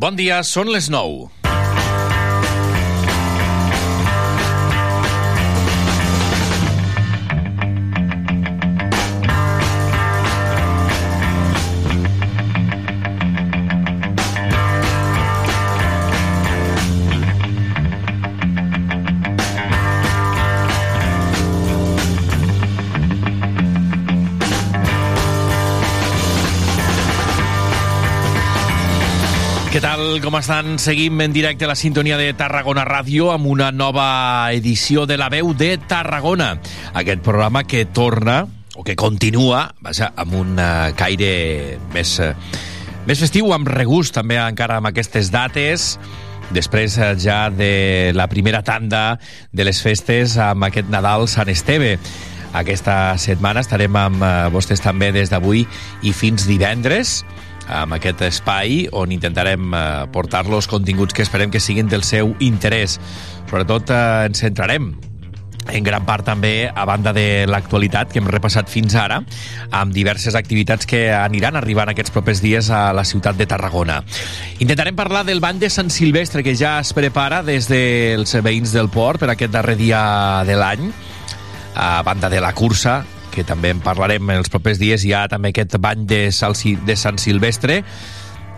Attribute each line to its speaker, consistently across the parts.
Speaker 1: Bon dia, són les 9. Com estan? Seguim en directe la sintonia de Tarragona Ràdio amb una nova edició de La Veu de Tarragona. Aquest programa que torna, o que continua, vaja, amb un uh, caire més, uh, més festiu, amb regust també encara amb aquestes dates, després uh, ja de la primera tanda de les festes amb aquest Nadal Sant Esteve. Aquesta setmana estarem amb vostès també des d'avui i fins divendres, amb aquest espai on intentarem eh, portar-los continguts que esperem que siguin del seu interès. Sobretot eh, ens centrarem en gran part també a banda de l'actualitat que hem repassat fins ara amb diverses activitats que aniran arribant aquests propers dies a la ciutat de Tarragona. Intentarem parlar del bany de Sant Silvestre que ja es prepara des dels veïns del port per aquest darrer dia de l'any a banda de la cursa que també en parlarem en els propers dies, hi ha també aquest bany de, Sal, de Sant Silvestre.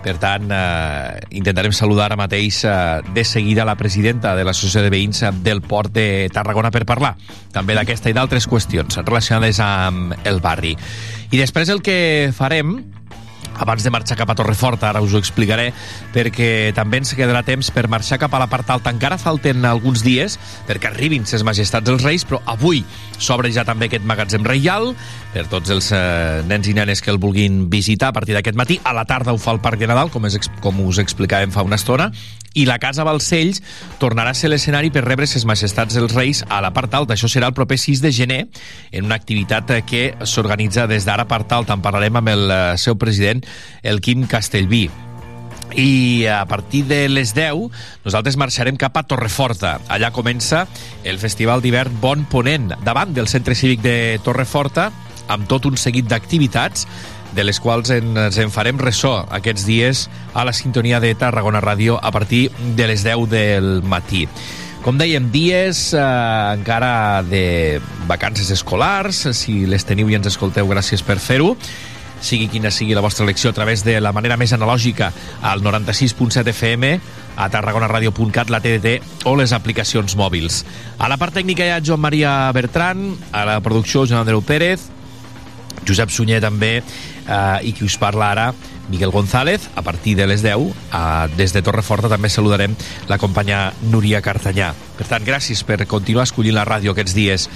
Speaker 1: Per tant, eh, intentarem saludar ara mateix eh, de seguida la presidenta de l'Associació de Veïns del Port de Tarragona per parlar també d'aquesta i d'altres qüestions relacionades amb el barri. I després el que farem abans de marxar cap a Torreforta, ara us ho explicaré, perquè també ens quedarà temps per marxar cap a la part alta. Encara falten alguns dies perquè arribin ses majestats dels Reis, però avui s'obre ja també aquest magatzem reial per tots els eh, nens i nenes que el vulguin visitar a partir d'aquest matí. A la tarda ho fa el Parc de Nadal, com, és, com us explicàvem fa una estona, i la Casa Balcells tornarà a ser l'escenari per rebre ses majestats dels Reis a la part alta. Això serà el proper 6 de gener, en una activitat que s'organitza des d'ara part alta. En parlarem amb el eh, seu president, el Quim Castellví i a partir de les 10 nosaltres marxarem cap a Torreforta. Allà comença el Festival d'hivern Bon Ponent, davant del Centre Cívic de Torreforta, amb tot un seguit d'activitats de les quals ens en farem ressò aquests dies a la sintonia de Tarragona Ràdio a partir de les 10 del matí. Com dèiem, dies eh, encara de vacances escolars, si les teniu i ens escolteu, gràcies per fer-ho sigui quina sigui la vostra elecció a través de la manera més analògica al 96.7 FM a tarragonaradio.cat, la TDT o les aplicacions mòbils. A la part tècnica hi ha Joan Maria Bertran, a la producció Joan Andreu Pérez, Josep Sunyer també, eh, i qui us parla ara, Miguel González, a partir de les 10, eh, des de Torreforta també saludarem la companya Núria Cartanyà. Per tant, gràcies per continuar escollint la ràdio aquests dies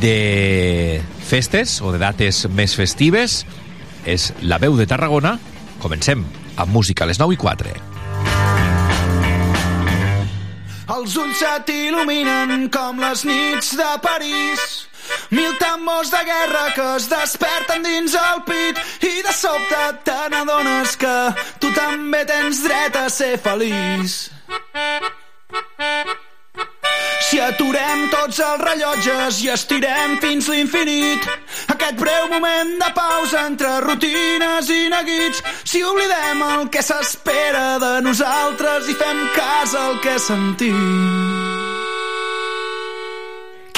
Speaker 1: de festes o de dates més festives. És la veu de Tarragona. Comencem amb música a les 9 i 4.
Speaker 2: Els ulls se t'il·luminen com les nits de París. Mil tambors de guerra que es desperten dins el pit i de sobte te n'adones que tu també tens dret a ser feliç. Si aturem tots els rellotges i estirem fins l'infinit, aquest breu moment de pausa entre rutines i neguits, si oblidem el que s'espera de nosaltres i fem cas al que sentim.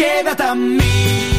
Speaker 2: Queda't amb mi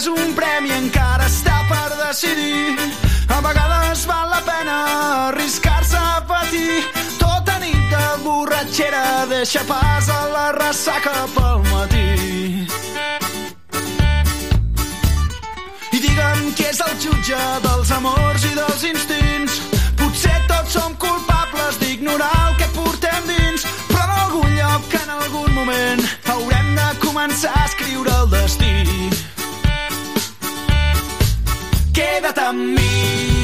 Speaker 2: és un premi encara està per decidir. A vegades val la pena arriscar-se a patir. Tota nit de borratxera deixa pas a la ressaca pel matí. I digue'm qui és el jutge dels amors i dels instints. Potser tots som culpables d'ignorar el que portem dins, però en algun lloc, en algun moment, haurem de començar a escriure el destí. Queda't amb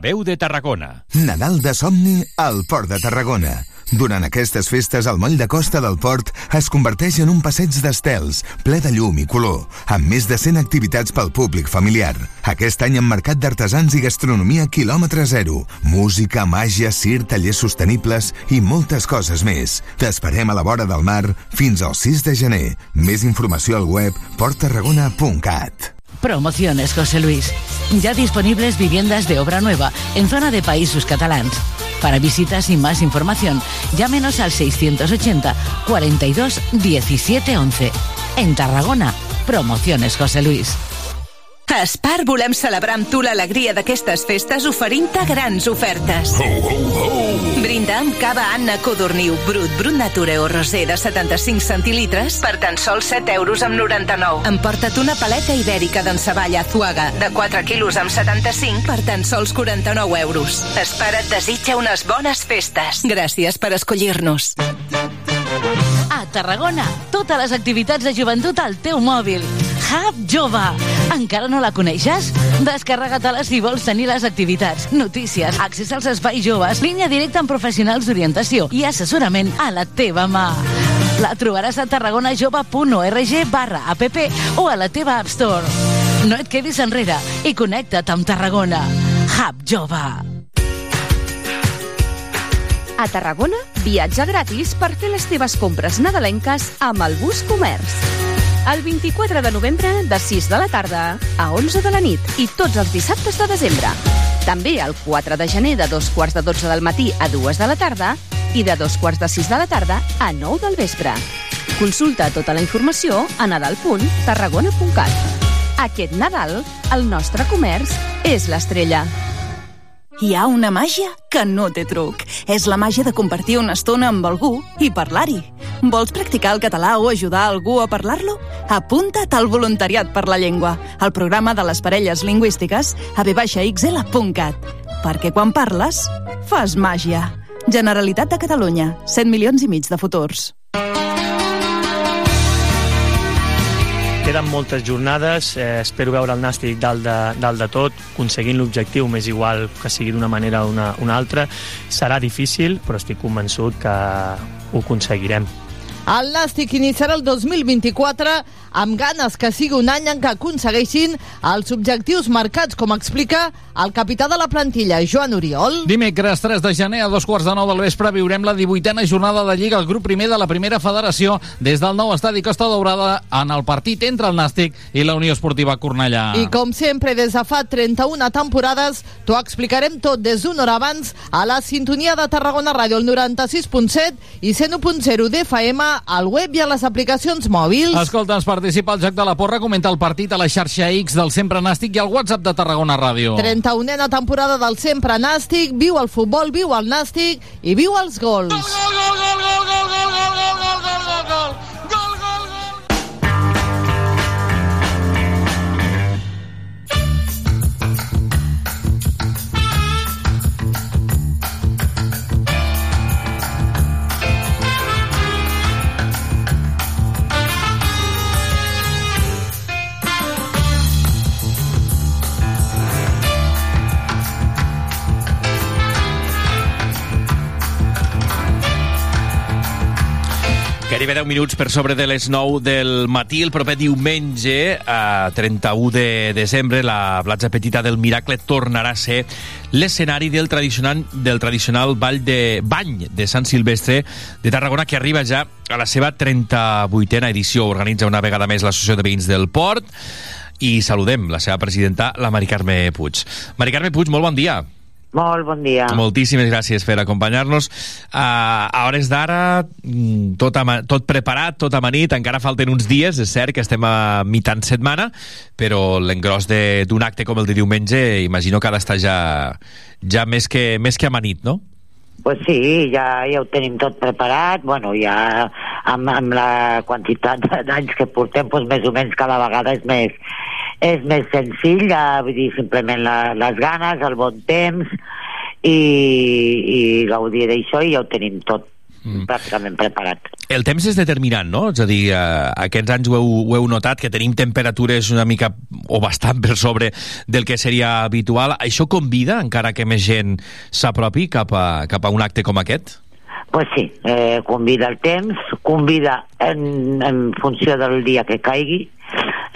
Speaker 1: Veu de Tarragona.
Speaker 3: Nadal de somni al Port de Tarragona. Durant aquestes festes, el moll de costa del port es converteix en un passeig d'estels, ple de llum i color, amb més de 100 activitats pel públic familiar. Aquest any amb mercat d'artesans i gastronomia quilòmetre zero, música, màgia, cir, tallers sostenibles i moltes coses més. T'esperem a la vora del mar fins al 6 de gener. Més informació al web porttarragona.cat.
Speaker 4: Promociones José Luis. Ya disponibles viviendas de obra nueva en zona de países catalans. Para visitas y más información, llámenos al 680 42 17 11. En Tarragona, Promociones José Luis.
Speaker 5: A Spar volem celebrar amb tu l'alegria d'aquestes festes oferint-te grans ofertes.
Speaker 3: Ho, ho, ho!
Speaker 5: Brinda amb cava Anna Codorniu Brut Brut Nature o Rosé de 75 centilitres per tan sols 7 euros amb 99. Emporta't una paleta ibèrica d'enceballa Azuaga de 4 quilos amb 75 per tan sols 49 euros. Espara et desitja unes bones festes. Gràcies per escollir-nos.
Speaker 4: A Tarragona, totes les activitats de joventut al teu mòbil. Hub Jove. Encara no la coneixes? Descarrega-te-la si vols tenir les activitats, notícies, accés als espais joves, línia directa amb professionals d'orientació i assessorament a la teva mà. La trobaràs a tarragonajove.org barra app o a la teva App Store. No et quedis enrere i connecta't amb Tarragona. Hub Jove.
Speaker 6: A Tarragona, viatge gratis per fer les teves compres nadalenques amb el Bus Comerç. El 24 de novembre, de 6 de la tarda a 11 de la nit i tots els dissabtes de desembre. També el 4 de gener de dos quarts de 12 del matí a 2 de la tarda i de dos quarts de 6 de la tarda a 9 del vespre. Consulta tota la informació a nadal.tarragona.cat. Aquest Nadal, el nostre comerç és l'estrella.
Speaker 5: Hi ha una màgia que no té truc. És la màgia de compartir una estona amb algú i parlar-hi. Vols practicar el català o ajudar algú a parlar-lo? Apunta't al Voluntariat per la Llengua, al programa de les parelles lingüístiques a vxl.cat. Perquè quan parles, fas màgia. Generalitat de Catalunya, 100 milions i mig de futurs.
Speaker 7: Queden moltes jornades, eh, espero veure el Nàstic dalt de, dalt de tot, aconseguint l'objectiu, m'és igual que sigui d'una manera o una, una altra. Serà difícil, però estic convençut que ho aconseguirem.
Speaker 8: El Nàstic iniciarà el 2024 amb ganes que sigui un any en què aconsegueixin els objectius marcats, com explica el capità de la plantilla, Joan Oriol.
Speaker 9: Dimecres 3 de gener a dos quarts de nou del vespre viurem la 18a jornada de Lliga al grup primer de la primera federació des del nou estadi Costa Daurada en el partit entre el Nàstic i la Unió Esportiva Cornellà.
Speaker 8: I com sempre, des de fa 31 temporades, t'ho explicarem tot des d'una hora abans a la sintonia de Tarragona Ràdio, el 96.7 i 101.0 d'FM, al web i a les aplicacions mòbils.
Speaker 9: Escolta, ens participa al Joc de la Porra, comenta el partit a la xarxa X del Sempre Nàstic i al WhatsApp de Tarragona Ràdio.
Speaker 8: 31a temporada del Sempre Nàstic, viu el futbol, viu el Nàstic i viu els gols.
Speaker 1: Gairebé 10 minuts per sobre de les 9 del matí. El proper diumenge, a 31 de desembre, la platja petita del Miracle tornarà a ser l'escenari del tradicional, del tradicional ball de bany de Sant Silvestre de Tarragona, que arriba ja a la seva 38a edició. Organitza una vegada més l'Associació de Veïns del Port i saludem la seva presidenta, la Mari Carme Puig. Mari Carme Puig, molt bon dia.
Speaker 10: Molt bon dia.
Speaker 1: Moltíssimes gràcies per acompanyar-nos. Uh, a hores d'ara, mm, tot, tot preparat, tot amanit, encara falten uns dies, és cert que estem a mitjan setmana, però l'engròs d'un acte com el de diumenge imagino que ha d'estar ja, ja més, que, més que amanit, no?
Speaker 10: Pues sí, ja, ja ho tenim tot preparat, bueno, ja amb, amb la quantitat d'anys que portem, doncs més o menys cada vegada és més, és més senzill, ja, vull dir, simplement la, les ganes, el bon temps i, i gaudir d'això i ja ho tenim tot mm. pràcticament preparat.
Speaker 1: El temps és determinant, no? És a dir, eh, aquests anys ho heu, ho heu notat, que tenim temperatures una mica o bastant per sobre del que seria habitual. Això convida, encara que més gent s'apropi cap, a, cap a un acte com aquest?
Speaker 10: Pues sí, eh, convida el temps, convida en, en funció del dia que caigui,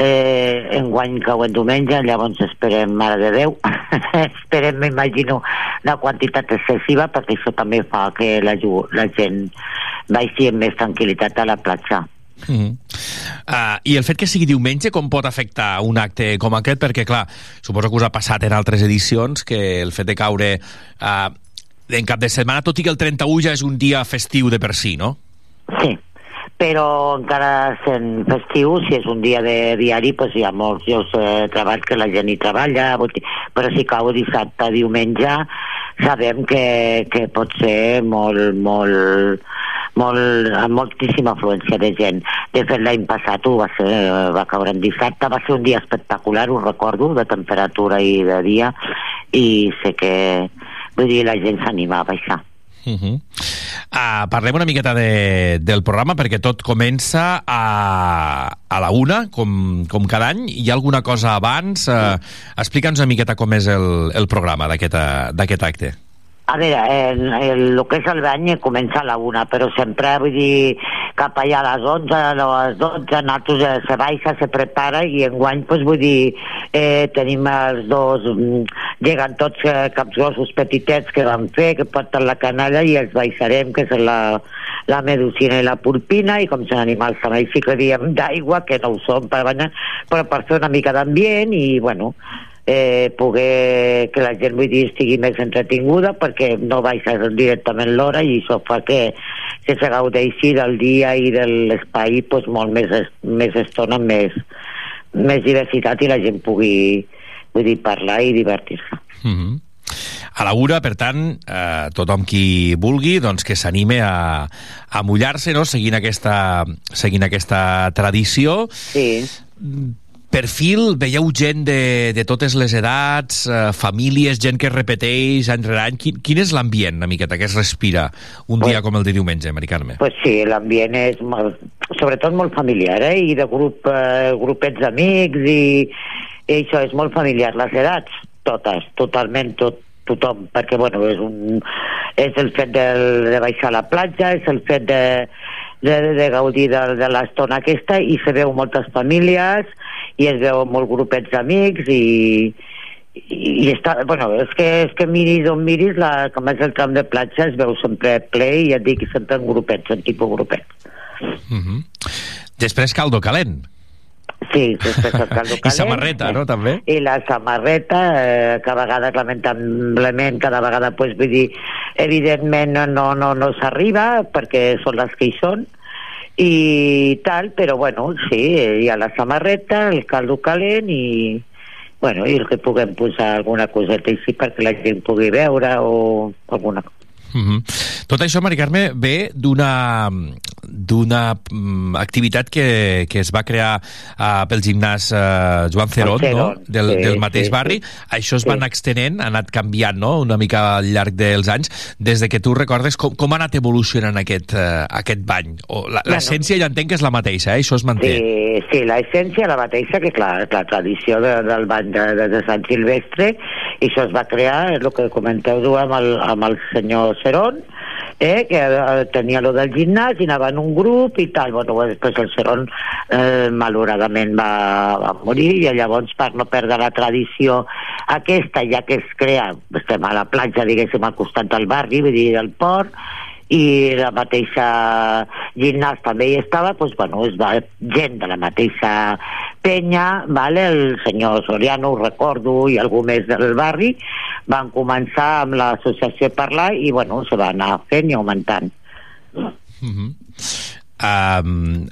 Speaker 10: eh, enguany cau en diumenge, llavors esperem, Mare de Déu, esperem, m'imagino, una quantitat excessiva, perquè això també fa que la, la gent baixi amb més tranquil·litat a la platja.
Speaker 1: Mm -hmm. uh, I el fet que sigui diumenge com pot afectar un acte com aquest? Perquè, clar, suposo que us ha passat en altres edicions que el fet de caure uh, en cap de setmana, tot i que el 31 ja és un dia festiu de per si, no?
Speaker 10: Sí, però encara sent festiu, si és un dia de diari, doncs hi ha molts llocs de treball que la gent hi treballa, però si cau dissabte, diumenge, sabem que, que pot ser molt, molt, molt, amb moltíssima afluència de gent. De fet, l'any passat ho va, ser, va caure en dissabte, va ser un dia espectacular, ho recordo, de temperatura i de dia, i sé que, vull dir, la gent s'anima a baixar.
Speaker 1: Uh -huh. uh, parlem una miqueta de, del programa perquè tot comença a, a la una, com, com cada any. Hi ha alguna cosa abans? Uh, Explica'ns una miqueta com és el, el programa d'aquest acte.
Speaker 10: A veure, el, el, el que és el bany comença a la una, però sempre, vull dir, cap allà a les 11, a les 12, nosaltres eh, se baixa, se prepara i enguany, doncs, vull dir, eh, tenim els dos, mm, lleguen tots eh, capgrossos petitets que van fer, que porten la canalla i els baixarem, que és la, la medicina i la purpina, i com són animals també hi ficaríem d'aigua, que no ho són per banyar, però per fer una mica d'ambient i, bueno, eh, poder que la gent vull dir, estigui més entretinguda perquè no baixa directament l'hora i això fa que, que se gaudeixi del dia i de l'espai pues, molt més, més estona, més, més diversitat i la gent pugui vull dir, parlar i divertir-se.
Speaker 1: Uh -huh. A la una, per tant, eh, tothom qui vulgui doncs, que s'anime a, a mullar-se no? seguint, aquesta, seguint aquesta tradició.
Speaker 10: Sí.
Speaker 1: Perfil, veieu gent de, de totes les edats, eh, famílies, gent que es repeteix any rere any. Quin, quin és l'ambient, una miqueta, que es respira un dia com el de diumenge, Mari Carme?
Speaker 10: Pues sí, l'ambient és molt, sobretot molt familiar, eh? I de grup, eh, grupets d'amics i, i això és molt familiar. Les edats, totes, totalment tot, tothom, perquè bueno, és, un, és el fet de, de baixar a la platja, és el fet de, de, de gaudir de, de l'estona aquesta i se veu moltes famílies i es veu molt grupets d'amics i, i, i està, bueno, és que, és que miris on miris, la, com és el tram de platja, es veu sempre ple i ja et dic sempre en grupets, en tipus grupets.
Speaker 1: Uh -huh. Després caldo calent.
Speaker 10: Sí, després el caldo
Speaker 1: I
Speaker 10: calent.
Speaker 1: samarreta, no, també?
Speaker 10: I la samarreta, eh, que a vegades, lamentablement, cada vegada, pues, vull dir, evidentment no, no, no, s'arriba, perquè són les que hi són, i tal, però bueno, sí, hi ha la samarreta, el caldo calent i, bueno, i el que puguem posar alguna coseta així perquè la gent pugui veure o alguna cosa.
Speaker 1: Uh -huh. Tot això, Mari Carme, ve d'una d'una mm, activitat que, que es va crear uh, pel gimnàs uh, Joan Cerón, no? Del,
Speaker 10: sí,
Speaker 1: del mateix
Speaker 10: sí,
Speaker 1: barri.
Speaker 10: sí.
Speaker 1: Això es
Speaker 10: Sí.
Speaker 1: va anar extenent, ha anat canviant no? una mica al llarg dels anys. Des de que tu recordes, com, com ha anat evolucionant aquest, uh, aquest bany? O la-
Speaker 10: Bueno.
Speaker 1: L'essència ja entenc que és la mateixa, eh? això es manté.
Speaker 10: Sí, sí, l'essència la mateixa que clar, la tradició de, del bany de, de, de Sant Silvestre i això es va crear, és el que comenteu tu amb el, amb el senyor Cerón eh, que eh, tenia lo del gimnàs i anava en un grup i tal. Bueno, després el segon eh, malauradament va, va morir i llavors per no perdre la tradició aquesta, ja que es crea, estem a la platja, diguéssim, al costat del barri, vull dir, del port, i la mateixa gimnàs també hi estava, doncs, bueno, es va gent de la mateixa penya, vale? el senyor Soriano, ho recordo, i algú més del barri, van començar amb l'associació parlar i, bueno, se va anar fent i augmentant.
Speaker 1: Mm -hmm. um,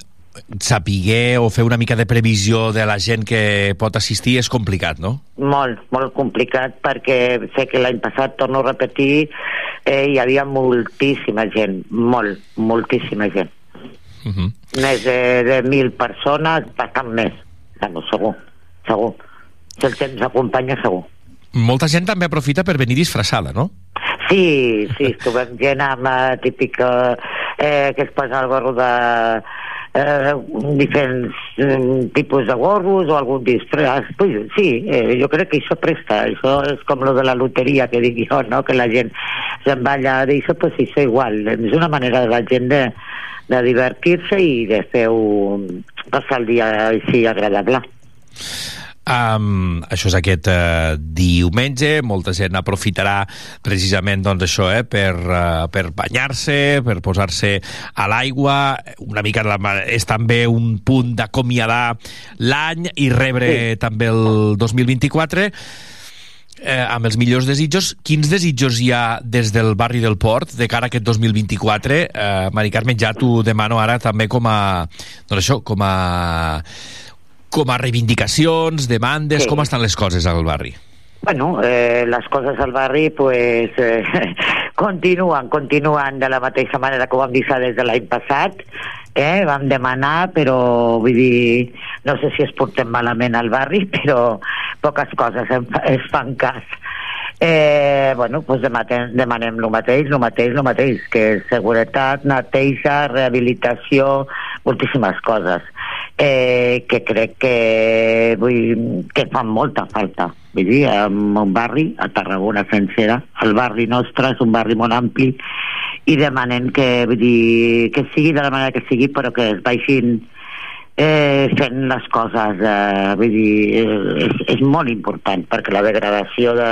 Speaker 1: sapiguer o fer una mica de previsió de la gent que pot assistir és complicat, no?
Speaker 10: Molt, molt complicat perquè sé que l'any passat, torno a repetir, eh, hi havia moltíssima gent, molt, moltíssima gent.
Speaker 1: Uh -huh.
Speaker 10: Més de, de mil persones, bastant més, bueno, segur, segur. Si el temps acompanya, segur.
Speaker 1: Molta gent també aprofita per venir disfressada, no?
Speaker 10: Sí, sí, trobem gent amb típica eh, que es posa el gorro de eh, diferents eh, tipus de gorros o algun disfraç. Pues, sí, eh, jo crec que això presta. Això és com lo de la loteria que dic jo, no? que la gent se'n va allà d'això, pues això igual. És una manera de la gent de, de divertir-se i de fer passar el dia així agradable.
Speaker 1: Um, això és aquest uh, diumenge, molta gent aprofitarà precisament doncs, això, eh, per, uh, per banyar-se, per posar-se a l'aigua, una mica la, és també un punt d'acomiadar l'any i rebre sí. també el 2024 eh, amb els millors desitjos. Quins desitjos hi ha des del barri del Port de cara a aquest 2024? Eh, Mari Carmen, ja t'ho demano ara també com a, doncs això, com a com a reivindicacions, demandes, sí. com estan les coses al barri?
Speaker 10: Bueno, eh, les coses al barri pues, eh, continuen, continuen de la mateixa manera que ho vam deixar des de l'any passat. Eh, vam demanar, però vull dir, no sé si es portem malament al barri, però poques coses es fan cas. Eh, bueno, pues demanem, demanem el mateix, el mateix, el mateix, que és seguretat, neteja, rehabilitació, moltíssimes coses eh, que crec que, vull, que fan molta falta. Vull dir, en un barri, a Tarragona sencera, el barri nostre és un barri molt ampli i demanem que, vull dir, que sigui de la manera que sigui, però que es vagin eh, fent les coses eh, vull dir, és, és molt important perquè la degradació de,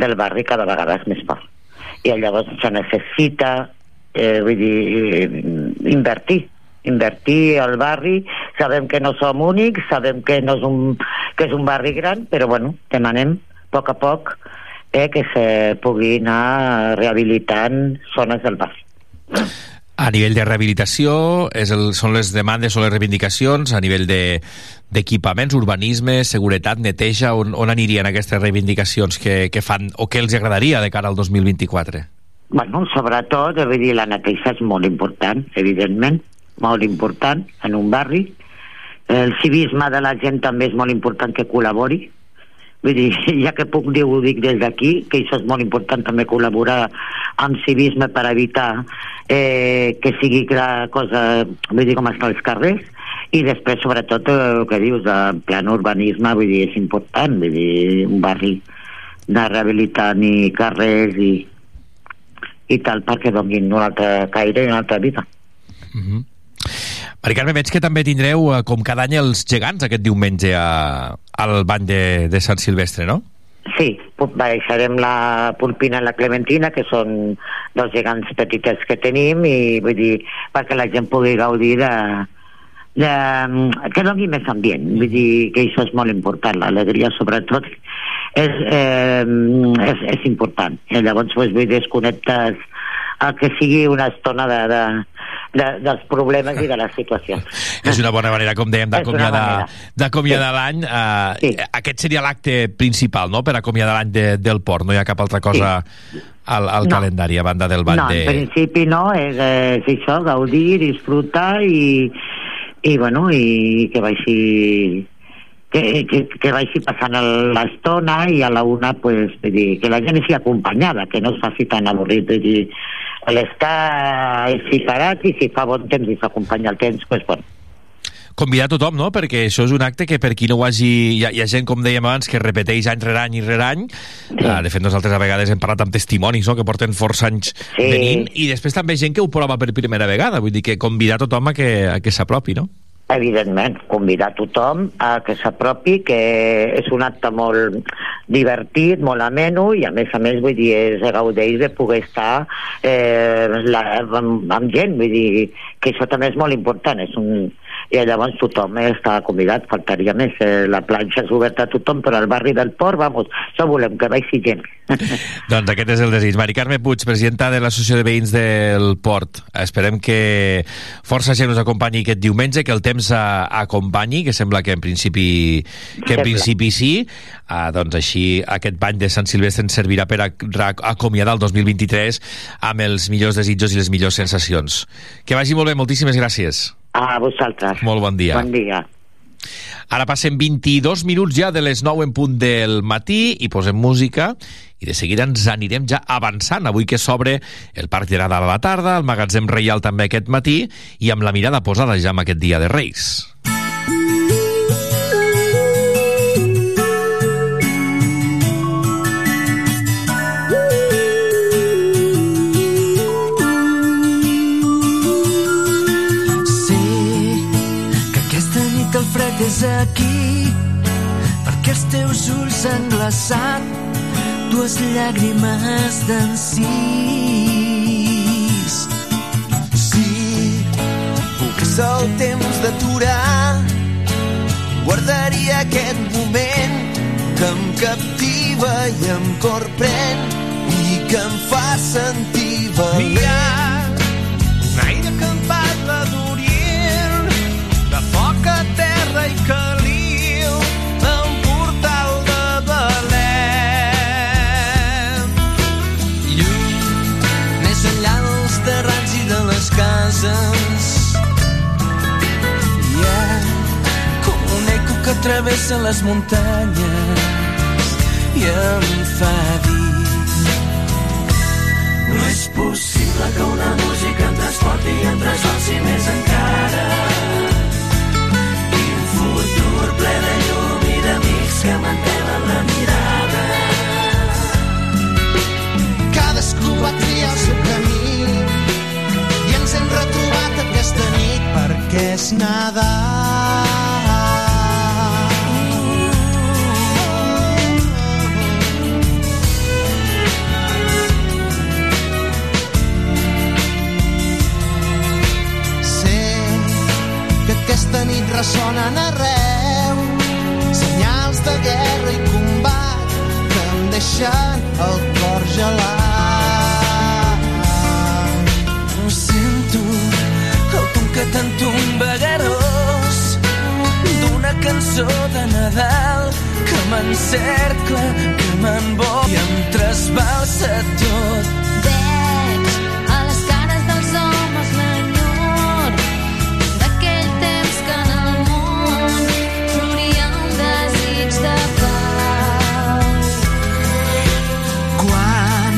Speaker 10: del barri cada vegada és més fort i llavors se necessita eh, vull dir, invertir invertir al barri, sabem que no som únics, sabem que no és un, que és un barri gran, però bueno, demanem a poc a poc eh, que se pugui anar rehabilitant zones del barri.
Speaker 1: A nivell de rehabilitació, és el, són les demandes o les reivindicacions, a nivell d'equipaments, de, urbanisme, seguretat, neteja, on, on anirien aquestes reivindicacions que, que fan o que els agradaria de cara al 2024?
Speaker 10: Bueno, sobretot, vull dir, la neteja és molt important, evidentment, molt important en un barri. El civisme de la gent també és molt important que col·labori. Vull dir, ja que puc dir, ho dic des d'aquí, que això és molt important també col·laborar amb civisme per evitar eh, que sigui la cosa, vull dir, com estan els carrers, i després, sobretot, eh, el que dius, en plan urbanisme, vull dir, és important, vull dir, un barri de rehabilitar ni carrers i, i tal perquè donin un altre caire i una altra vida.
Speaker 1: Mm -hmm. Mari Carme, veig que també tindreu, eh, com cada any, els gegants aquest diumenge a, al bany de, de Sant Silvestre, no?
Speaker 10: Sí, baixarem la Pulpina i la Clementina, que són dos gegants petitets que tenim, i vull dir, perquè la gent pugui gaudir de, de, que doni més ambient. Vull dir que això és molt important, l'alegria sobretot és, eh, és, és important. I llavors pues, vull desconnectes el que sigui una estona de, de, de, dels problemes i de les situacions.
Speaker 1: És una bona manera, com dèiem, d'acomiadar sí. l'any. Uh, sí. Aquest seria l'acte principal, no?, per acomiadar l'any de, del port. No hi ha cap altra cosa sí. al, al no. calendari, a banda del bany
Speaker 10: no,
Speaker 1: de...
Speaker 10: No, en principi no, és, és això, gaudir, disfrutar i, i bueno, i que vagi que, que, que vagi passant l'estona i a la una pues, dir, que la gent sigui acompanyada, que no es faci tan avorrit, vull dir, l'estar així parat i si fa bon temps i s'acompanya el temps, pues, bueno.
Speaker 1: convidar tothom, no? Perquè això és un acte que per qui no ho hagi... Hi ha, hi ha gent, com dèiem abans, que repeteix any rere any i rere any. Sí. Uh, de fet, nosaltres a vegades hem parlat amb testimonis, no?, que porten força anys
Speaker 10: Sí.
Speaker 1: venint, i després també gent que ho prova per primera vegada. Vull dir que convidar tothom a que, a que s'apropi, no?
Speaker 10: Evidentment, convidar tothom a que s'apropi, que és un acte molt divertit, molt ameno, i a més a més, vull dir, és gaudeix de poder estar eh, la, amb, amb gent, vull dir, que això també és molt important, és un, i llavors tothom està convidat, faltaria més, eh, la planxa és oberta a tothom, però al barri del Port, vamos, això volem que vagi gent.
Speaker 1: Doncs aquest és el desig. Mari Carme Puig, presidenta de l'Associació de Veïns del Port. Esperem que força gent us acompanyi aquest diumenge, que el temps a, acompanyi, que sembla que en principi, que en principi sí. Ah, doncs així aquest bany de Sant Silvestre ens servirà per a, acomiadar el 2023 amb els millors desitjos i les millors sensacions. Que vagi molt bé, moltíssimes gràcies.
Speaker 10: A vosaltres.
Speaker 1: Molt bon dia.
Speaker 10: Bon dia.
Speaker 1: Ara passen 22 minuts ja de les 9 en punt del matí i posem música i de seguida ens anirem ja avançant. Avui que s'obre el Parc de Nadal a la tarda, el Magatzem Reial també aquest matí i amb la mirada posada ja en aquest dia de Reis.
Speaker 11: És aquí perquè els teus ulls han glaçat dues llàgrimes d'encís. Si pogués el temps d'aturar guardaria aquest moment que em captiva i em corprèn i que em fa sentir valent. Hi ha com un eco que travessa les muntanyes i em fa dir no és possible que una música em transporti em trasbalsi més encara. I un futur ple de llum i d'amics que mantenen la mirada. Cadascú va triar el seu és Nadal. Sé que aquesta nit ressonen arreu senyals de guerra i combat que em deixen el cor gelat. El tonquet en tomba garós d'una cançó de Nadal que m'encercla, que m'envolta i em trasbalsa tot.
Speaker 12: Veig a les que un.
Speaker 11: Quan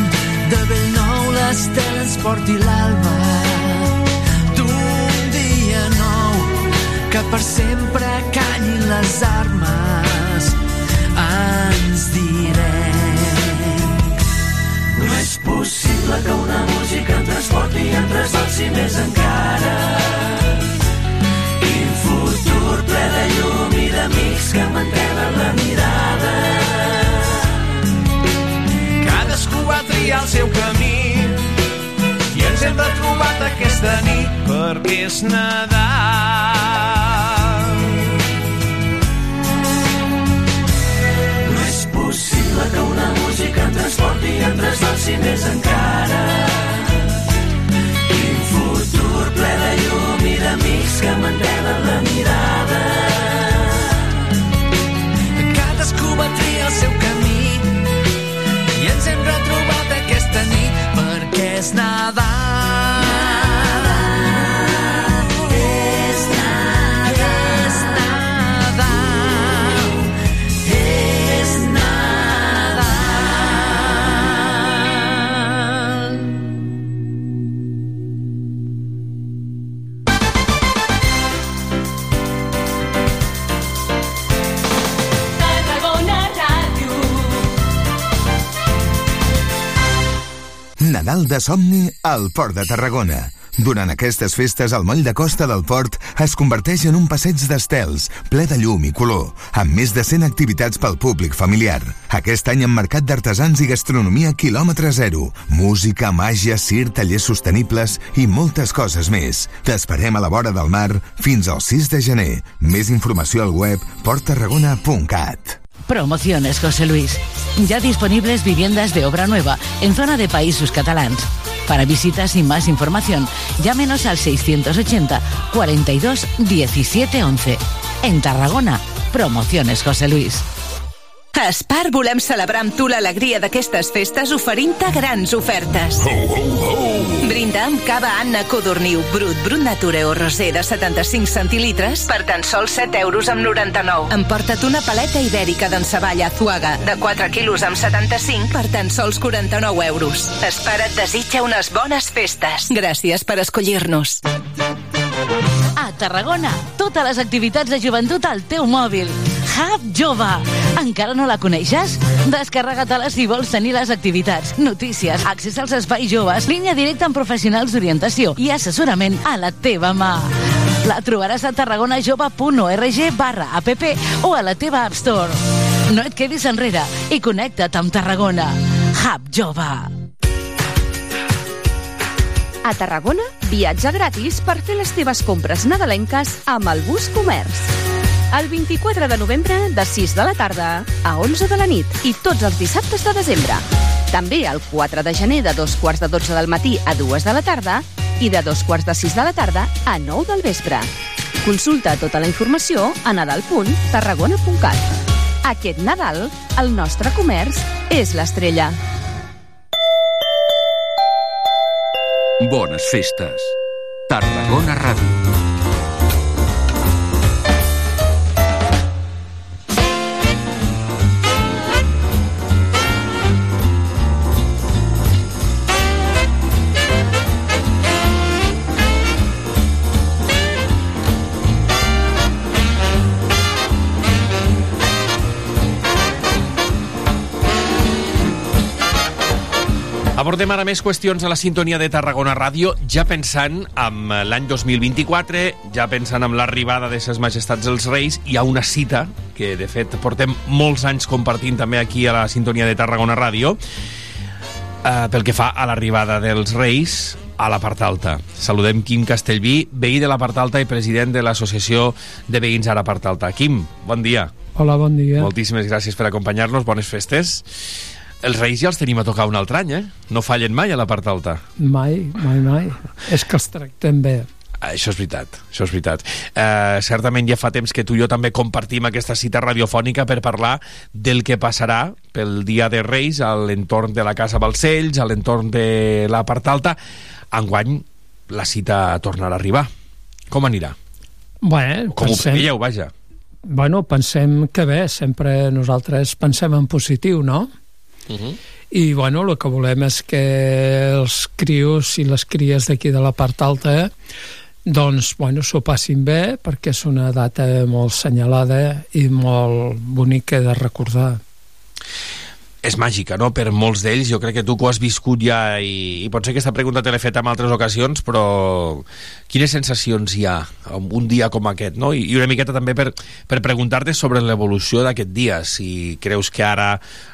Speaker 11: nou porti l'alba que per sempre callin les armes. Ens direm. No és possible que una música em transporti i em trasbalsi més encara. I futur ple de llum i d'amics que mantenen la mirada. Cadascú va triar el seu camí i ens hem retrobat aquesta nit perquè és Nadal. Possible que una música em transporti em trasbalsi més encara i un futur ple de llum i d'amics que mantenen la mirada. Cadascú va triar el seu camí i ens hem retrobat aquesta nit perquè és Nadal. Nadal
Speaker 3: de somni al Port de Tarragona. Durant aquestes festes, el moll de costa del port es converteix en un passeig d'estels, ple de llum i color, amb més de 100 activitats pel públic familiar. Aquest any amb mercat d'artesans i gastronomia quilòmetre zero, música, màgia, cir, tallers sostenibles i moltes coses més. T'esperem a la vora del mar fins al 6 de gener. Més informació al web porttarragona.cat.
Speaker 4: Promociones José Luis. Ya disponibles viviendas de obra nueva en zona de países catalans. Para visitas y más información, llámenos al 680 42 17 11. En Tarragona, Promociones José Luis.
Speaker 5: A Spar volem celebrar amb tu l'alegria d'aquestes festes oferint-te grans ofertes. Brinda amb cava Anna Codorniu Brut, Brut Nature o Rosé de 75 centilitres per tan sols 7 euros amb 99. Emporta't una paleta ibèrica d'enceballa Zuaga de 4 quilos amb 75 per tan sols 49 euros. Spar et desitja unes bones festes. Gràcies per escollir-nos.
Speaker 4: A Tarragona, totes les activitats de joventut al teu mòbil. Hub Jove. Encara no la coneixes? Descarrega-te-la si vols tenir les activitats, notícies, accés als espais joves, línia directa amb professionals d'orientació i assessorament a la teva mà. La trobaràs a tarragonajove.org barra app o a la teva App Store. No et quedis enrere i connecta't amb Tarragona. Hub Jove.
Speaker 6: A Tarragona, viatge gratis per fer les teves compres nadalenques amb el bus comerç. El 24 de novembre, de 6 de la tarda a 11 de la nit i tots els dissabtes de desembre. També el 4 de gener de dos quarts de 12 del matí a 2 de la tarda i de dos quarts de 6 de la tarda a 9 del vespre. Consulta tota la informació a nadal.tarragona.cat. Aquest Nadal, el nostre comerç és l'estrella.
Speaker 13: Bones festes. Tarragona Ràdio.
Speaker 1: Abordem ara més qüestions a la sintonia de Tarragona Ràdio, ja pensant en l'any 2024, ja pensant en l'arribada de ses majestats els Reis, hi ha una cita que, de fet, portem molts anys compartint també aquí a la sintonia de Tarragona Ràdio, eh, pel que fa a l'arribada dels Reis a la part alta. Saludem Quim Castellví, veí de la part alta i president de l'Associació de Veïns a la part alta. Quim, bon dia.
Speaker 14: Hola, bon dia.
Speaker 1: Moltíssimes gràcies per acompanyar-nos, bones festes. Els Reis ja els tenim a tocar un altre any, eh? No fallen mai a la part alta.
Speaker 14: Mai, mai, mai. És que els tractem bé.
Speaker 1: Això és veritat, això és veritat. Eh, certament ja fa temps que tu i jo també compartim aquesta cita radiofònica per parlar del que passarà pel Dia de Reis a l'entorn de la Casa Balcells, a l'entorn de la part alta. Enguany la cita tornarà a arribar. Com anirà?
Speaker 14: Bé,
Speaker 1: Com ho preveieu, vaja.
Speaker 14: Bueno, pensem que bé, sempre nosaltres pensem en positiu, no?
Speaker 1: Uh -huh.
Speaker 14: I, bueno, el que volem és que els crios i les cries d'aquí de la part alta doncs, bueno, s'ho passin bé perquè és una data molt senyalada i molt bonica de recordar
Speaker 1: és màgica, no?, per molts d'ells. Jo crec que tu que ho has viscut ja i, i potser aquesta pregunta te l'he fet en altres ocasions, però quines sensacions hi ha un dia com aquest, no? I, i una miqueta també per, per preguntar-te sobre l'evolució d'aquest dia, si creus que ara,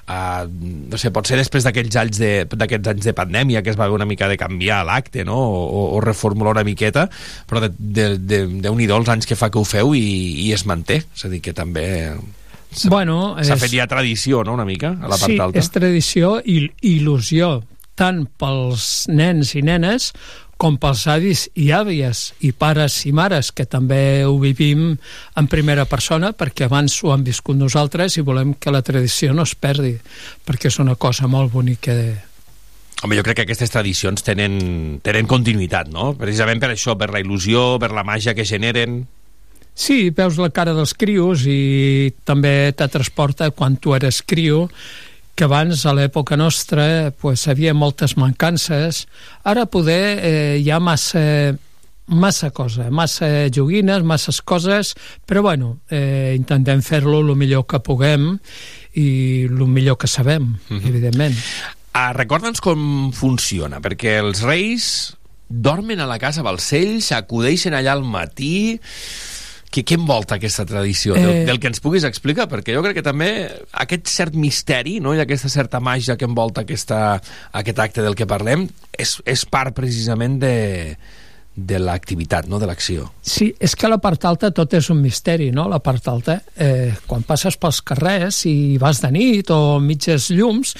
Speaker 1: eh, no sé, potser després d'aquests anys, de, anys de pandèmia que es va haver una mica de canviar l'acte, no?, o, o reformular una miqueta, però de, de, de, de un els anys que fa que ho feu i, i es manté, és a dir, que també s'ha
Speaker 14: Bueno, és-
Speaker 1: fet ja tradició, no?, una mica, a la part
Speaker 14: sí,
Speaker 1: alta.
Speaker 14: és tradició i il·lusió tant pels nens i nenes com pels avis i àvies i pares i mares, que també ho vivim en primera persona perquè abans ho hem viscut nosaltres i volem que la tradició no es perdi perquè és una cosa molt bonica de...
Speaker 1: Home, jo crec que aquestes tradicions tenen, tenen continuïtat, no? Precisament per això, per la il·lusió, per la màgia que generen...
Speaker 14: Sí, veus la cara dels crios i també te transporta quan tu eres crio que abans, a l'època nostra, pues, havia moltes mancances. Ara poder eh, hi ha massa, massa cosa, massa joguines, masses coses, però bueno, eh, intentem fer-lo el millor que puguem i el millor que sabem,
Speaker 1: Mhm.
Speaker 14: evidentment.
Speaker 1: Ah, Recorda'ns com funciona, perquè els reis dormen a la casa Balcells, acudeixen allà al matí... Què, què envolta aquesta tradició? Del,
Speaker 14: Eh.
Speaker 1: del que ens puguis explicar, perquè jo crec que també aquest cert misteri no? i aquesta certa màgia que envolta aquesta, aquest acte del que parlem és, és part precisament de, de l'activitat, no? de l'acció.
Speaker 14: Sí, és que la part alta tot és un misteri, no? La part alta, eh, quan passes pels carrers i vas de nit o mitges llums,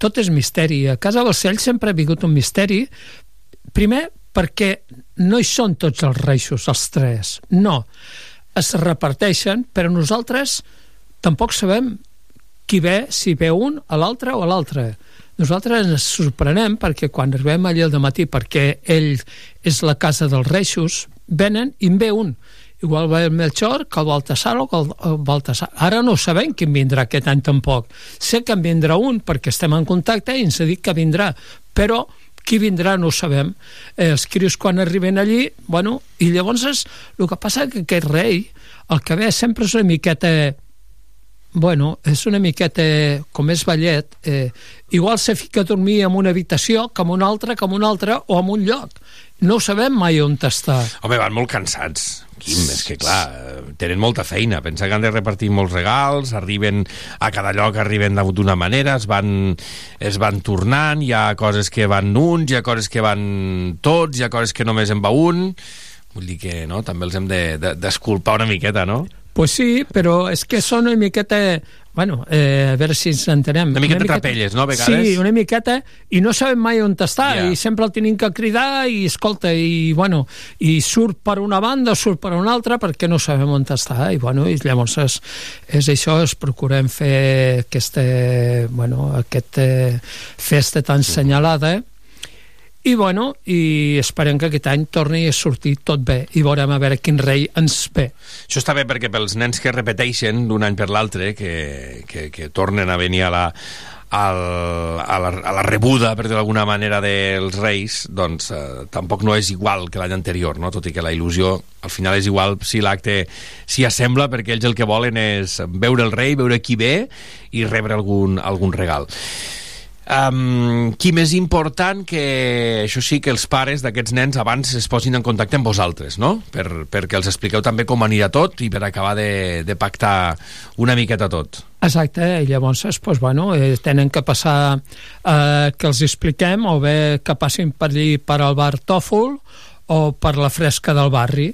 Speaker 14: tot és misteri. A casa Balcell sempre ha vingut un misteri, primer perquè no hi són tots els reixos, els tres, no. Es reparteixen, però nosaltres tampoc sabem qui ve, si ve un a l'altre o a l'altre. Nosaltres ens sorprenem perquè quan arribem allà al matí, perquè ell és la casa dels reixos, venen i en ve un. Igual va el Melchor que el Baltasar o que el Baltasar. Ara no sabem quin vindrà aquest any tampoc. Sé que en vindrà un perquè estem en contacte i ens ha dit que vindrà, però qui vindrà no ho sabem. Eh, els crios quan arriben allí, bueno, i llavors és, el que passa que aquest rei, el que ve sempre és una miqueta bueno, és una miqueta, com és ballet, eh, igual se fica a dormir en una habitació, com una altra, com una altra, o en un lloc. No sabem mai on està.
Speaker 1: Home, van molt cansats. Quim, és que clar, tenen molta feina. Pensa que han de repartir molts regals, arriben a cada lloc, arriben d'una manera, es van, es van tornant, hi ha coses que van uns, hi ha coses que van tots, hi ha coses que només en va un... Vull dir que no, també els hem de- de- d'esculpar de, una miqueta, no?
Speaker 14: Pues sí, però és que són una miqueta... Bueno, eh, a veure si ens entenem.
Speaker 1: Una miqueta trapelles, no, a vegades?
Speaker 14: Sí, una miqueta, i no sabem mai on està,
Speaker 1: Ja.
Speaker 14: i sempre el tenim que cridar, i escolta, i bueno, i surt per una banda, surt per una altra, perquè no sabem on està, i bueno, i llavors és, és això, es procurem fer aquesta, bueno, aquesta festa tan senyalada, i bueno, i esperem que aquest any torni a sortir tot bé i veurem a veure quin rei ens ve.
Speaker 1: Això està bé perquè pels nens que repeteixen d'un any per l'altre, que, que, que tornen a venir a la, al, a, la, a la rebuda, per dir d'alguna manera, dels reis, doncs eh, tampoc no és igual que l'any anterior, no? tot i que la il·lusió al final és igual si l'acte s'hi assembla, perquè ells el que volen és veure el rei, veure qui ve i rebre algun, algun regal. Um, qui més important que això sí que els pares d'aquests nens abans es posin en contacte amb vosaltres, no? Per, perquè els expliqueu també com anirà tot i per acabar de, de pactar una miqueta tot.
Speaker 14: Exacte, i llavors pues, bueno, eh, tenen que passar eh, que els expliquem o bé que passin per allí per al bar Tòfol o per la fresca del barri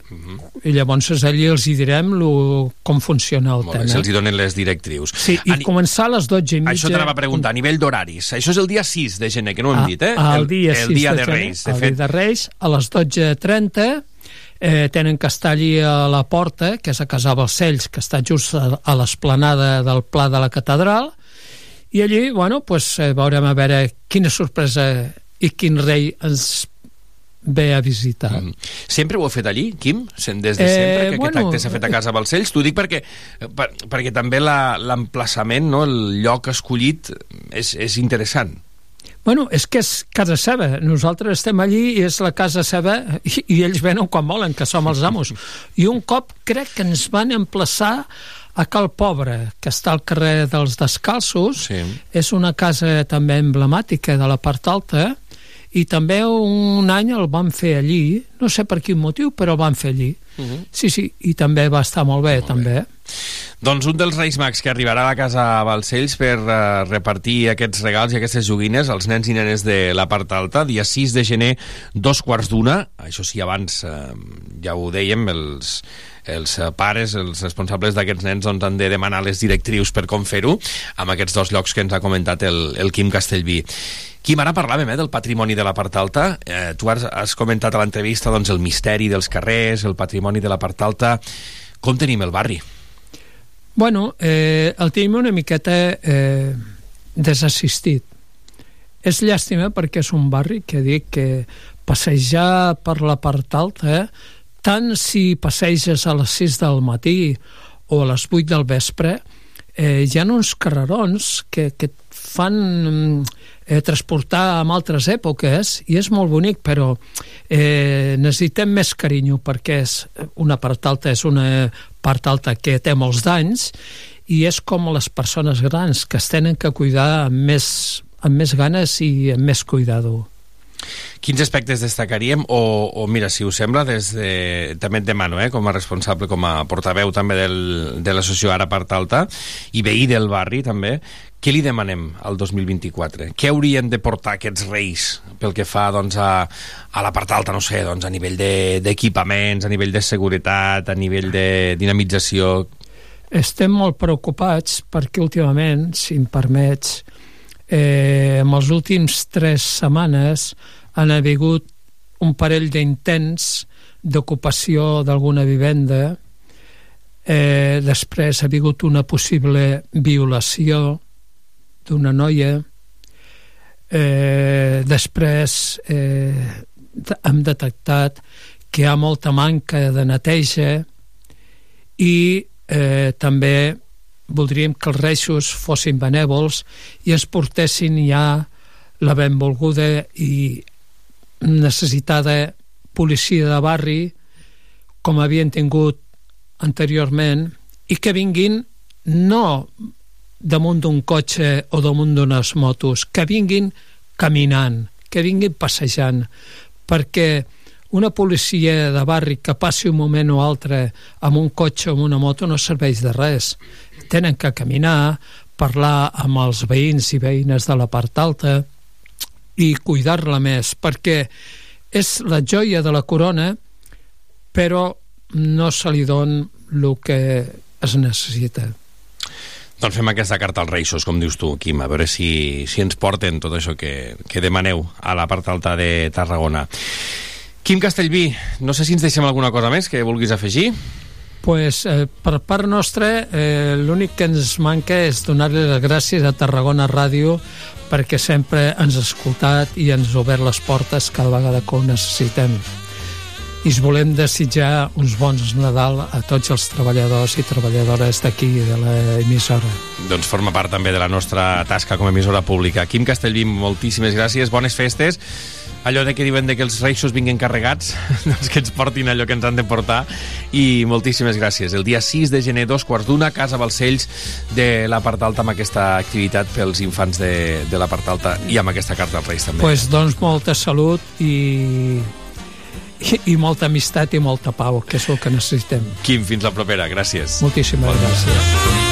Speaker 14: i llavors allí els hi direm lo, com funciona el
Speaker 1: Molt bé,
Speaker 14: tema
Speaker 1: se'ls hi donen les directrius.
Speaker 14: sí, i
Speaker 1: Ani-
Speaker 14: començar a les 12 i mitja
Speaker 1: Això t'anava a preguntar, a nivell d'horaris. Això és el dia 6 de gener, que no ho hem
Speaker 14: Ah,
Speaker 1: dit, eh?
Speaker 14: El, dia,
Speaker 1: el
Speaker 14: 6
Speaker 1: dia de,
Speaker 14: gener,
Speaker 1: Reis. De
Speaker 14: el
Speaker 1: fet,
Speaker 14: dia de Reis, a les 12.30 eh, tenen que estar allí a la porta, que és a Casa Balcells, que està just a, a l'esplanada del Pla de la Catedral, i allí, bueno, pues, eh, veurem a veure quina sorpresa i quin rei ens ve a visitar. Mm.
Speaker 1: Sempre ho heu fet allí, Quim? Des de
Speaker 14: Eh,
Speaker 1: sempre que
Speaker 14: bueno,
Speaker 1: aquest acte s'ha fet a casa Balcells? T'ho dic perquè, per, perquè també la- l'emplaçament, no? el lloc escollit és, és interessant.
Speaker 14: Bueno, és que és casa seva. Nosaltres estem allí i és la casa seva i, i ells venen quan volen, que som els amos. I un cop crec que ens van emplaçar a Cal Pobre, que està al carrer dels Descalços.
Speaker 1: Sí.
Speaker 14: És una casa també emblemàtica de la part alta i també un any el van fer allí, no sé per quin motiu, però el van fer allí.
Speaker 1: Uh -huh.
Speaker 14: Sí, sí, i també va estar molt bé, molt també. Bé.
Speaker 1: Doncs un dels Reis Mags que arribarà a la casa Balcells per uh, repartir aquests regals i aquestes joguines als nens i nenes de la part alta, dia 6 de gener, dos quarts d'una, això sí, abans uh, ja ho dèiem, els, els pares, els responsables d'aquests nens doncs, han de demanar les directrius per com fer-ho, amb aquests dos llocs que ens ha comentat el, el Quim Castellví. Quim, ara parlàvem eh, del patrimoni de la part alta. Eh, tu has, has comentat a l'entrevista doncs, el misteri dels carrers, el patrimoni de la part alta. Com tenim el barri?
Speaker 14: Bueno, eh, el tenim una miqueta eh, desassistit. És llàstima perquè és un barri que dic que passejar per la part alta, tant si passeges a les 6 del matí o a les 8 del vespre, eh, hi ha uns carrerons que, que fan eh, transportar en altres èpoques i és molt bonic, però eh, necessitem més carinyo perquè és una part alta és una part alta que té molts danys i és com les persones grans que es tenen que cuidar amb més amb més ganes i amb més cuidado.
Speaker 1: Quins aspectes destacaríem? O, o mira, si us sembla, des de, també et demano, eh, com a responsable, com a portaveu també del, de l'associació Ara Part Alta i veí del barri també, què li demanem al 2024? Què haurien de portar aquests reis pel que fa doncs, a, a la part alta, no sé, doncs, a nivell de- d'equipaments, a nivell de seguretat, a nivell de dinamització?
Speaker 14: Estem molt preocupats perquè últimament, si em permets, eh, en els últims tres setmanes han hagut un parell d'intents d'ocupació d'alguna vivenda, eh, després ha hagut una possible violació d'una noia, eh, després eh, hem detectat que hi ha molta manca de neteja i eh, també voldríem que els reixos fossin benèvols i ens portessin ja la benvolguda i necessitada policia de barri com havien tingut anteriorment i que vinguin no damunt d'un cotxe o damunt d'unes motos, que vinguin caminant, que vinguin passejant, perquè una policia de barri que passi un moment o altre amb un cotxe o amb una moto no serveix de res. Tenen que caminar, parlar amb els veïns i veïnes de la part alta i cuidar-la més, perquè és la joia de la corona, però no se li don el que es necessita.
Speaker 1: Doncs fem aquesta carta als Reixos, com dius tu, Quim, a veure si, si ens porten tot això que, que demaneu a la part alta de Tarragona. Quim Castellví, no sé si ens deixem alguna cosa més que vulguis afegir.
Speaker 14: Pues, eh, per part nostra, eh, l'únic que ens manca és donar-li les gràcies a Tarragona Ràdio perquè sempre ens ha escoltat i ens ha obert les portes cada vegada que ho necessitem. I us volem desitjar uns bons Nadal a tots els treballadors i treballadores d'aquí, de l'emissora.
Speaker 1: Doncs forma part també de la nostra tasca com a emissora pública. Quim Castellví, moltíssimes gràcies, bones festes. Allò de que diuen de que els reixos vinguin carregats, doncs que ens portin allò que ens han de portar. I moltíssimes gràcies. El dia 6 de gener, dos quarts d'una, Casa Balcells de la part alta amb aquesta activitat pels infants de, de la part alta i amb aquesta carta als Reis també.
Speaker 14: Pues, doncs molta salut i, i, i molta amistat i molta pau, que és el que necessitem.
Speaker 1: Quim, fins la propera. Gràcies.
Speaker 14: Moltíssimes gràcies.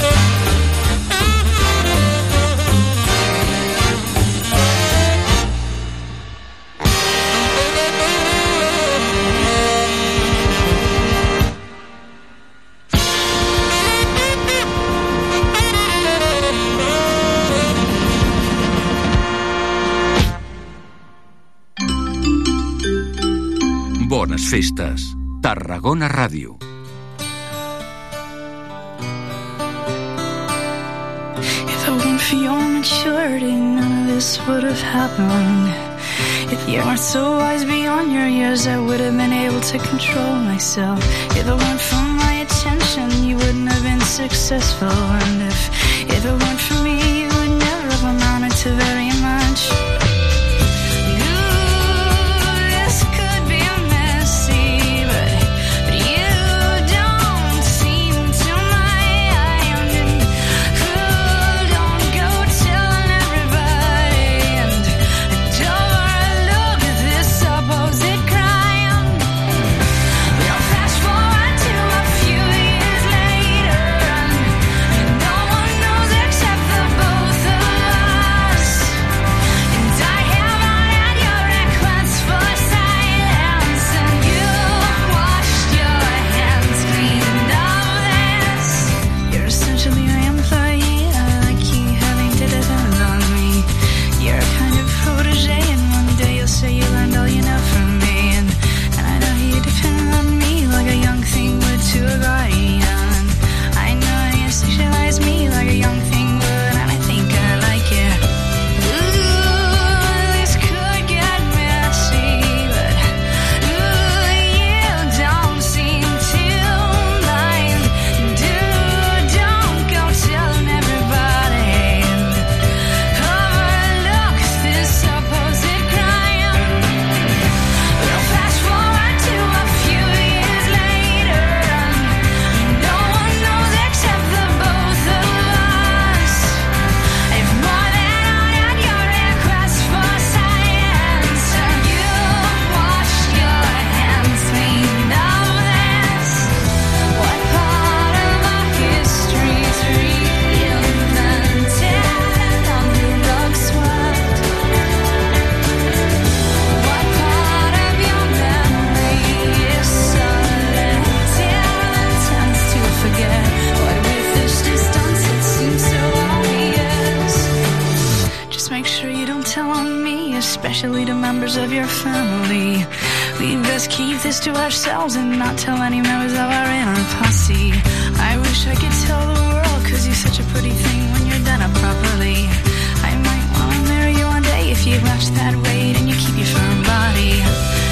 Speaker 13: Festes. Tarragona Ràdio.
Speaker 15: If it weren't for your maturity, none of this would have happened. If you weren't so wise beyond your years, I would have been able to control myself. If it weren't for my attention, you wouldn't have been successful. And if, if it weren't for me, you would never have amounted to very members of your family. We'd best keep this to ourselves and not tell any members of our inner posse. I wish I could tell the world, cause you're such a pretty thing when you're done up properly. I might wanna marry you one day if you watch that weight and you keep your firm body.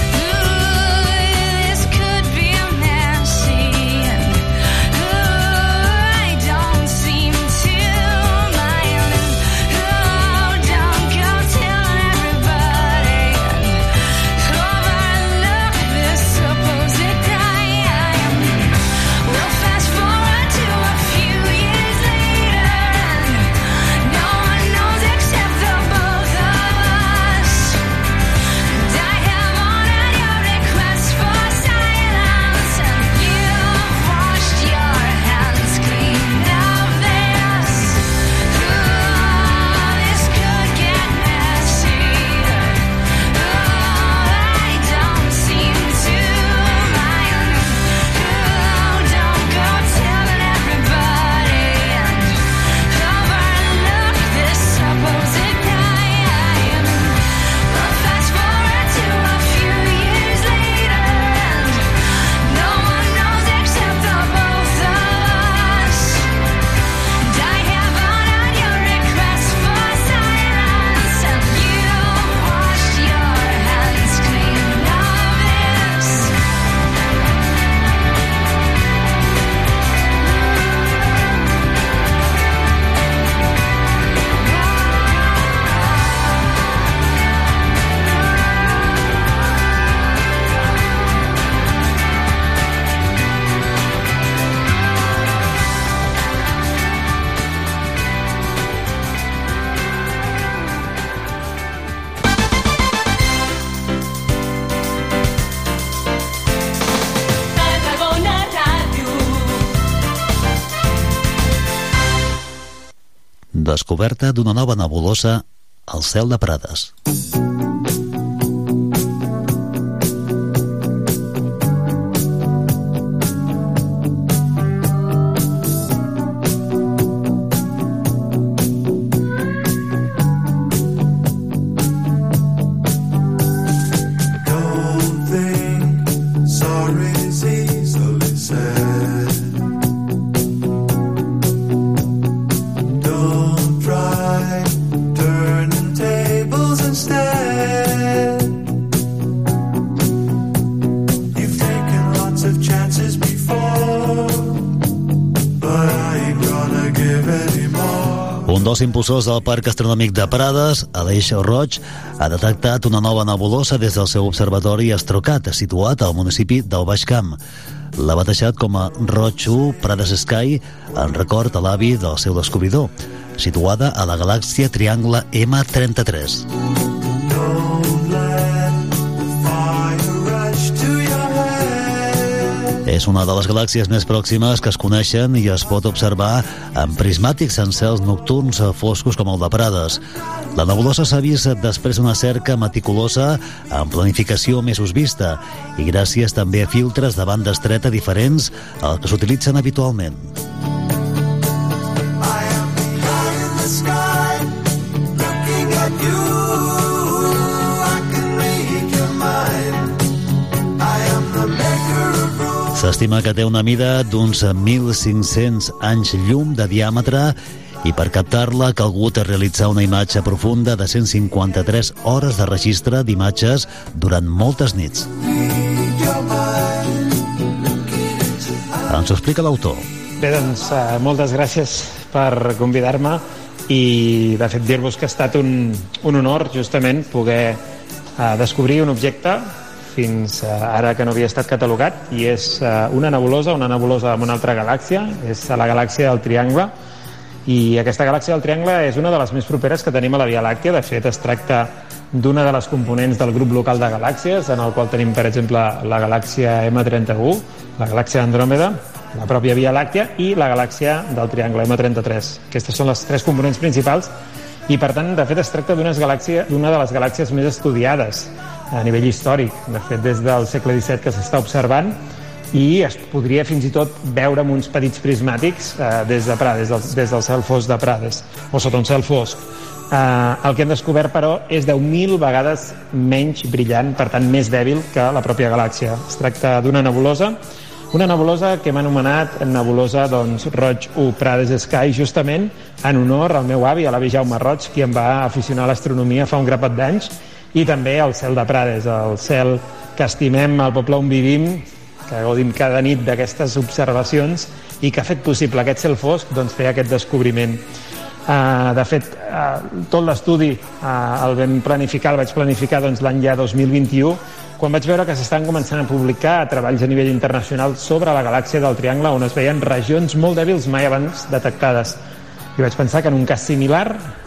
Speaker 16: Descoberta d'una nova nebulosa al cel de Prades. Impulsors del Parc Astronòmic de Prades, Aleix Roig, ha detectat una nova nebulosa des del seu observatori Astrocat, situat al municipi del Baix Camp. L'ha batejat com a Roig 1 Prades Sky, en record a l'avi del seu descobridor, situada a la galàxia Triangle M33. És una de les galàxies més pròximes que es coneixen i es pot observar amb prismàtics en cels nocturns foscos com el de Prades. La nebulosa s'ha vist després d'una cerca meticulosa amb planificació mesos vista i gràcies també a filtres de banda estreta diferents als que s'utilitzen habitualment. S'estima que té una mida d'uns 1.500 anys llum de diàmetre i per captar-la ha calgut realitzar una imatge profunda de 153 hores de registre d'imatges durant moltes nits. Ens ho explica l'autor.
Speaker 17: Bé, doncs, eh, moltes gràcies per convidar-me i, de fet, dir-vos que ha estat un, un honor, justament, poder eh, descobrir un objecte fins eh, ara que no havia estat catalogat i és eh, una nebulosa, una nebulosa d'una altra galàxia, és a la galàxia del Triangle i aquesta galàxia del Triangle és una de les més properes que tenim a la Via Làctea, de fet es tracta d'una de les components del grup local de galàxies, en el qual tenim, per exemple, la galàxia M31, la galàxia d'Andròmeda, la pròpia Via Làctea i la galàxia del Triangle M33. Aquestes són les tres components principals i, per tant, de fet, es tracta d'una de les galàxies més estudiades a nivell històric. De fet, des del segle XVII que s'està observant i es podria fins i tot veure amb uns petits prismàtics eh, des de Prades, des del, des del cel fosc de Prades, o sota un cel fosc. Eh, el que hem descobert, però, és 10.000 vegades menys brillant, per tant, més dèbil que la pròpia galàxia. Es tracta d'una nebulosa, una nebulosa que hem anomenat nebulosa doncs, Roig U Prades Sky, justament en honor al meu avi, a l'avi Jaume Roig, qui em va aficionar a l'astronomia fa un grapat d'anys, i també al cel de Prades, el cel que estimem al poble on vivim, que gaudim cada nit d'aquestes observacions i que ha fet possible aquest cel fosc doncs, fer aquest descobriment. Uh, de fet, uh, tot l'estudi uh, el vam planificar, el vaig planificar doncs, l'any ja 2021, quan vaig veure que s'estan començant a publicar treballs a nivell internacional sobre la galàxia del Triangle, on es veien regions molt dèbils mai abans detectades. I vaig pensar que en un cas similar,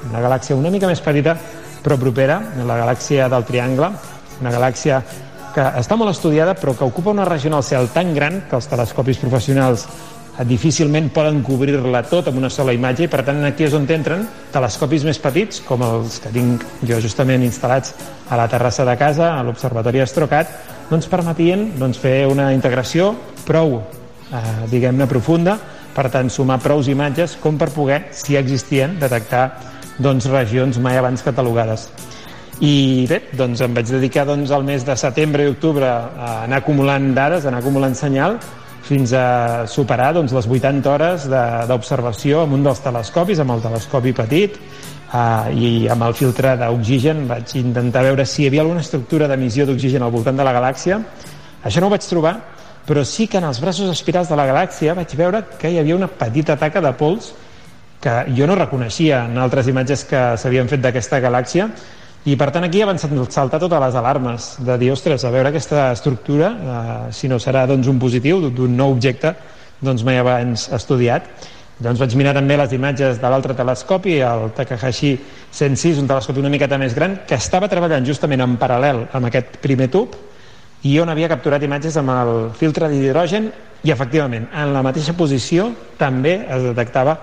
Speaker 17: una galàxia una mica més petita, però propera, la galàxia del Triangle, una galàxia que està molt estudiada però que ocupa una regió el cel tan gran que els telescopis professionals difícilment poden cobrir-la tot amb una sola imatge i per tant aquí és on entren telescopis més petits com els que tinc jo justament instal·lats a la terrassa de casa, a l'Observatori Astrocat doncs permetien doncs, fer una integració prou eh, diguem-ne profunda per tant sumar prous imatges com per poder, si existien, detectar doncs, regions mai abans catalogades. I bé, doncs em vaig dedicar doncs, al mes de setembre i octubre a anar acumulant dades, a anar acumulant senyal fins a superar doncs, les 80 hores d'observació amb un dels telescopis, amb el telescopi petit eh, i amb el filtre d'oxigen vaig intentar veure si hi havia alguna estructura d'emissió d'oxigen al voltant de la galàxia. Això no ho vaig trobar però sí que en els braços espirals de la galàxia vaig veure que hi havia una petita taca de pols que jo no reconeixia en altres imatges que s'havien fet d'aquesta galàxia i per tant aquí ja van saltar totes les alarmes de dir, ostres, a veure aquesta estructura eh, si no serà doncs, un positiu d'un nou objecte doncs mai abans estudiat. Doncs vaig mirar també les imatges de l'altre telescopi, el Takahashi 106, un telescopi una miqueta més gran, que estava treballant justament en paral·lel amb aquest primer tub i on havia capturat imatges amb el filtre d'hidrogen i efectivament en la mateixa posició també es detectava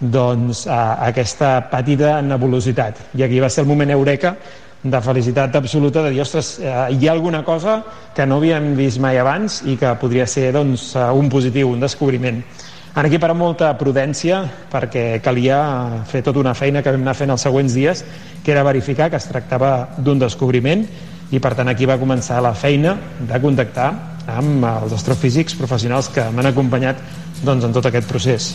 Speaker 17: doncs, a, aquesta petita nebulositat i aquí va ser el moment eureka de felicitat absoluta de dir, ostres, eh, hi ha alguna cosa que no havíem vist mai abans i que podria ser doncs, eh, un positiu, un descobriment. En aquí per molta prudència perquè calia fer tota una feina que vam anar fent els següents dies que era verificar que es tractava d'un descobriment i per tant aquí va començar la feina de contactar amb els astrofísics professionals que m'han acompanyat doncs, en tot aquest procés.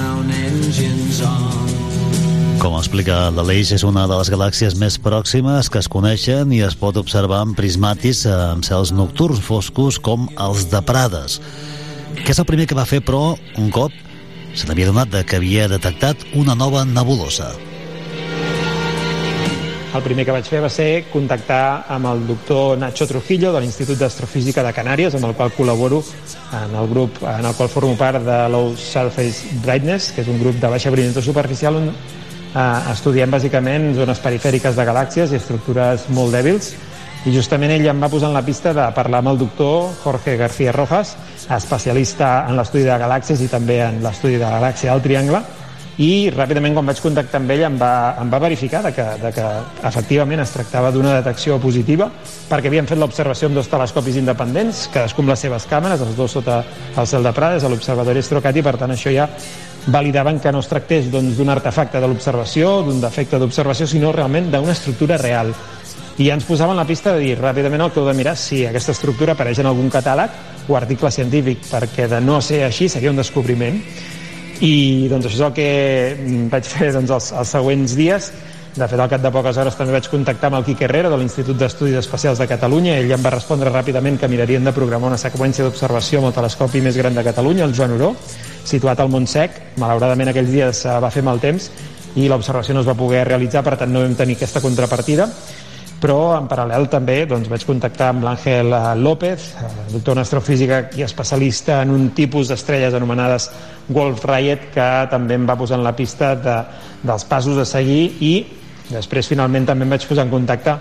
Speaker 16: Com explica l'Aleix, és una de les galàxies més pròximes que es coneixen i es pot observar amb prismatis amb cels nocturns foscos com els de Prades. Què és el primer que va fer, però, un cop se n'havia donat que havia detectat una nova nebulosa.
Speaker 17: El primer que vaig fer va ser contactar amb el doctor Nacho Trujillo de l'Institut d'Astrofísica de Canàries, amb el qual col·laboro en el grup en el qual formo part de Low Surface Brightness, que és un grup de baixa brillantor superficial on eh, estudiem bàsicament zones perifèriques de galàxies i estructures molt dèbils. I justament ell em va posar en la pista de parlar amb el doctor Jorge García Rojas, especialista en l'estudi de galàxies i també en l'estudi de la galàxia del Triangle, i ràpidament quan vaig contactar amb ell em va, em va verificar de que, de que efectivament es tractava d'una detecció positiva perquè havien fet l'observació amb dos telescopis independents, cadascú amb les seves càmeres, els dos sota el cel de Prades, a l'Observatori Astrocat, i per tant això ja validaven que no es tractés doncs, d'un artefacte de l'observació, d'un defecte d'observació, sinó realment d'una estructura real. I ja ens posaven la pista de dir ràpidament el que heu de mirar si aquesta estructura apareix en algun catàleg o article científic, perquè de no ser així seria un descobriment. I doncs això és el que mm, vaig fer doncs, els, els següents dies. De fet, al cap de poques hores també vaig contactar amb el Quique Herrera de l'Institut d'Estudis Espacials de Catalunya. Ell em va respondre ràpidament que mirarien de programar una seqüència d'observació amb el telescopi més gran de Catalunya, el Joan Oró, situat al Montsec. Malauradament aquells dies eh, va fer mal temps i l'observació no es va poder realitzar, per tant no vam tenir aquesta contrapartida. però en paral·lel també doncs, vaig contactar amb l'Àngel eh, López, eh, doctor en astrofísica i especialista en un tipus d'estrelles anomenades Wolf Rayet, que també em va posar en la pista de, dels passos a seguir i després finalment també em vaig posar en contacte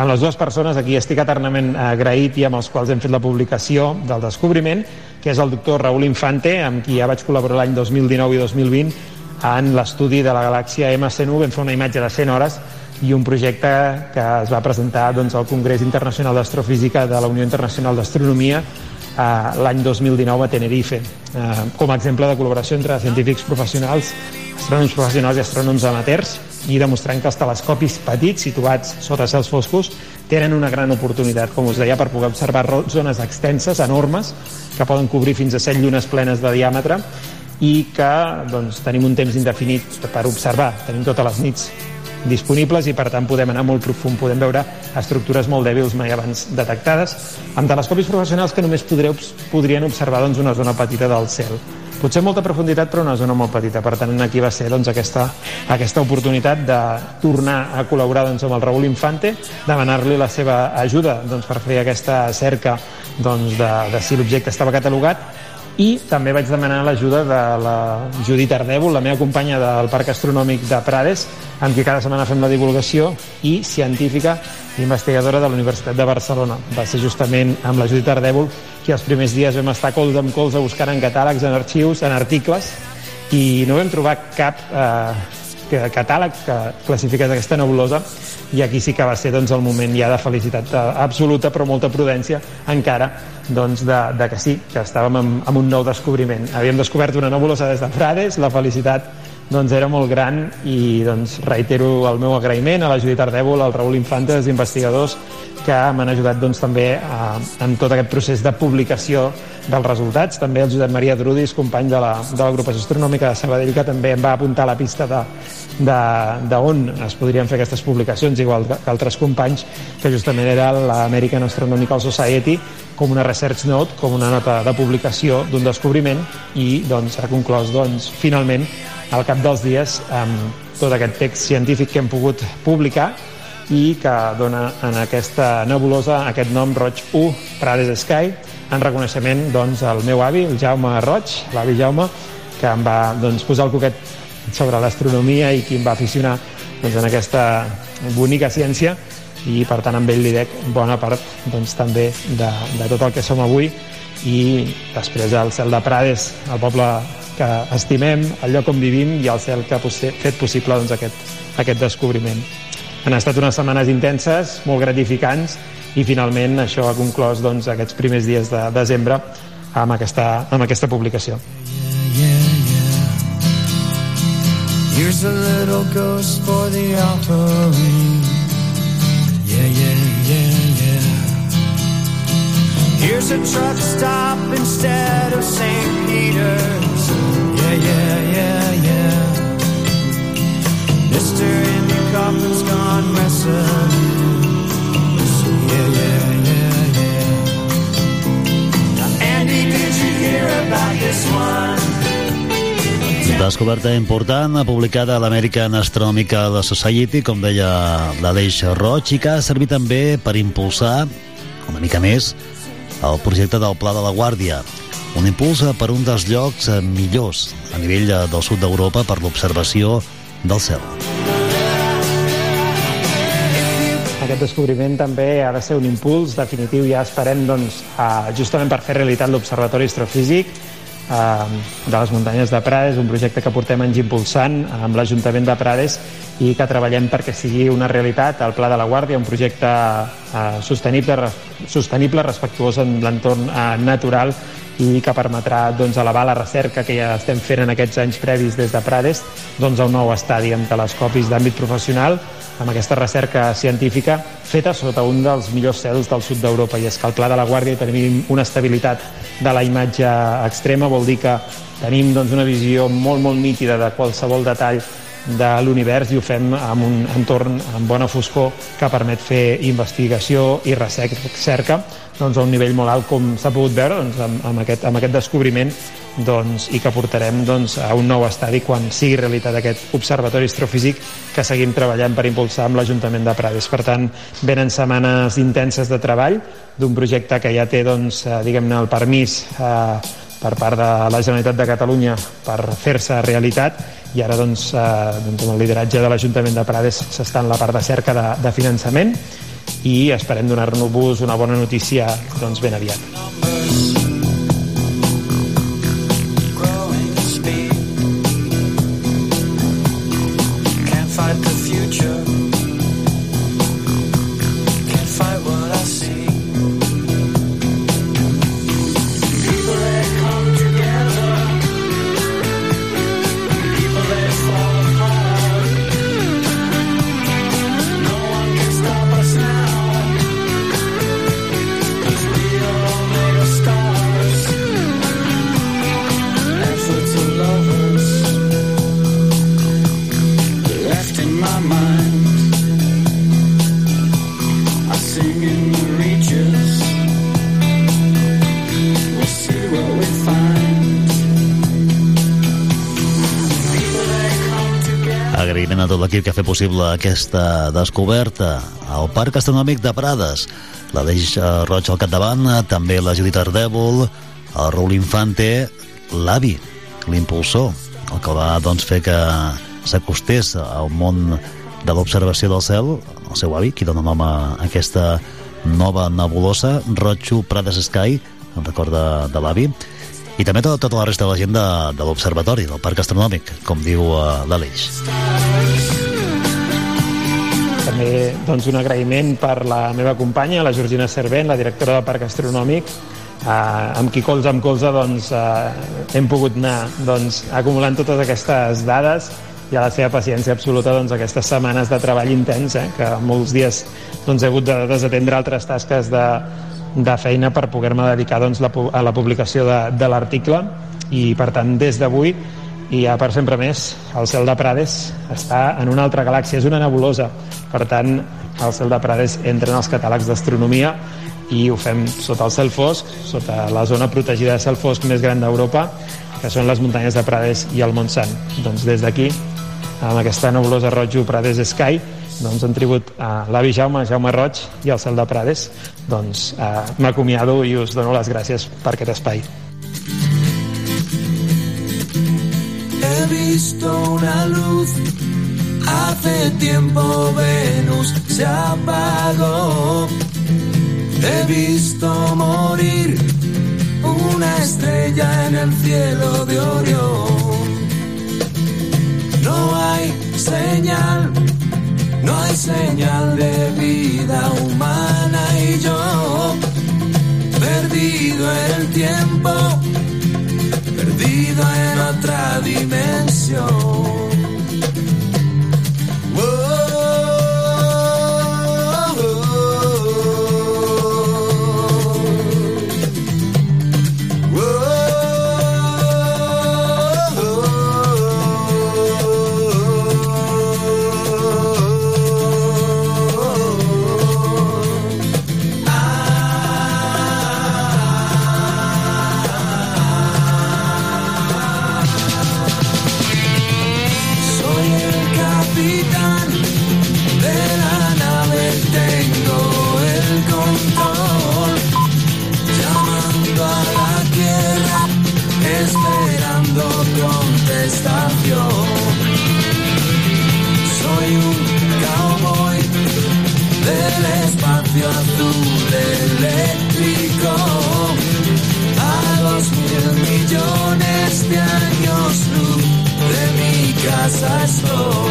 Speaker 17: amb les dues persones a qui estic eternament agraït i amb els quals hem fet la publicació del descobriment, que és el doctor Raúl Infante, amb qui ja vaig col·laborar l'any 2019 i 2020 en l'estudi de la galàxia MC9. Vam fer una imatge de 100 hores i un projecte que es va presentar doncs, al Congrés Internacional d'Astrofísica de la Unió Internacional d'Astronomia l'any 2019 a Tenerife, eh, com a exemple de col·laboració entre científics professionals, astrònoms professionals i astrònoms amateurs, i demostrant que els telescopis petits situats sota cels foscos tenen una gran oportunitat, com us deia, per poder observar zones extenses, enormes, que poden cobrir fins a 7 llunes plenes de diàmetre i que doncs, tenim un temps indefinit per observar. Tenim totes les nits disponibles i per tant podem anar molt profund, podem veure estructures molt dèbils mai abans detectades amb telescopis professionals que només podreu, podrien observar doncs, una zona petita del cel. Potser molta profunditat però una zona molt petita. Per tant aquí va ser doncs, aquesta, aquesta oportunitat de tornar a col·laborar doncs, amb el Raúl Infante demanar-li la seva ajuda doncs, per fer aquesta cerca doncs, de, de si l'objecte estava catalogat i també vaig demanar l'ajuda de la Judit Ardèvol, la meva companya del Parc Astronòmic de Prades, amb qui cada setmana fem la divulgació, i científica i investigadora de la Universitat de Barcelona. Va ser justament amb la Judit Ardèvol que els primers dies vam estar colze amb colze buscant en catàlegs, en arxius, en articles, i no vam trobar cap eh, que- catàleg que classifiqués aquesta nebulosa i aquí sí que va ser doncs, el moment ja de felicitat absoluta però molta prudència encara doncs, de, de que sí, que estàvem amb, amb un nou descobriment. Havíem descobert una nebulosa des de Frades, la felicitat doncs, era molt gran i doncs, reitero el meu agraïment a la Judit Ardèvol, al Raül Infante, als investigadors que m'han ajudat doncs, també a, en tot aquest procés de publicació dels resultats. També el Josep Maria Drudis, company de la, de l'agrupació astronòmica de Sabadell, que també em va apuntar a la pista de, de, de on es podrien fer aquestes publicacions, igual que altres companys, que justament era l'American Astronomical Society, com una research note, com una nota de publicació d'un descobriment i doncs, s'ha conclòs doncs, finalment al cap dels dies amb tot aquest text científic que hem pogut publicar i que dona en aquesta nebulosa aquest nom Roig 1 Prades Sky en reconeixement doncs, al meu avi, el Jaume Roig, l'avi Jaume, que em va doncs, posar el coquet sobre l'astronomia i qui em va aficionar doncs, en aquesta bonica ciència i per tant amb ell li dec bona part doncs, també de, de tot el que som avui i després el cel de Prades, el poble que estimem, el lloc on vivim i el cel que ha fet possible doncs, aquest, aquest descobriment. Han estat unes setmanes intenses, molt gratificants i finalment això ha conclòs doncs, aquests primers dies de desembre amb aquesta, amb aquesta publicació.
Speaker 11: Here's a little ghost for the offering. Yeah, yeah, yeah, yeah. Here's a truck stop instead of St. Peter's. Yeah, yeah, yeah, yeah. Mr. Andy Kaufman's gone wrestling. Yeah, yeah, yeah, you hear about this one?
Speaker 16: Descoberta important, publicada a l'American Astronomical Society, com deia l'Aleix Roig, i que ha servit també per impulsar una mica més el projecte del Pla de la Guàrdia, un impuls per un dels llocs millors a nivell del sud d'Europa per l'observació del cel.
Speaker 17: Aquest descobriment també ha de ser un impuls definitiu, ja esperem doncs, justament per fer realitat l'Observatori Astrofísic de les muntanyes de Prades, un projecte que portem anys impulsant amb l'Ajuntament de Prades i que treballem perquè sigui una realitat. El Pla de la Guàrdia, un projecte sostenible, sostenible, respectuós amb l'entorn natural i que permetrà doncs, elevar la recerca que ja estem fent en aquests anys previs des de Prades doncs, a un nou estadi amb telescopis d'àmbit professional amb aquesta recerca científica feta sota un dels millors cels del sud d'Europa i és que al Pla de la Guàrdia tenim una estabilitat de la imatge extrema, vol dir que tenim doncs, una visió molt, molt nítida de qualsevol detall de l'univers i ho fem amb un entorn amb bona foscor que permet fer investigació i recerca doncs, a un nivell molt alt com s'ha pogut veure doncs, amb, amb, aquest, amb aquest descobriment doncs, i que portarem doncs, a un nou estadi quan sigui realitat aquest observatori astrofísic que seguim treballant per impulsar amb l'Ajuntament de Prades. Per tant, venen setmanes intenses de treball d'un projecte que ja té doncs, eh, diguem-ne el permís eh, per part de la Generalitat de Catalunya per fer-se realitat i ara doncs, eh, doncs amb el lideratge de l'Ajuntament de Prades s'està en la part de cerca de, de finançament i esperem donar-nos una bona notícia doncs, ben aviat.
Speaker 16: Possible aquesta descoberta al Parc Astronòmic de Prades. L'Aleix eh, Roig al capdavant, eh, també la Judit Ardèvol, el Raül Infante, l'avi, l'impulsor, el que va doncs, fer que s'acostés al món de l'observació del cel, el seu avi, qui dona nom a aquesta nova nebulosa, Roig Prades Sky, en record de, de l'avi, i també tota, tota la resta de la gent de, de l'observatori, del Parc Astronòmic, com diu uh, l'Aleix.
Speaker 17: També doncs, un agraïment per la meva companya, la Georgina Servent, la directora del Parc Astronòmic, eh, amb qui colze amb colze doncs, eh, hem pogut anar doncs, acumulant totes aquestes dades i a la seva paciència absoluta doncs, aquestes setmanes de treball intens, eh, que molts dies doncs, he hagut de desatendre altres tasques de, de feina per poder-me dedicar doncs, la, a la publicació de, de l'article. I per tant des d'avui i ja per sempre més el cel de Prades està en una altra galàxia, és una nebulosa. Per tant el cel de Prades entra en els catàlegs d'astronomia i ho fem sota el cel fosc, sota la zona protegida de cel fosc més gran d'Europa que són les muntanyes de Prades i el Montsant doncs des d'aquí amb aquesta nebulosa rojo Prades Sky doncs en tribut a l'avi Jaume, Jaume Roig i al cel de Prades doncs eh, m'acomiado i us dono les gràcies per aquest espai
Speaker 11: visto una luz, hace tiempo Venus se apagó. He visto morir una estrella en el cielo de Orión. No hay señal, no hay señal de vida humana y yo, perdido en el tiempo, perdido en otra dimensión.
Speaker 18: Soy un cowboy del espacio azul eléctrico. A dos mil
Speaker 11: millones de años luz de mi casa estoy.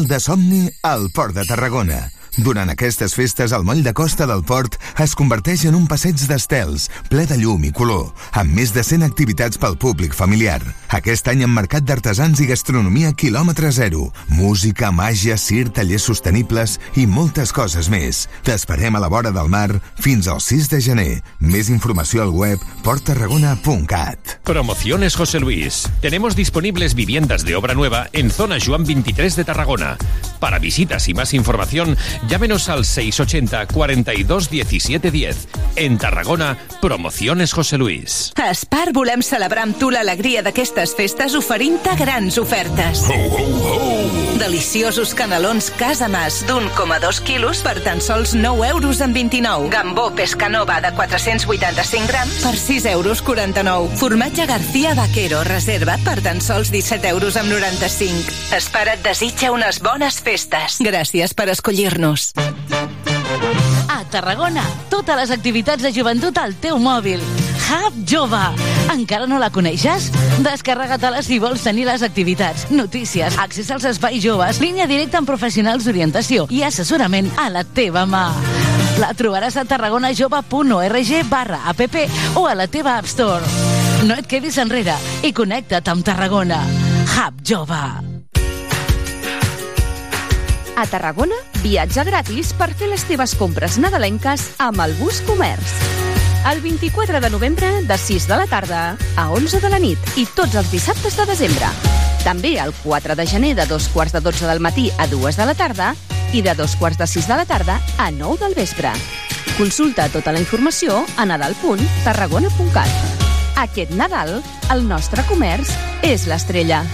Speaker 3: Nadal de somni al Port de Tarragona. Durant aquestes festes, el moll de costa del port es converteix en un passeig d'estels, ple de llum i color, amb més de 100 activitats pel públic familiar. Aquest any amb mercat d'artesans i gastronomia quilòmetre zero, música, màgia, cir, tallers sostenibles i moltes coses més. T'esperem a la vora del mar fins al 6 de gener. Més informació al web porttarragona.cat.
Speaker 1: Promociones José Luis. Tenemos disponibles viviendas de obra nueva en zona Juan 23 de Tarragona. Para visitas y más información, llámenos al 680 42 17 10. En Tarragona, Promociones José Luis.
Speaker 19: A Spar volem celebrar amb tu l'alegria d'aquestes festes oferint-te grans ofertes. Deliciosos canelons Casa Mas d'1,2 quilos per tan sols 9 euros amb 29. Gambó Pescanova de 485 grams per 6 euros 49. Formatge García Vaquero reserva per tan sols 17 euros amb 95. Spar et desitja unes bones festes. Gràcies per escollir-nos.
Speaker 4: A Tarragona, totes les activitats de joventut al teu mòbil. Hub Jove. Encara no la coneixes? Descarrega-te-la si vols tenir les activitats, notícies, accés als espais joves, línia directa amb professionals d'orientació i assessorament a la teva mà. La trobaràs a tarragonajove.org barra app o a la teva App Store. No et quedis enrere i connecta't amb Tarragona. Hub Jove.
Speaker 6: A Tarragona, viatge gratis per fer les teves compres nadalenques amb el bus comerç. El 24 de novembre, de 6 de la tarda a 11 de la nit i tots els dissabtes de desembre. També el 4 de gener de dos quarts de 12 del matí a 2 de la tarda i de dos quarts de 6 de la tarda a 9 del vespre. Consulta tota la informació a nadal.tarragona.cat. Aquest Nadal, el nostre comerç és l'estrella.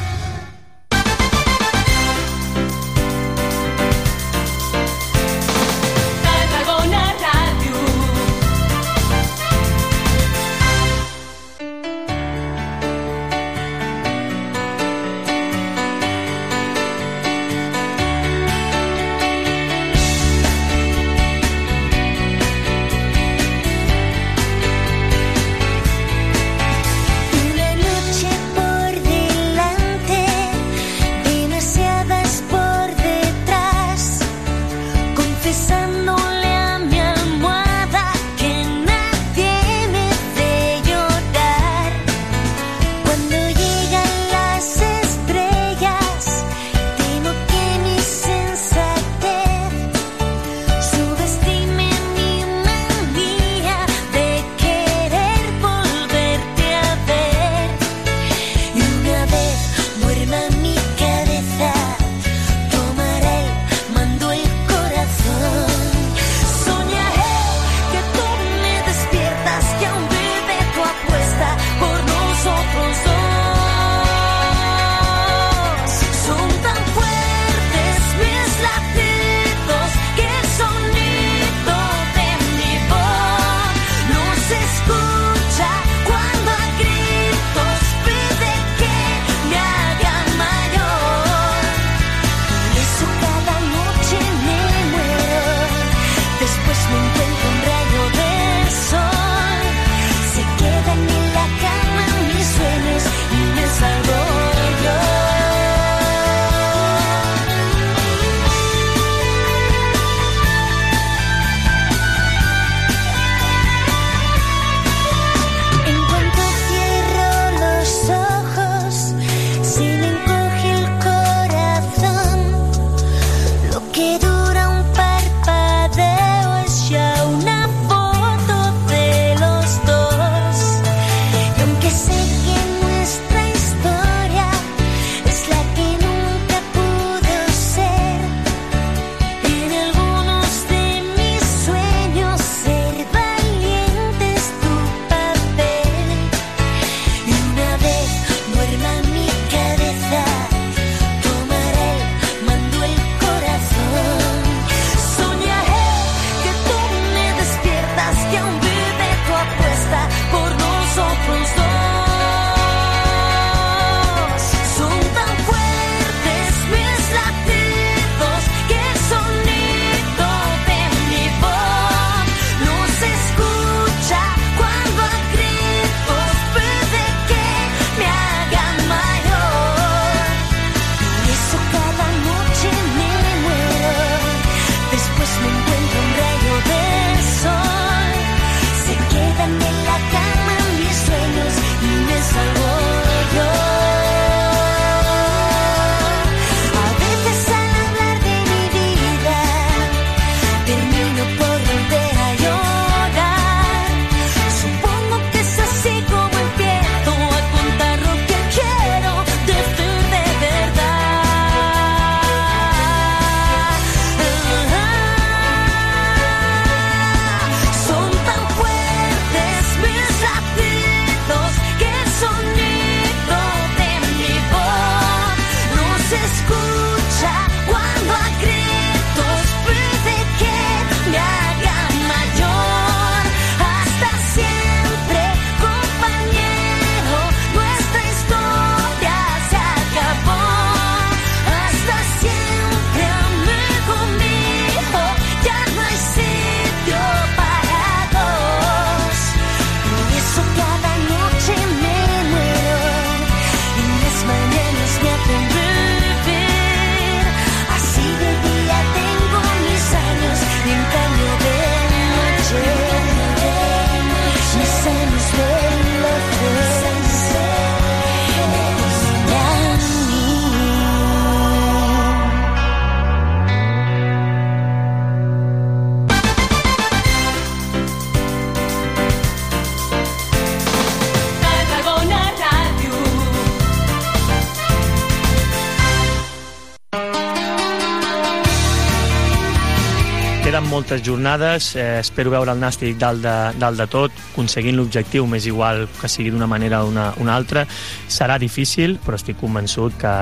Speaker 7: Moltes jornades, eh, espero veure el Nàstic dalt de, dalt de tot, aconseguint l'objectiu, m'és igual que sigui d'una manera o una, una altra. Serà difícil, però estic convençut que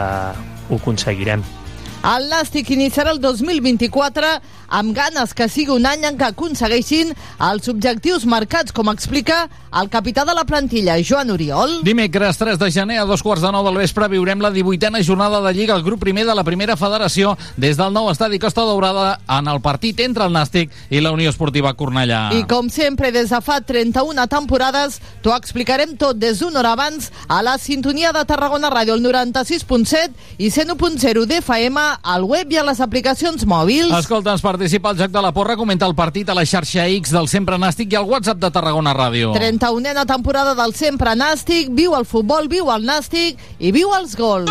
Speaker 7: ho aconseguirem.
Speaker 8: El Nàstic iniciarà el 2024 amb ganes que sigui un any en què aconsegueixin els objectius marcats, com explica el capità de la plantilla, Joan Oriol.
Speaker 9: Dimecres 3 de gener a dos quarts de nou del vespre viurem la 18a jornada de Lliga al grup primer de la primera federació des del nou estadi Costa Daurada en el partit entre el Nàstic i la Unió Esportiva Cornellà.
Speaker 8: I com sempre, des de fa 31 temporades, t'ho explicarem tot des d'una hora abans a la sintonia de Tarragona Ràdio, el 96.7 i 101.0 d'FM, al web i a les aplicacions mòbils.
Speaker 9: Escolta'ns, participa al Joc de la Porra, comenta el partit a la xarxa X del Sempre Nàstic i al WhatsApp de Tarragona Ràdio.
Speaker 8: 31a temporada del Sempre Nàstic, viu el futbol, viu el Nàstic i viu els gols.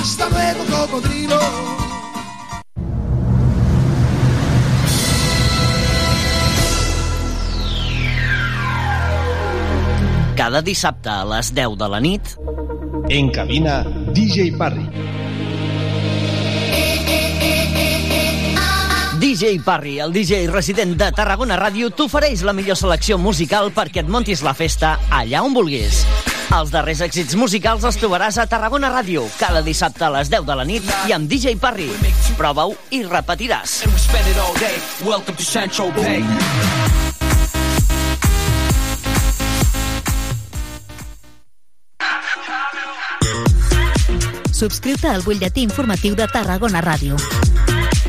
Speaker 11: Hasta luego, cocodrilo.
Speaker 20: Cada dissabte a les 10 de la nit...
Speaker 21: En cabina, DJ Parry.
Speaker 20: DJ Parry, el DJ resident de Tarragona Ràdio, t'ofereix la millor selecció musical perquè et montis la festa allà on vulguis. Els darrers èxits musicals els trobaràs a Tarragona Ràdio, cada dissabte a les 10 de la nit i amb DJ Parry. Prova-ho i repetiràs.
Speaker 22: Subscriu-te al butlletí informatiu de Tarragona Ràdio.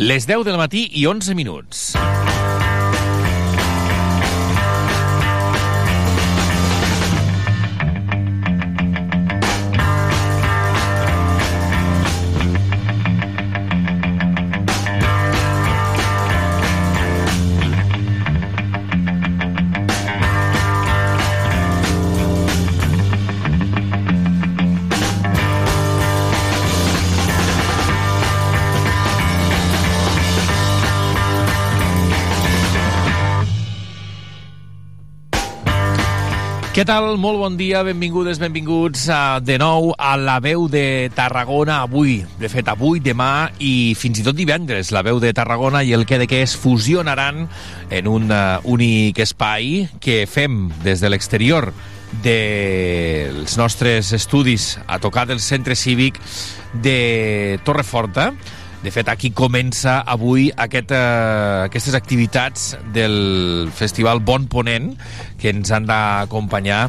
Speaker 1: Les 10 del matí i 11 minuts. Què tal? Molt bon dia, benvingudes, benvinguts uh, de nou a la veu de Tarragona avui. De fet, avui, demà i fins i tot divendres, la veu de Tarragona i el que de què es fusionaran en un uh, únic espai que fem des de l'exterior dels nostres estudis a tocar del centre cívic de Torreforta. De fet, aquí comença avui aquest, eh, aquestes activitats del Festival Bon Ponent que ens han d'acompanyar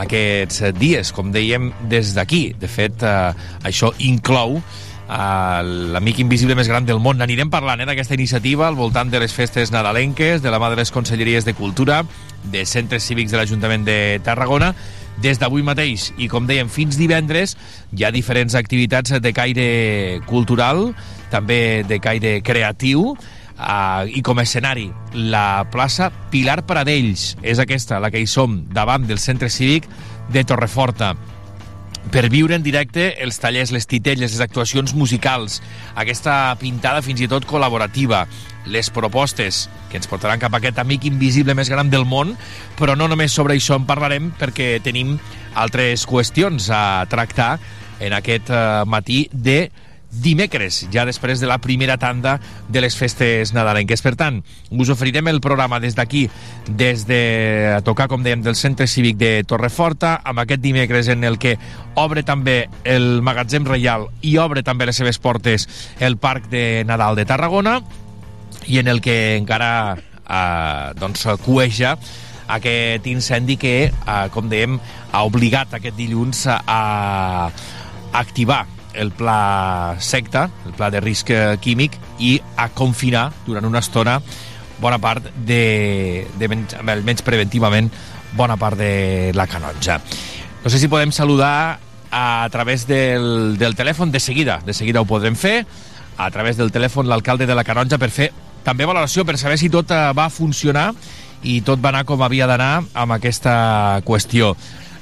Speaker 1: aquests dies, com dèiem, des d'aquí. De fet, eh, això inclou a l'amic invisible més gran del món. Anirem parlant eh, d'aquesta iniciativa al voltant de les festes nadalenques, de la mà de les conselleries de Cultura, de centres cívics de l'Ajuntament de Tarragona, des d'avui mateix i, com dèiem, fins divendres hi ha diferents activitats de caire cultural, també de caire creatiu, Uh, i com a escenari la plaça Pilar Pradells és aquesta, la que hi som davant del centre cívic de Torreforta. Per viure en directe els tallers, les titelles, les actuacions musicals, aquesta pintada fins i tot col·laborativa, les propostes que ens portaran cap a aquest amic invisible més gran del món, però no només sobre això en parlarem perquè tenim altres qüestions a tractar en aquest eh, matí de dimecres, ja després de la primera tanda de les festes nadalenques. Per tant, us oferirem el programa des d'aquí, des de a tocar, com dèiem, del Centre Cívic de Torreforta, amb aquest dimecres en el que obre també el Magatzem Reial i obre també les seves portes el Parc de Nadal de Tarragona i en el que encara eh, doncs, cueja aquest incendi que, eh, com dèiem, ha obligat aquest dilluns a, a activar el pla secta, el pla de risc eh, químic, i a confinar durant una estona bona part de, de menys, almenys preventivament, bona part de la canonja. No sé si podem saludar a través del, del telèfon de seguida, de seguida ho podrem fer, a través del telèfon l'alcalde de la Canonja per fer també valoració, per saber si tot eh, va funcionar i tot va anar com havia d'anar amb aquesta qüestió.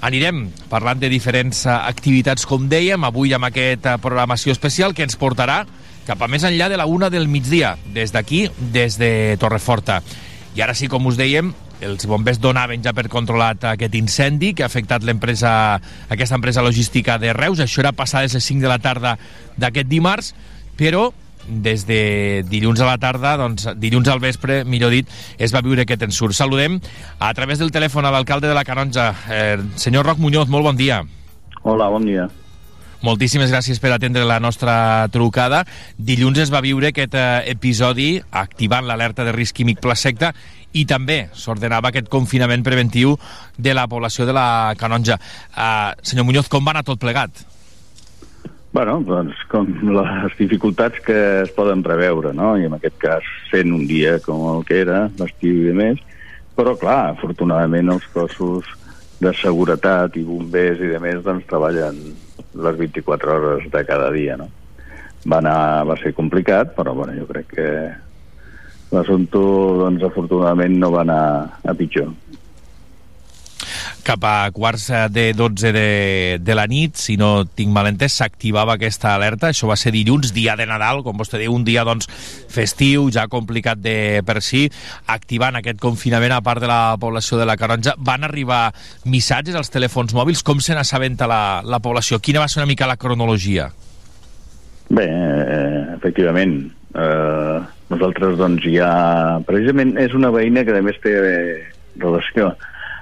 Speaker 1: Anirem parlant de diferents eh, activitats, com dèiem, avui amb aquesta programació especial que ens portarà cap a més enllà de la una del migdia, des d'aquí, des de Torreforta. I ara sí, com us dèiem, els bombers donaven ja per controlat aquest incendi que ha afectat l'empresa, aquesta empresa logística de Reus. Això era passades les 5 de la tarda d'aquest dimarts, però des de dilluns a la tarda, doncs dilluns al vespre, millor dit, es va viure aquest ensurt. Saludem a través del telèfon a l'alcalde de la Canonja, eh, senyor Roc Muñoz, molt bon dia.
Speaker 23: Hola, bon dia.
Speaker 1: Moltíssimes gràcies per atendre la nostra trucada. Dilluns es va viure aquest eh, episodi activant l'alerta de risc químic Placecta i també s'ordenava aquest confinament preventiu de la població de la Canonja. Uh, senyor Muñoz, com va anar tot plegat?
Speaker 23: Bueno, doncs com les dificultats que es poden preveure, no? I en aquest cas fent un dia com el que era, l'estiu i més, però clar, afortunadament els cossos de seguretat i bombers i de més doncs treballen les 24 hores de cada dia, no? Va, anar, va ser complicat, però bueno, jo crec que l'assumpte, doncs, afortunadament no va anar a pitjor
Speaker 1: cap a quarts de 12 de, de la nit, si no tinc mal entès, s'activava aquesta alerta. Això va ser dilluns, dia de Nadal, com vostè diu, un dia doncs, festiu, ja complicat de per si, activant aquest confinament a part de la població de la Canonja. Van arribar missatges als telèfons mòbils? Com se n'assabenta la, la població? Quina va ser una mica la cronologia?
Speaker 23: Bé, eh, efectivament, eh, nosaltres doncs ja... Precisament és una veïna que a més té eh, relació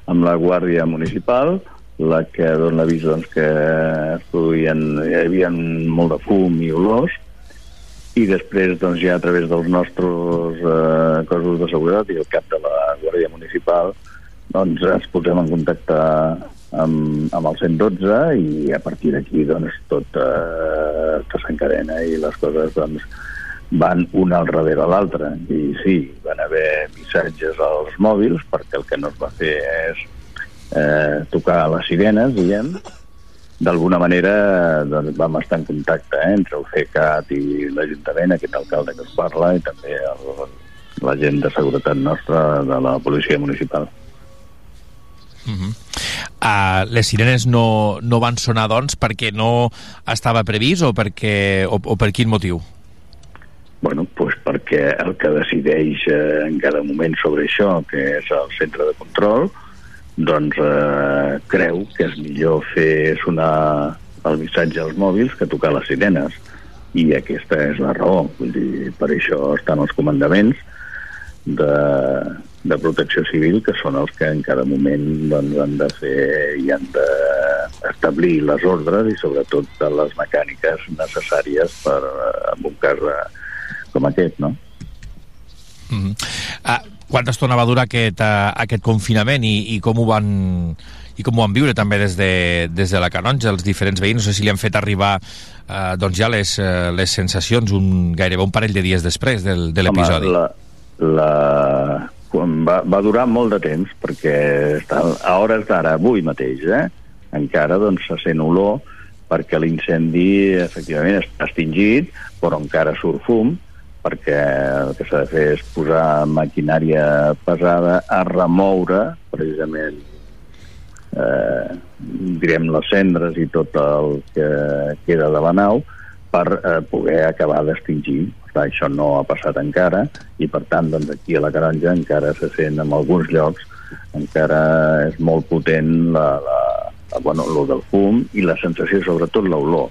Speaker 23: amb la Guàrdia Municipal, la que dona l'avís doncs, que produïen, hi havia molt de fum i olors, i després doncs, ja a través dels nostres eh, cossos de seguretat i el cap de la Guàrdia Municipal doncs ens posem en contacte amb, amb el 112 i a partir d'aquí doncs, tot, eh, tot s'encadena i les coses doncs, van una al darrere l'altra i sí, van haver missatges als mòbils perquè el que no es va fer és eh, tocar les sirenes, diguem d'alguna manera doncs, vam estar en contacte eh, entre el CECAT i l'Ajuntament, aquest alcalde que us parla i també el, la gent de seguretat nostra de la policia municipal
Speaker 1: Uh -huh. uh, les sirenes no, no van sonar, doncs, perquè no estava previst o, perquè, o, o per quin motiu?
Speaker 23: Bueno, pues perquè el que decideix eh, en cada moment sobre això, que és el centre de control, doncs eh, creu que és millor fer sonar el missatge als mòbils que tocar les sirenes. I aquesta és la raó. Vull dir, per això estan els comandaments de, de protecció civil, que són els que en cada moment doncs, han de fer i han d'establir les ordres i sobretot de les mecàniques necessàries per, eh, en un cas eh, com aquest, no?
Speaker 1: Mm -hmm. uh, quanta estona va durar aquest, uh, aquest confinament i, i com ho van i com ho van viure també des de, des de la Canonja, els diferents veïns, no sé si li han fet arribar eh, doncs ja les, uh, les sensacions un, gairebé un parell de dies després del, de l'episodi.
Speaker 23: La, la, quan va, va durar molt de temps perquè està, a hores d'ara, avui mateix, eh, encara doncs, se sent olor perquè l'incendi efectivament està extingit, però encara surt fum, perquè el que s'ha de fer és posar maquinària pesada a remoure precisament eh, direm les cendres i tot el que queda de la nau per eh, poder acabar d'extingir. Això no ha passat encara i per tant doncs, aquí a la Caranja encara se sent en alguns llocs encara és molt potent la, la, la, bueno, lo del fum i la sensació, sobretot l'olor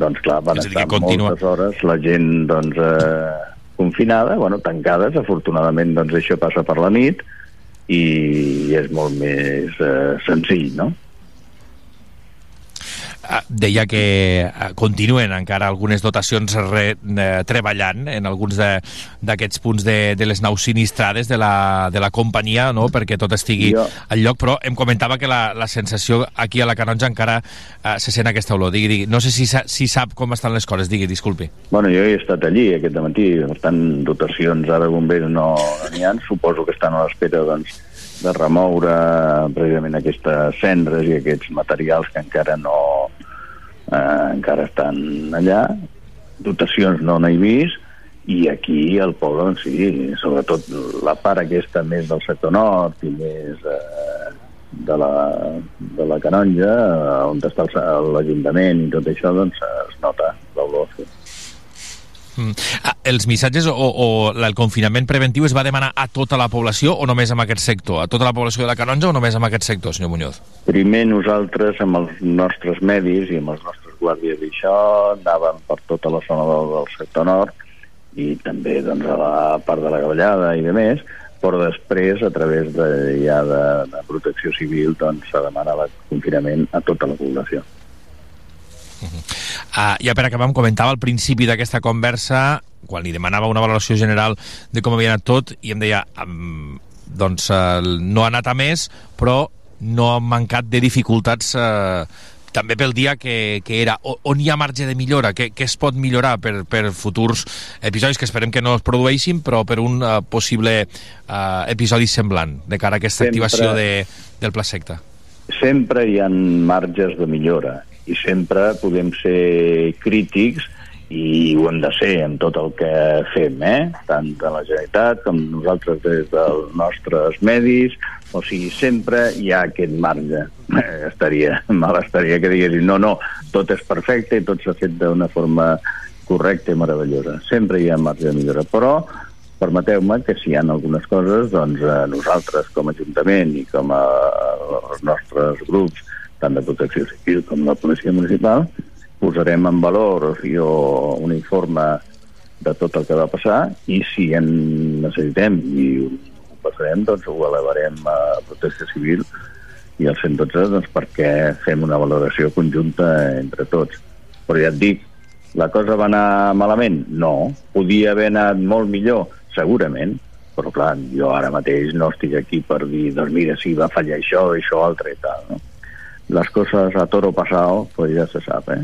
Speaker 23: doncs clar, van estar
Speaker 1: continua-
Speaker 23: moltes hores la gent doncs, eh, confinada, bueno, tancades, afortunadament doncs, això passa per la nit i és molt més eh, senzill, no?
Speaker 1: Ah, deia que ah, continuen encara algunes dotacions re, eh, treballant en alguns de- d'aquests punts de, de les naus sinistrades de la, de la companyia no? perquè tot estigui
Speaker 23: Jo-
Speaker 1: al lloc, però em comentava que la, la sensació aquí a la Canonja encara eh, se sent aquesta olor. Digui, digui. No sé si, si sap com estan les coses, digui, disculpi.
Speaker 23: Bueno, jo he estat allí aquest matí, per tant, dotacions ara bombers no no n'hi ha. Suposo que estan a l'espera doncs, de remoure precisament aquestes cendres i aquests materials que encara no eh, encara estan allà. Dotacions no n'he vist i aquí al poble, doncs, sí, sobretot la part aquesta més del sector nord i més eh, de, la, de la Canonja, eh, on està l'Ajuntament i tot això, doncs es nota.
Speaker 1: Ah, els missatges o, o el confinament preventiu es va demanar a tota la població o només amb aquest sector? A tota la població de la Canonja o només amb aquest sector, senyor Muñoz?
Speaker 23: Primer nosaltres, amb els nostres medis i amb els nostres guàrdies d'això, anàvem per tota la zona del, del sector nord i també doncs, a la part de la Gavellada i de més, però després, a través de, ja de, de protecció civil, doncs se demanava confinament a tota la població.
Speaker 1: Ah, ja per acabar, em comentava al principi d'aquesta conversa, quan li demanava una valoració general de com havia anat tot, i em deia, um, doncs uh, no ha anat a més, però no ha mancat de dificultats uh, també pel dia que, que era. O, on hi ha marge de millora? Què, què es pot millorar per, per futurs episodis que esperem que no es produeixin, però per un uh, possible uh, episodi semblant de cara a aquesta
Speaker 23: Sempre-
Speaker 1: activació de, del pla secta?
Speaker 23: sempre hi ha marges de millora i sempre podem ser crítics i ho hem de ser en tot el que fem, eh? tant de la Generalitat com nosaltres des dels nostres medis, o sigui, sempre hi ha aquest marge. Eh, estaria, mal estaria que diguessin no, no, tot és perfecte i tot s'ha fet d'una forma correcta i meravellosa. Sempre hi ha marge de millora, però permeteu-me que si hi ha algunes coses, doncs eh, nosaltres com a Ajuntament i com a els nostres grups, tant de protecció civil com la policia municipal, posarem en valor jo, un informe de tot el que va passar i si en necessitem i ho passarem, doncs ho elevarem a protecció civil i al 112 doncs, perquè fem una valoració conjunta entre tots. Però ja et dic, la cosa va anar malament? No. Podia haver anat molt millor? Segurament. Però clar, jo ara mateix no estic aquí per dir, doncs mira, si va fallar això, això, altre i tal, no? Les coses a toro pasado, pues ja se sap, eh?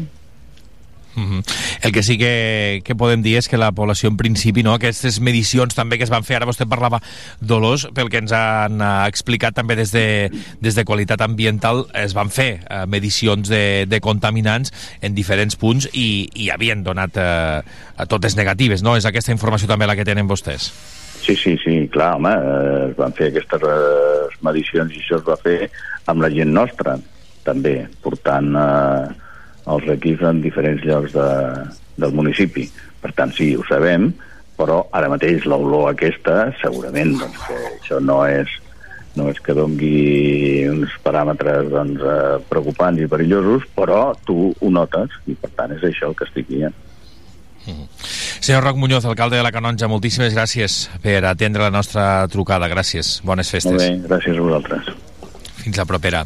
Speaker 1: Mhm. El que sí que, que podem dir és que la població en principi, no, aquestes medicions també que es van fer, ara vostè parlava d'olors, pel que ens han eh, explicat també des de, des de qualitat ambiental, es van fer eh, medicions de, de contaminants en diferents punts i, i havien donat eh, totes negatives, no? És aquesta informació també la que tenen vostès.
Speaker 23: Sí, sí, sí, clar, home, eh, es van fer aquestes eh, medicions i això es va fer amb la gent nostra, també, portant eh, els equips en diferents llocs de, del municipi. Per tant, sí, ho sabem, però ara mateix l'olor aquesta, segurament, doncs, que això no és no és que dongui uns paràmetres doncs, eh, preocupants i perillosos, però tu ho notes i per tant és això el que estic dient.
Speaker 1: Senyor Roc Muñoz, alcalde de la Canonja, moltíssimes gràcies per atendre la nostra trucada. Gràcies. Bones festes.
Speaker 23: Molt bé, gràcies a vosaltres.
Speaker 1: Fins la propera.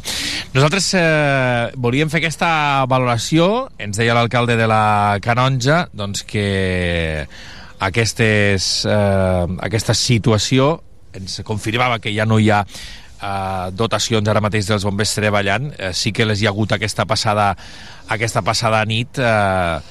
Speaker 1: Nosaltres eh, volíem fer aquesta valoració, ens deia l'alcalde de la Canonja, doncs que aquestes, eh, aquesta situació ens confirmava que ja no hi ha eh, dotacions ara mateix dels bombers treballant, eh, sí que les hi ha hagut aquesta passada, aquesta passada nit eh,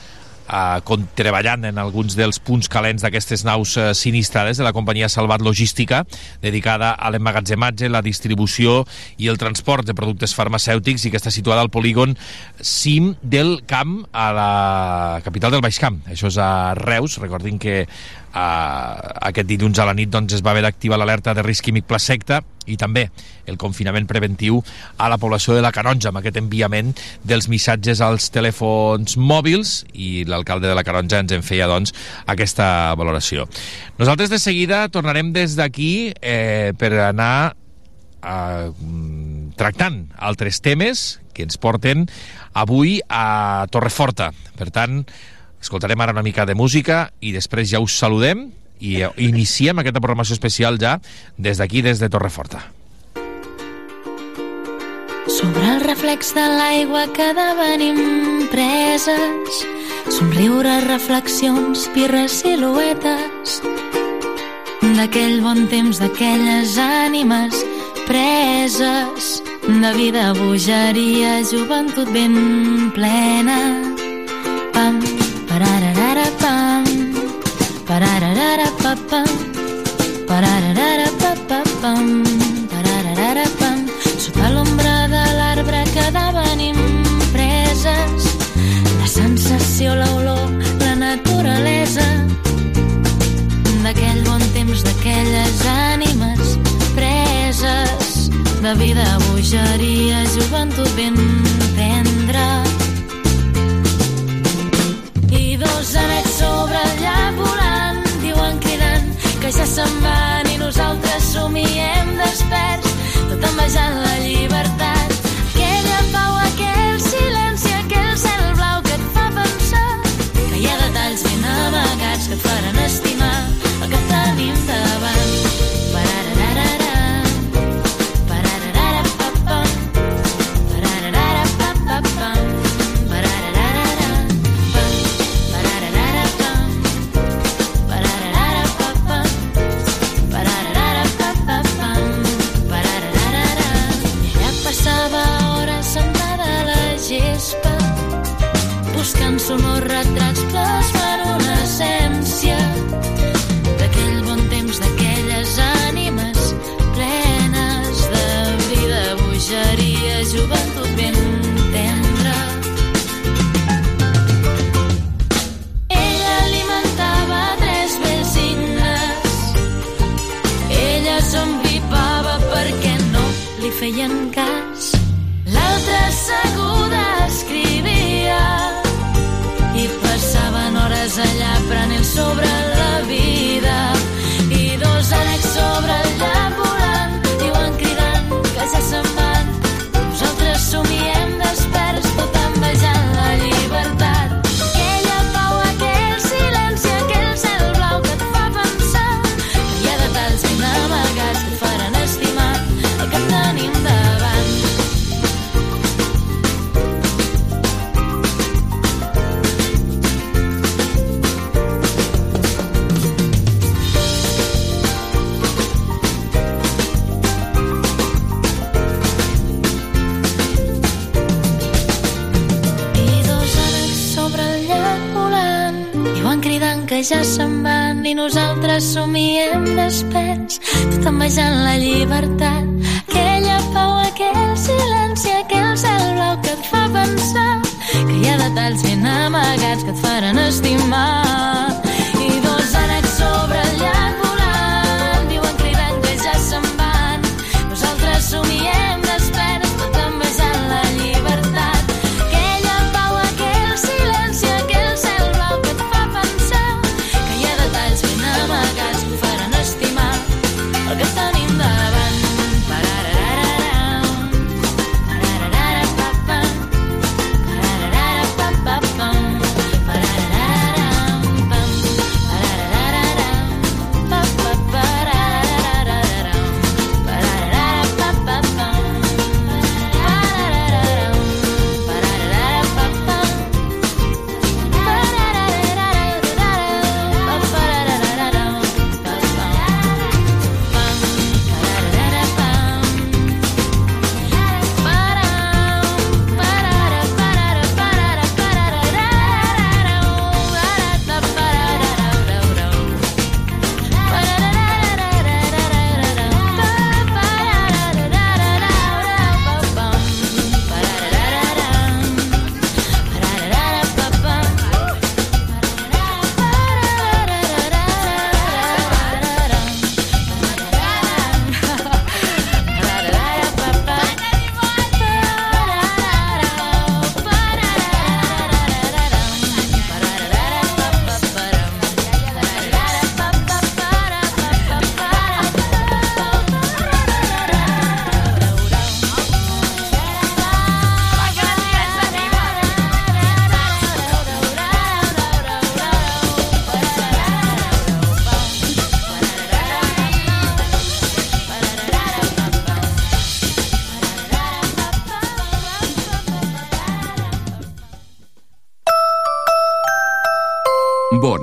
Speaker 1: eh, treballant en alguns dels punts calents d'aquestes naus eh, sinistrades de la companyia Salvat Logística, dedicada a l'emmagatzematge, la distribució i el transport de productes farmacèutics i que està situada al polígon cim del Camp a la capital del Baix Camp. Això és a Reus. Recordin que Uh, aquest dilluns a la nit doncs, es va haver d'activar l'alerta de risc químic placecta i també el confinament preventiu a la població de la Canonja amb aquest enviament dels missatges als telèfons mòbils i l'alcalde de la Canonja ens en feia doncs aquesta valoració. Nosaltres de seguida tornarem des d'aquí eh, per anar eh, tractant altres temes que ens porten avui a Torreforta. Per tant, escoltarem ara una mica de música i després ja us saludem i eh, iniciem aquesta programació especial ja des d'aquí, des de Torreforta.
Speaker 12: Sobre el reflex de l'aigua quedaven impreses somriure, reflexions, birres, siluetes d'aquell bon temps, d'aquelles ànimes preses de vida, bogeria, joventut ben plena. Pam, pararara, pam, pararara, pam, pararara, pam, pararara, pam. Sota l'ombra de l'arbre quedaven impreses la sensació, l'olor, la naturalesa d'aquell bon temps, d'aquelles ànimes preses. De vida, bogeria, joventut ben dos anets sobre llac volant diuen cridant que ja se'n van i nosaltres somiem desperts tot envejant la llibertat buscant sonors retrats plasmant una essència d'aquell bon temps, d'aquelles ànimes plenes de vida, bogeria, joventut ben tendra. Ella alimentava tres vells signes. Ella s'empipava perquè no li feien cas. L'altra asseguda escrivia hores allà prenent sobre la vida. I dos ànecs sobre el llac volant diuen cridant que ja se'n van. Nosaltres somiem ja se'n van i nosaltres somiem desperts. Tot envejant la llibertat. Aquella pau, aquell silenci aquell cel blau que et fa pensar que hi ha detalls ben amagats que et faran estimar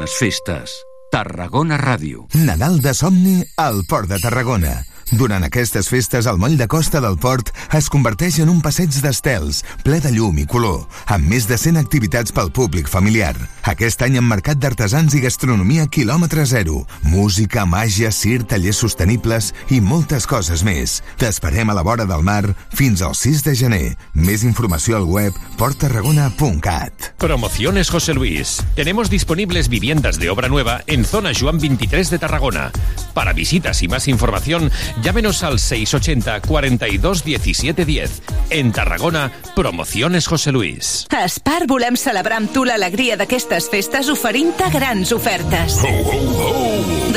Speaker 13: Bones festes. Tarragona Ràdio.
Speaker 3: Nadal de somni al Port de Tarragona. Durant aquestes festes, el moll de costa del port es converteix en un passeig d'estels, ple de llum i color, amb més de 100 activitats pel públic familiar. Aquest any amb mercat d'artesans i gastronomia quilòmetre zero, música, màgia, cir, tallers sostenibles i moltes coses més. T'esperem a la vora del mar fins al 6 de gener. Més informació al web porttarragona.cat.
Speaker 24: Promociones José Luis. Tenemos disponibles viviendas de obra nueva en zona Juan 23 de Tarragona. Para visitas y más información, llámenos al 680 42 17 10. En Tarragona, Promociones José Luis.
Speaker 19: A Spar volem celebrar amb tu l'alegria d'aquestes festes oferint-te grans ofertes.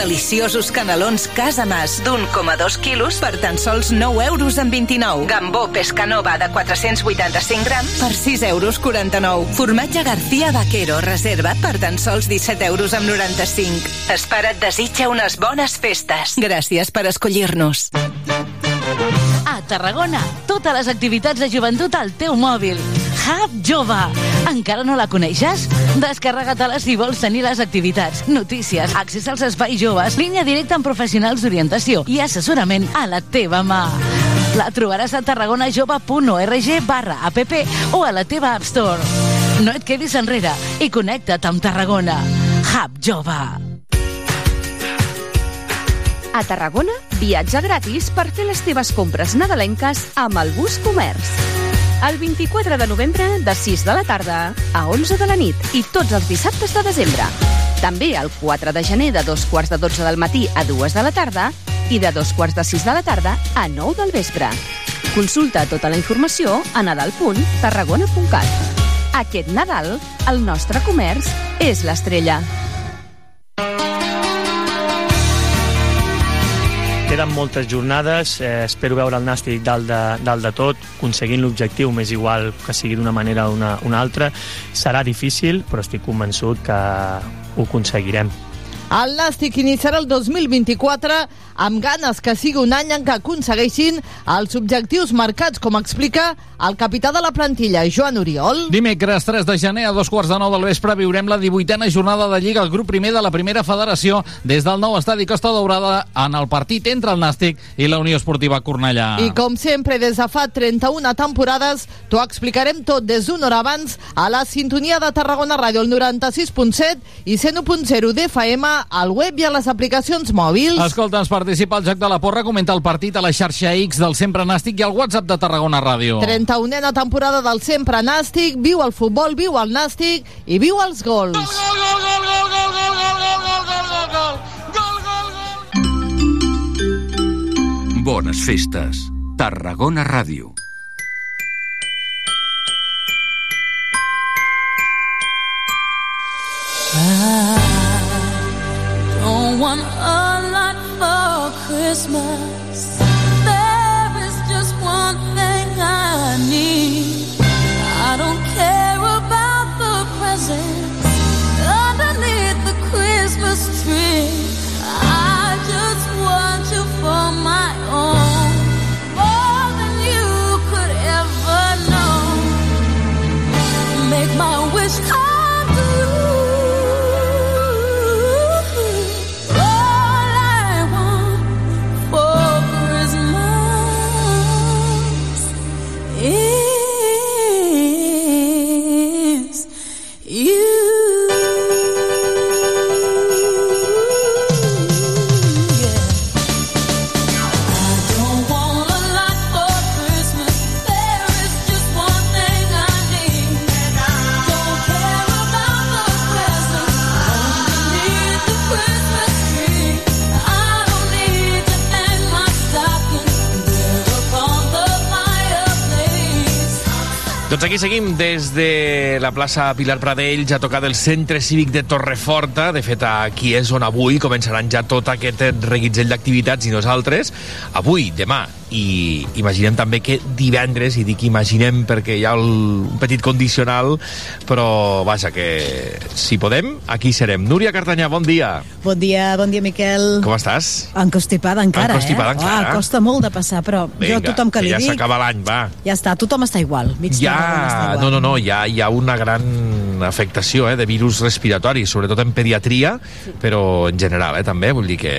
Speaker 19: Deliciosos canelons Casa Mas d'1,2 quilos per tan sols 9 euros amb 29. Gambó Pescanova de 485 grams per 6 euros 49. Formatge García Vaquero reserva per tan sols 17 euros amb 95. Espar et desitja unes bones festes. Gràcies per escollir-nos.
Speaker 4: A Tarragona, totes les activitats de joventut al teu mòbil. Hub Jove. Encara no la coneixes? Descarrega-te-la si vols tenir les activitats, notícies, accés als espais joves, línia directa amb professionals d'orientació i assessorament a la teva mà. La trobaràs a tarragonajove.org barra app o a la teva App Store. No et quedis enrere i connecta't amb Tarragona. Hub Jove.
Speaker 6: A Tarragona, viatge gratis per fer les teves compres nadalenques amb el bus comerç. El 24 de novembre, de 6 de la tarda a 11 de la nit i tots els dissabtes de desembre. També el 4 de gener de dos quarts de 12 del matí a 2 de la tarda i de dos quarts de 6 de la tarda a 9 del vespre. Consulta tota la informació a nadal.tarragona.cat. Aquest Nadal, el nostre comerç és l'estrella.
Speaker 7: Queden moltes jornades, eh, espero veure el Nàstic dalt de, dalt de tot, aconseguint l'objectiu, m'és igual que sigui d'una manera o una, una altra. Serà difícil, però estic convençut que ho aconseguirem.
Speaker 8: El Nàstic iniciarà el 2024 amb ganes que sigui un any en què aconsegueixin els objectius marcats, com explica el capità de la plantilla, Joan Oriol.
Speaker 9: Dimecres 3 de gener a dos quarts de nou del vespre viurem la 18a jornada de Lliga al grup primer de la primera federació des del nou estadi Costa Daurada en el partit entre el Nàstic i la Unió Esportiva Cornellà.
Speaker 8: I com sempre, des de fa 31 temporades, t'ho explicarem tot des d'una hora abans a la sintonia de Tarragona Ràdio, el 96.7 i 101.0 d'FM, al web i a les aplicacions mòbils.
Speaker 9: Escolta'ns, participa al Joc de la Porra, comenta el partit a la xarxa X del Sempre Nàstic i al WhatsApp de Tarragona Ràdio.
Speaker 8: 31a temporada del Sempre Nàstic, viu el futbol, viu el Nàstic i viu els gols.
Speaker 13: Bones festes. Tarragona Ràdio.
Speaker 12: I don't want a Christmas.
Speaker 1: Doncs aquí seguim des de la plaça Pilar Pradells a tocar del centre cívic de Torreforta. De fet, aquí és on avui començaran ja tot aquest reguitzell d'activitats i nosaltres, avui, demà i imaginem també que divendres, i dic imaginem perquè hi ha el, un petit condicional, però vaja, que si podem, aquí serem. Núria Cartanyà, bon dia.
Speaker 25: Bon dia, bon dia, Miquel.
Speaker 1: Com estàs?
Speaker 25: Encostipada encara,
Speaker 1: Encostipada
Speaker 25: eh?
Speaker 1: encara.
Speaker 25: Ah, costa molt de passar, però jo a tothom que,
Speaker 1: que
Speaker 25: li
Speaker 1: ja
Speaker 25: dic...
Speaker 1: s'acaba l'any, va.
Speaker 25: Ja està, tothom està igual. Mig
Speaker 1: Ja,
Speaker 25: està igual.
Speaker 1: no, no, no, ha, hi ha una gran afectació eh, de virus respiratoris, sobretot en pediatria, però en general eh, també, vull dir que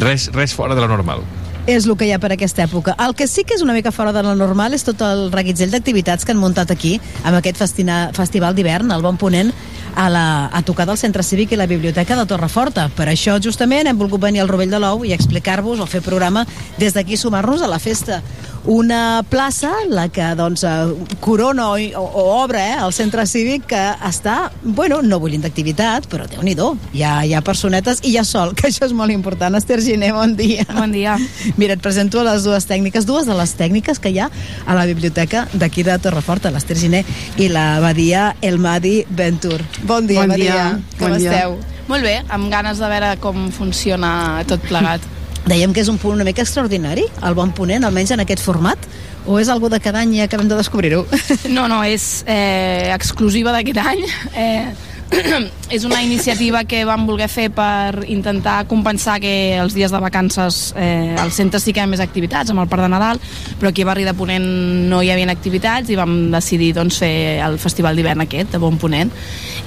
Speaker 1: res, res fora de la normal.
Speaker 25: És el que hi ha per aquesta època. El que sí que és una mica fora de la normal és tot el reguitzell d'activitats que han muntat aquí, amb aquest festina, festival d'hivern, el Bon Ponent, a, la, a tocar del Centre Cívic i la Biblioteca de Torreforta. Per això, justament, hem volgut venir al Rovell de l'Ou i explicar-vos o fer programa des d'aquí sumar-nos a la festa. Una plaça, la que doncs, eh, corona o, o obre eh, el centre cívic, que està, bueno, no bullint d'activitat, però déu nhi hi, ha, hi ha personetes i hi ha sol, que això és molt important. Esther Giné, bon dia.
Speaker 26: Bon dia.
Speaker 25: Mira, et presento les dues tècniques, dues de les tècniques que hi ha a la biblioteca d'aquí de Torreforta, l'Esther Giné i la Badia Elmadi Ventur. Bon dia,
Speaker 26: Bon
Speaker 25: Badia.
Speaker 26: dia,
Speaker 25: Com
Speaker 26: bon dia.
Speaker 25: esteu?
Speaker 26: Molt bé, amb ganes de veure com funciona tot plegat.
Speaker 25: Dèiem que és un punt una mica extraordinari, el bon ponent, almenys en aquest format, o és algo de cada any i acabem de descobrir-ho?
Speaker 26: No, no, és eh, exclusiva d'aquest any. Eh, és una iniciativa que vam voler fer per intentar compensar que els dies de vacances eh, al centre sí que hi ha més activitats, amb el Parc de Nadal, però aquí a Barri de Ponent no hi havia activitats i vam decidir doncs, fer el festival d'hivern aquest, de Bon Ponent.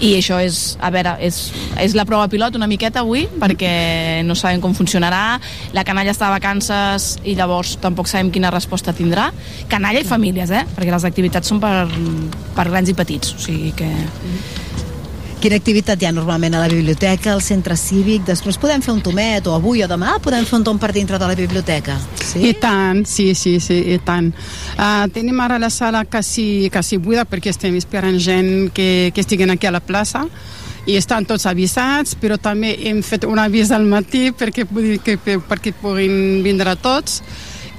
Speaker 26: I això és, a veure, és, és la prova pilot una miqueta avui, perquè no sabem com funcionarà, la canalla està de vacances i llavors tampoc sabem quina resposta tindrà. Canalla i famílies, eh? perquè les activitats són per, per grans i petits, o sigui que...
Speaker 25: Quina activitat hi ha normalment a la biblioteca, al centre cívic? Després podem fer un tomet, o avui o demà podem fer un tom per dintre de la biblioteca. Sí?
Speaker 27: I tant, sí, sí, sí, i tant. Uh, tenim ara la sala quasi, quasi buida perquè estem esperant gent que, que estiguen aquí a la plaça i estan tots avisats, però també hem fet un avís al matí perquè, que, perquè puguin vindre tots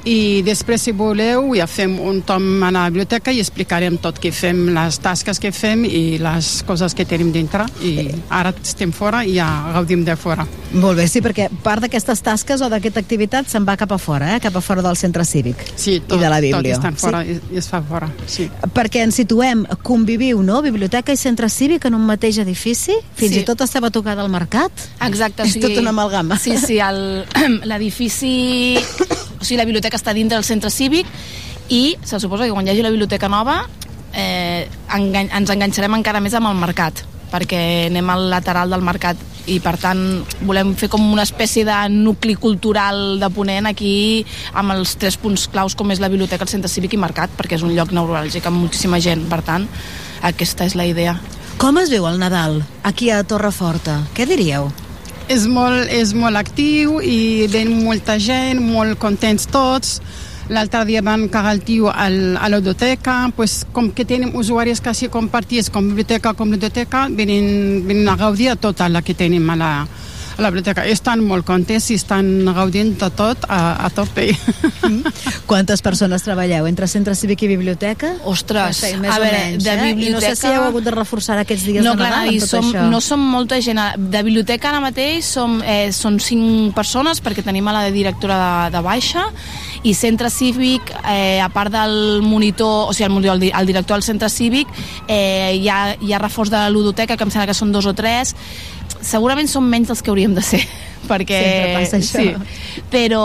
Speaker 27: i després, si voleu, ja fem un tom a la biblioteca i explicarem tot que fem, les tasques que fem i les coses que tenim dintre. I ara estem fora i ja gaudim de fora.
Speaker 25: Molt bé, sí, perquè part d'aquestes tasques o d'aquesta activitat se'n va cap a fora, eh? cap a fora del centre cívic
Speaker 27: Sí, tot,
Speaker 25: i de la
Speaker 27: tot
Speaker 25: Bíblia.
Speaker 27: estan fora
Speaker 25: Sí?
Speaker 27: i, i es fa fora, sí.
Speaker 25: Perquè ens situem, conviviu, no? Biblioteca i centre cívic en un mateix edifici? Fins
Speaker 26: Sí.
Speaker 25: i tot estava a tocar del mercat?
Speaker 26: Exacte,
Speaker 25: És tot una amalgama.
Speaker 26: Sí, sí, l'edifici... O sigui, la biblioteca està dintre del centre cívic i se suposa que quan hi hagi la biblioteca nova eh, engany, ens enganxarem encara més amb el mercat perquè anem al lateral del mercat i per tant volem fer com una espècie de nucli cultural de Ponent aquí amb els tres punts claus com és la biblioteca, el centre cívic i mercat perquè és un lloc neuràlgic amb moltíssima gent per tant aquesta és la idea
Speaker 25: Com es veu el Nadal aquí a Torreforta? Què diríeu?
Speaker 27: És molt, és molt actiu i ven molta gent, molt contents tots. L'altre dia van cagar el tio al, a l'audoteca, pues, com que tenim usuaris quasi compartits com biblioteca com biblioteca, venen, venen a gaudir tota la que tenim a la, a la biblioteca. Estan molt contents i estan gaudint de tot a, a tope.
Speaker 25: Quantes persones treballeu entre centre cívic i biblioteca?
Speaker 26: Ostres,
Speaker 25: Sí, més
Speaker 26: a veure,
Speaker 25: menys,
Speaker 26: de
Speaker 25: eh? I no sé
Speaker 26: biblioteca-
Speaker 25: si heu hagut de reforçar aquests dies
Speaker 26: no,
Speaker 25: de
Speaker 26: clar,
Speaker 25: Nadal
Speaker 26: i
Speaker 25: amb tot
Speaker 26: som,
Speaker 25: això.
Speaker 26: no som molta gent. De biblioteca ara mateix som, eh, són cinc persones perquè tenim a la directora de, de baixa i centre cívic, eh, a part del monitor, o sigui, el, monitor, el director del centre cívic, eh, hi, ha, hi ha reforç de la ludoteca, que em sembla que són dos o tres. Segurament són menys dels que hauríem de ser perquè
Speaker 25: Sempre passa això.
Speaker 26: sí, però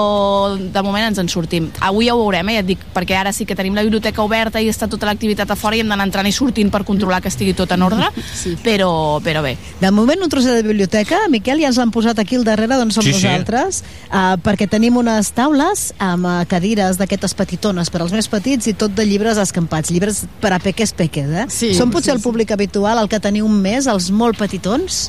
Speaker 26: de moment ens en sortim avui ja ho veurem, eh, ja et dic, perquè ara sí que tenim la biblioteca oberta i està tota l'activitat a fora i hem d'anar entrant i sortint per controlar que estigui tot en ordre
Speaker 25: Sí.
Speaker 26: però, però bé
Speaker 25: De moment un trosset de biblioteca, Miquel, ja ens l'han posat aquí al darrere d'on som
Speaker 26: Sí, sí.
Speaker 25: nosaltres, uh, perquè tenim unes taules amb uh, cadires d'aquestes petitones per als més petits i tot de llibres escampats, llibres per a peques peques, eh?
Speaker 27: Sí,
Speaker 25: Són potser
Speaker 27: sí,
Speaker 25: el públic habitual, el que teniu més, els molt petitons?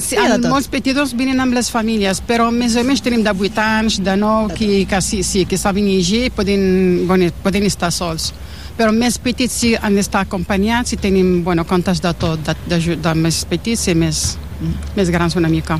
Speaker 27: Sí,
Speaker 25: Hi ha de tot.
Speaker 27: molts petits venen amb les famílies, però més o menys tenim de 8 anys, de 9, que, que sí, sí, que saben llegir, poden, bueno, poden estar sols. Però més petits sí han d'estar acompanyats i tenim bueno, comptes de tot, de, de, de més petits i més, més grans una mica.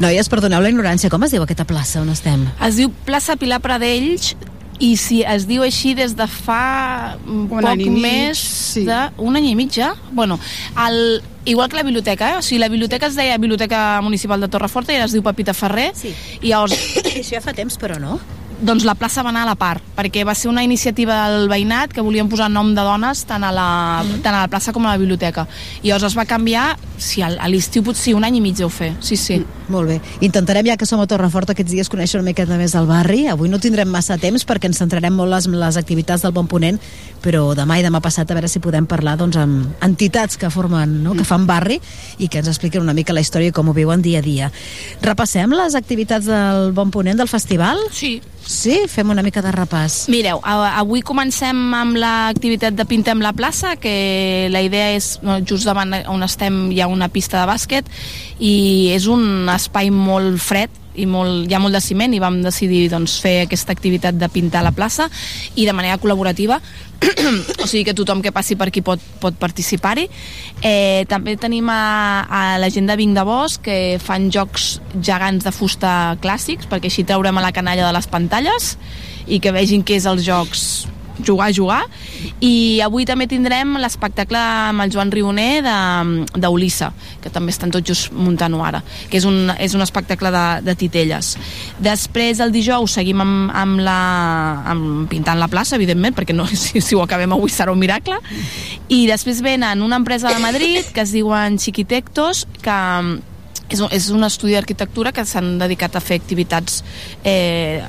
Speaker 25: Noies, perdoneu la ignorància, com es diu aquesta plaça on estem?
Speaker 26: es diu plaça Pilar Pradells i si es diu així des de fa un
Speaker 27: Un
Speaker 26: poc
Speaker 27: any mig,
Speaker 26: més
Speaker 27: sí.
Speaker 26: de... Un any i mig ja? Bueno, el, igual que la biblioteca, eh? O sigui, la biblioteca es deia Biblioteca Municipal de Torreforta i ara es diu Pepita Ferrer. Sí. I llavors...
Speaker 25: Això ja fa temps, però no?
Speaker 26: Doncs la plaça va anar a la part, perquè va ser una iniciativa del veïnat que volien posar nom de dones tant a la,
Speaker 25: Mhm.
Speaker 26: tant a la plaça com a la biblioteca. I llavors es va canviar, sí, a l'estiu potser un any i mig deu fer, sí, sí.
Speaker 25: Molt bé. Intentarem, ja que som a Torrefort aquests dies, conèixer una miqueta més del barri. Avui no tindrem massa temps perquè ens centrarem molt les, les activitats del Bon Ponent, però demà i demà passat a veure si podem parlar doncs, amb entitats que formen, no? que fan barri i que ens expliquen una mica la història i com ho viuen dia a dia. Repassem les activitats del Bon Ponent del festival?
Speaker 26: Sí.
Speaker 25: Sí? Fem una mica de repàs.
Speaker 26: Mireu, avui comencem amb l'activitat de Pintem la plaça, que la idea és, just davant on estem hi ha una pista de bàsquet i és un espai molt fred i molt, hi ha molt de ciment i vam decidir doncs, fer aquesta activitat de pintar la plaça i de manera col·laborativa o sigui que tothom que passi per aquí pot, pot participar-hi. Eh, també tenim a, a la gent de Vinc de Bosch que fan jocs gegants de fusta clàssics perquè així traurem a la canalla de les pantalles i que vegin què és els jocs jugar, jugar. I avui també tindrem l'espectacle amb el Joan Rioner d'Ulissa que també estan tots just muntant-ho ara que és un, és un espectacle de, de titelles. Després el dijous seguim amb, amb, la, amb pintant la plaça evidentment perquè no, si, si ho acabem avui serà un miracle. I després venen una empresa de Madrid que es diuen Chiquitectos que és un, és un estudi d'arquitectura que s'han dedicat a fer activitats eh,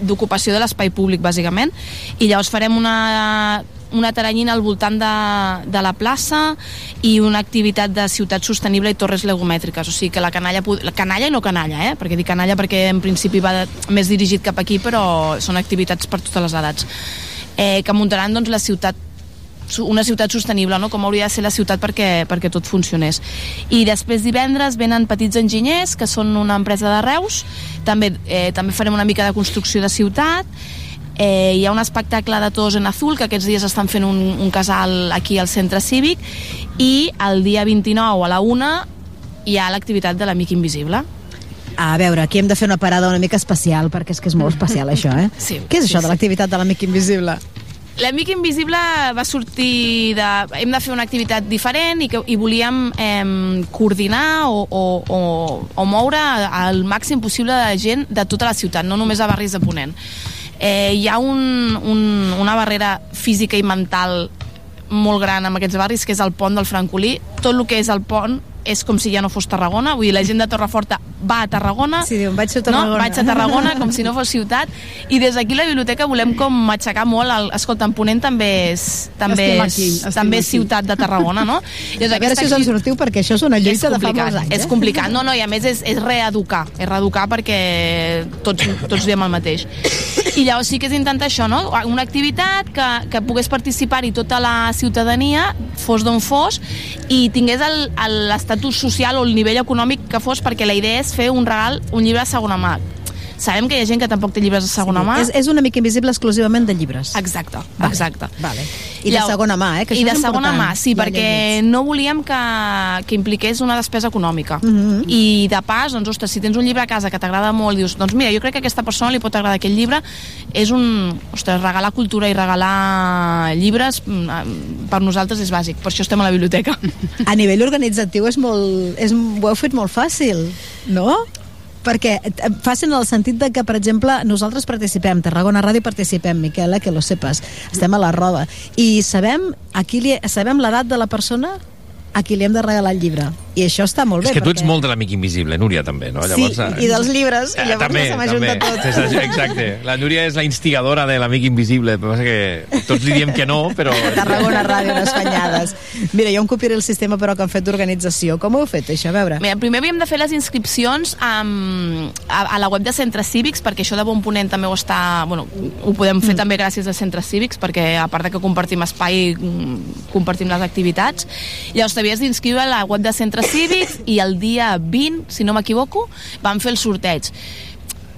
Speaker 26: d'ocupació de l'espai públic, bàsicament, i llavors farem una, una taranyina al voltant de, de la plaça i una activitat de ciutat sostenible i torres legomètriques, o sigui que la canalla, la canalla i no canalla, eh? perquè dic canalla perquè en principi va més dirigit cap aquí, però són activitats per totes les edats, eh, que muntaran doncs, la ciutat una ciutat sostenible, no? com hauria de ser la ciutat perquè, perquè tot funcionés. I després divendres venen Petits Enginyers, que són una empresa de Reus, també, eh, també farem una mica de construcció de ciutat, eh, hi ha un espectacle de Tos en Azul, que aquests dies estan fent un, un casal aquí al centre cívic, i el dia 29 a la una hi ha l'activitat de l'Amic Invisible.
Speaker 25: A veure, aquí hem de fer una parada una mica especial, perquè és que és molt especial això, eh?
Speaker 26: Sí,
Speaker 25: Què és
Speaker 26: sí,
Speaker 25: això de
Speaker 26: sí.
Speaker 25: l'activitat de l'amic invisible?
Speaker 26: L'Amic Invisible va sortir de... Hem de fer una activitat diferent i, que, i volíem eh, coordinar o, o, o, o moure el màxim possible de gent de tota la ciutat, no només a barris de Ponent. Eh, hi ha un, un, una barrera física i mental molt gran amb aquests barris, que és el pont del Francolí. Tot el que és el pont és com si ja no fos Tarragona, vull dir, la gent de Torreforta va a Tarragona,
Speaker 25: Sí, diuen, vaig a
Speaker 26: no?
Speaker 25: Tarragona.
Speaker 26: vaig a Tarragona com si no fos ciutat, i des d'aquí la biblioteca volem com aixecar molt, el, escolta, en Ponent també és, també
Speaker 27: Estem
Speaker 26: és,
Speaker 27: aquí,
Speaker 26: també és
Speaker 27: aquí.
Speaker 26: ciutat de Tarragona, no?
Speaker 25: a veure si us en sortiu, perquè això és una lluita
Speaker 26: és
Speaker 25: de fa molts anys.
Speaker 26: És
Speaker 25: eh?
Speaker 26: complicat, no, no, i a més és, és reeducar, és reeducar perquè tots, tots diem el mateix. I llavors sí que és intentar això, no? Una activitat que, que pogués participar-hi tota la ciutadania, fos d'on fos, i tingués el- l'estatus social o el nivell econòmic que fos, perquè la idea és fer un regal, un llibre de segona mà. Sabem que hi ha gent que tampoc té llibres de segona mà.
Speaker 25: És, és una mica invisible exclusivament de llibres.
Speaker 26: Exacte,
Speaker 25: Vale,
Speaker 26: exacte.
Speaker 25: Vale. I de segona mà, eh? Que
Speaker 26: I de segona mà, sí,
Speaker 25: Ja
Speaker 26: perquè
Speaker 25: llegits.
Speaker 26: no volíem que, que impliqués una despesa econòmica.
Speaker 25: Mhm.
Speaker 26: I de pas, doncs, ostres, si tens un llibre a casa que t'agrada molt, dius, doncs mira, jo crec que a aquesta persona li pot agradar aquest llibre, és un, ostres, regalar cultura i regalar llibres mm, per nosaltres és bàsic, per això estem a la biblioteca.
Speaker 25: A nivell organitzatiu és molt, és, ho heu fet molt fàcil, no? Perquè eh, fàcil en el sentit de que, per exemple, nosaltres participem, Tarragona Ràdio participem, Miquela, que lo sepas, estem a la roda, i sabem, a qui li, sabem l'edat de la persona a qui li hem de regalar el llibre. I això està molt bé.
Speaker 1: És que tu ets
Speaker 25: perquè...
Speaker 1: molt de l'amic invisible, Núria, també, no?
Speaker 25: Sí, i dels llibres, i
Speaker 1: Eh,
Speaker 25: llavors
Speaker 1: també,
Speaker 25: ja se m'ajunta tot.
Speaker 1: Exacte. La Núria és la instigadora de l'amic invisible, però passa que tots li diem que no, però...
Speaker 25: Tarragona Ràdio, unes fanyades. Mira, jo em copiaré el sistema però que han fet d'organització. Com ho heu fet, això? A veure.
Speaker 26: Mira, primer havíem de fer les inscripcions amb, a, a la web de centres cívics, perquè això de Bon Ponent també ho està... Bueno, ho podem fer mm. també gràcies a centres cívics, perquè a part de que compartim espai, mm, compartim les activitats. Llavors t'havies d'inscriure a la web de centres cívics i el dia 20, si no m'equivoco, vam fer el sorteig.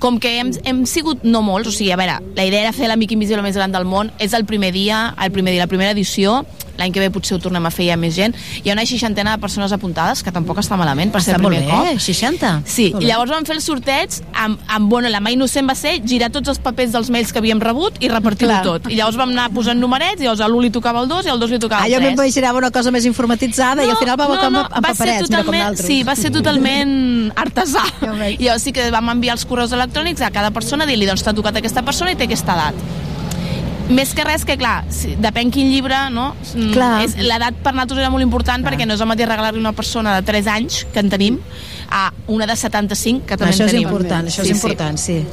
Speaker 26: Com que hem, hem sigut no molts, o sigui, a veure, la idea era fer l'amic invisible més gran del món, és el primer dia, el primer dia, la primera edició, l'any que ve potser ho tornem a fer ja més gent, hi ha una seixantena de persones apuntades, que tampoc està malament per ser el primer
Speaker 25: bé,
Speaker 26: cop.
Speaker 25: 60.
Speaker 26: Sí, i llavors vam fer el sorteig amb, amb bueno, la mà innocent va ser girar tots els papers dels mails que havíem rebut i repartir-ho tot. I llavors vam anar posant numerets, i llavors a l'1 li tocava el 2 i al 2 li tocava
Speaker 25: Ah,
Speaker 26: el
Speaker 25: jo
Speaker 26: 3.
Speaker 25: m'imaginava una cosa més informatitzada i al final va
Speaker 26: no,
Speaker 25: votar
Speaker 26: no,
Speaker 25: amb, amb
Speaker 26: va ser
Speaker 25: paperets, mira com
Speaker 26: totalment,
Speaker 25: d'altres.
Speaker 26: sí, va ser totalment artesà. I llavors sí que vam enviar els correus electrònics a cada persona dient-li, doncs t'ha tocat aquesta persona i té aquesta edat. Més que res que, clar, si, depèn quin llibre, no? Mm,
Speaker 25: Clar.
Speaker 26: És, l'edat per nosaltres era molt important perquè no és el mateix regalar-li una persona de 3 anys, que en tenim, a una de 75, que també
Speaker 25: Això
Speaker 26: en
Speaker 25: és
Speaker 26: tenim.
Speaker 25: important, això és
Speaker 26: Sí, sí.
Speaker 25: important, sí.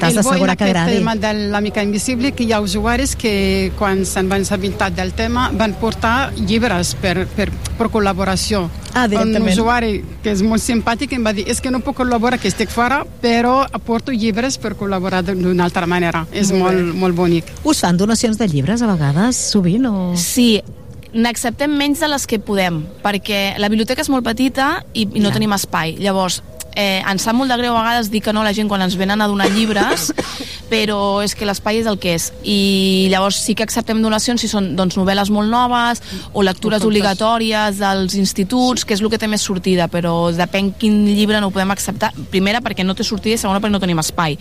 Speaker 25: T'has
Speaker 27: El
Speaker 25: d'assegurar que agradi.
Speaker 27: tema de l'amica invisible que hi ha usuaris que quan se'n van assabentar del tema van portar llibres per, per, per col·laboració.
Speaker 25: Ah,
Speaker 27: Un usuari que és molt simpàtic em va dir és que no puc col·laborar, que estic fora, però aporto llibres per col·laborar d'una altra manera. És
Speaker 25: Molt
Speaker 27: molt, molt bonic.
Speaker 25: Us fan donacions de llibres a vegades, sovint, o...?
Speaker 26: Sí, n'acceptem menys de les que podem, perquè la biblioteca és molt petita i, i no tenim espai. Llavors, eh, ens sap molt de greu a vegades dir que no a la gent quan ens venen a donar llibres, però és que l'espai és el que és. I llavors sí que acceptem donacions si són doncs, novel·les molt noves o lectures obligatòries dels instituts, que és el que té més sortida, però depèn quin llibre no ho podem acceptar. Primera, perquè no té sortida i segona, perquè no tenim espai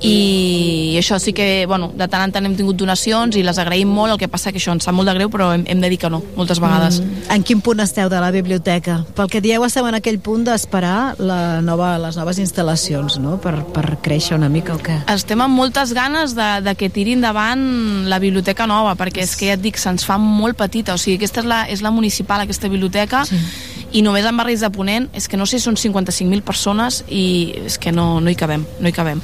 Speaker 26: i això sí que, bueno, de tant en tant hem tingut donacions i les agraïm molt, el que passa que això ens sap molt de greu, però hem, hem de dir que no, moltes vegades.
Speaker 25: Mm. En quin punt esteu de la biblioteca? Pel que dieu, esteu en aquell punt d'esperar la nova, les noves instal·lacions, no?, per, per créixer una mica o què?
Speaker 26: Estem amb moltes ganes de, de que tiri endavant la biblioteca nova, perquè és que ja et dic, se'ns fa molt petita, o sigui, aquesta és la, és la municipal, aquesta biblioteca, sí. I només en barris de Ponent, és que no sé, són 55.000 persones i és que no, no hi cabem, no hi cabem.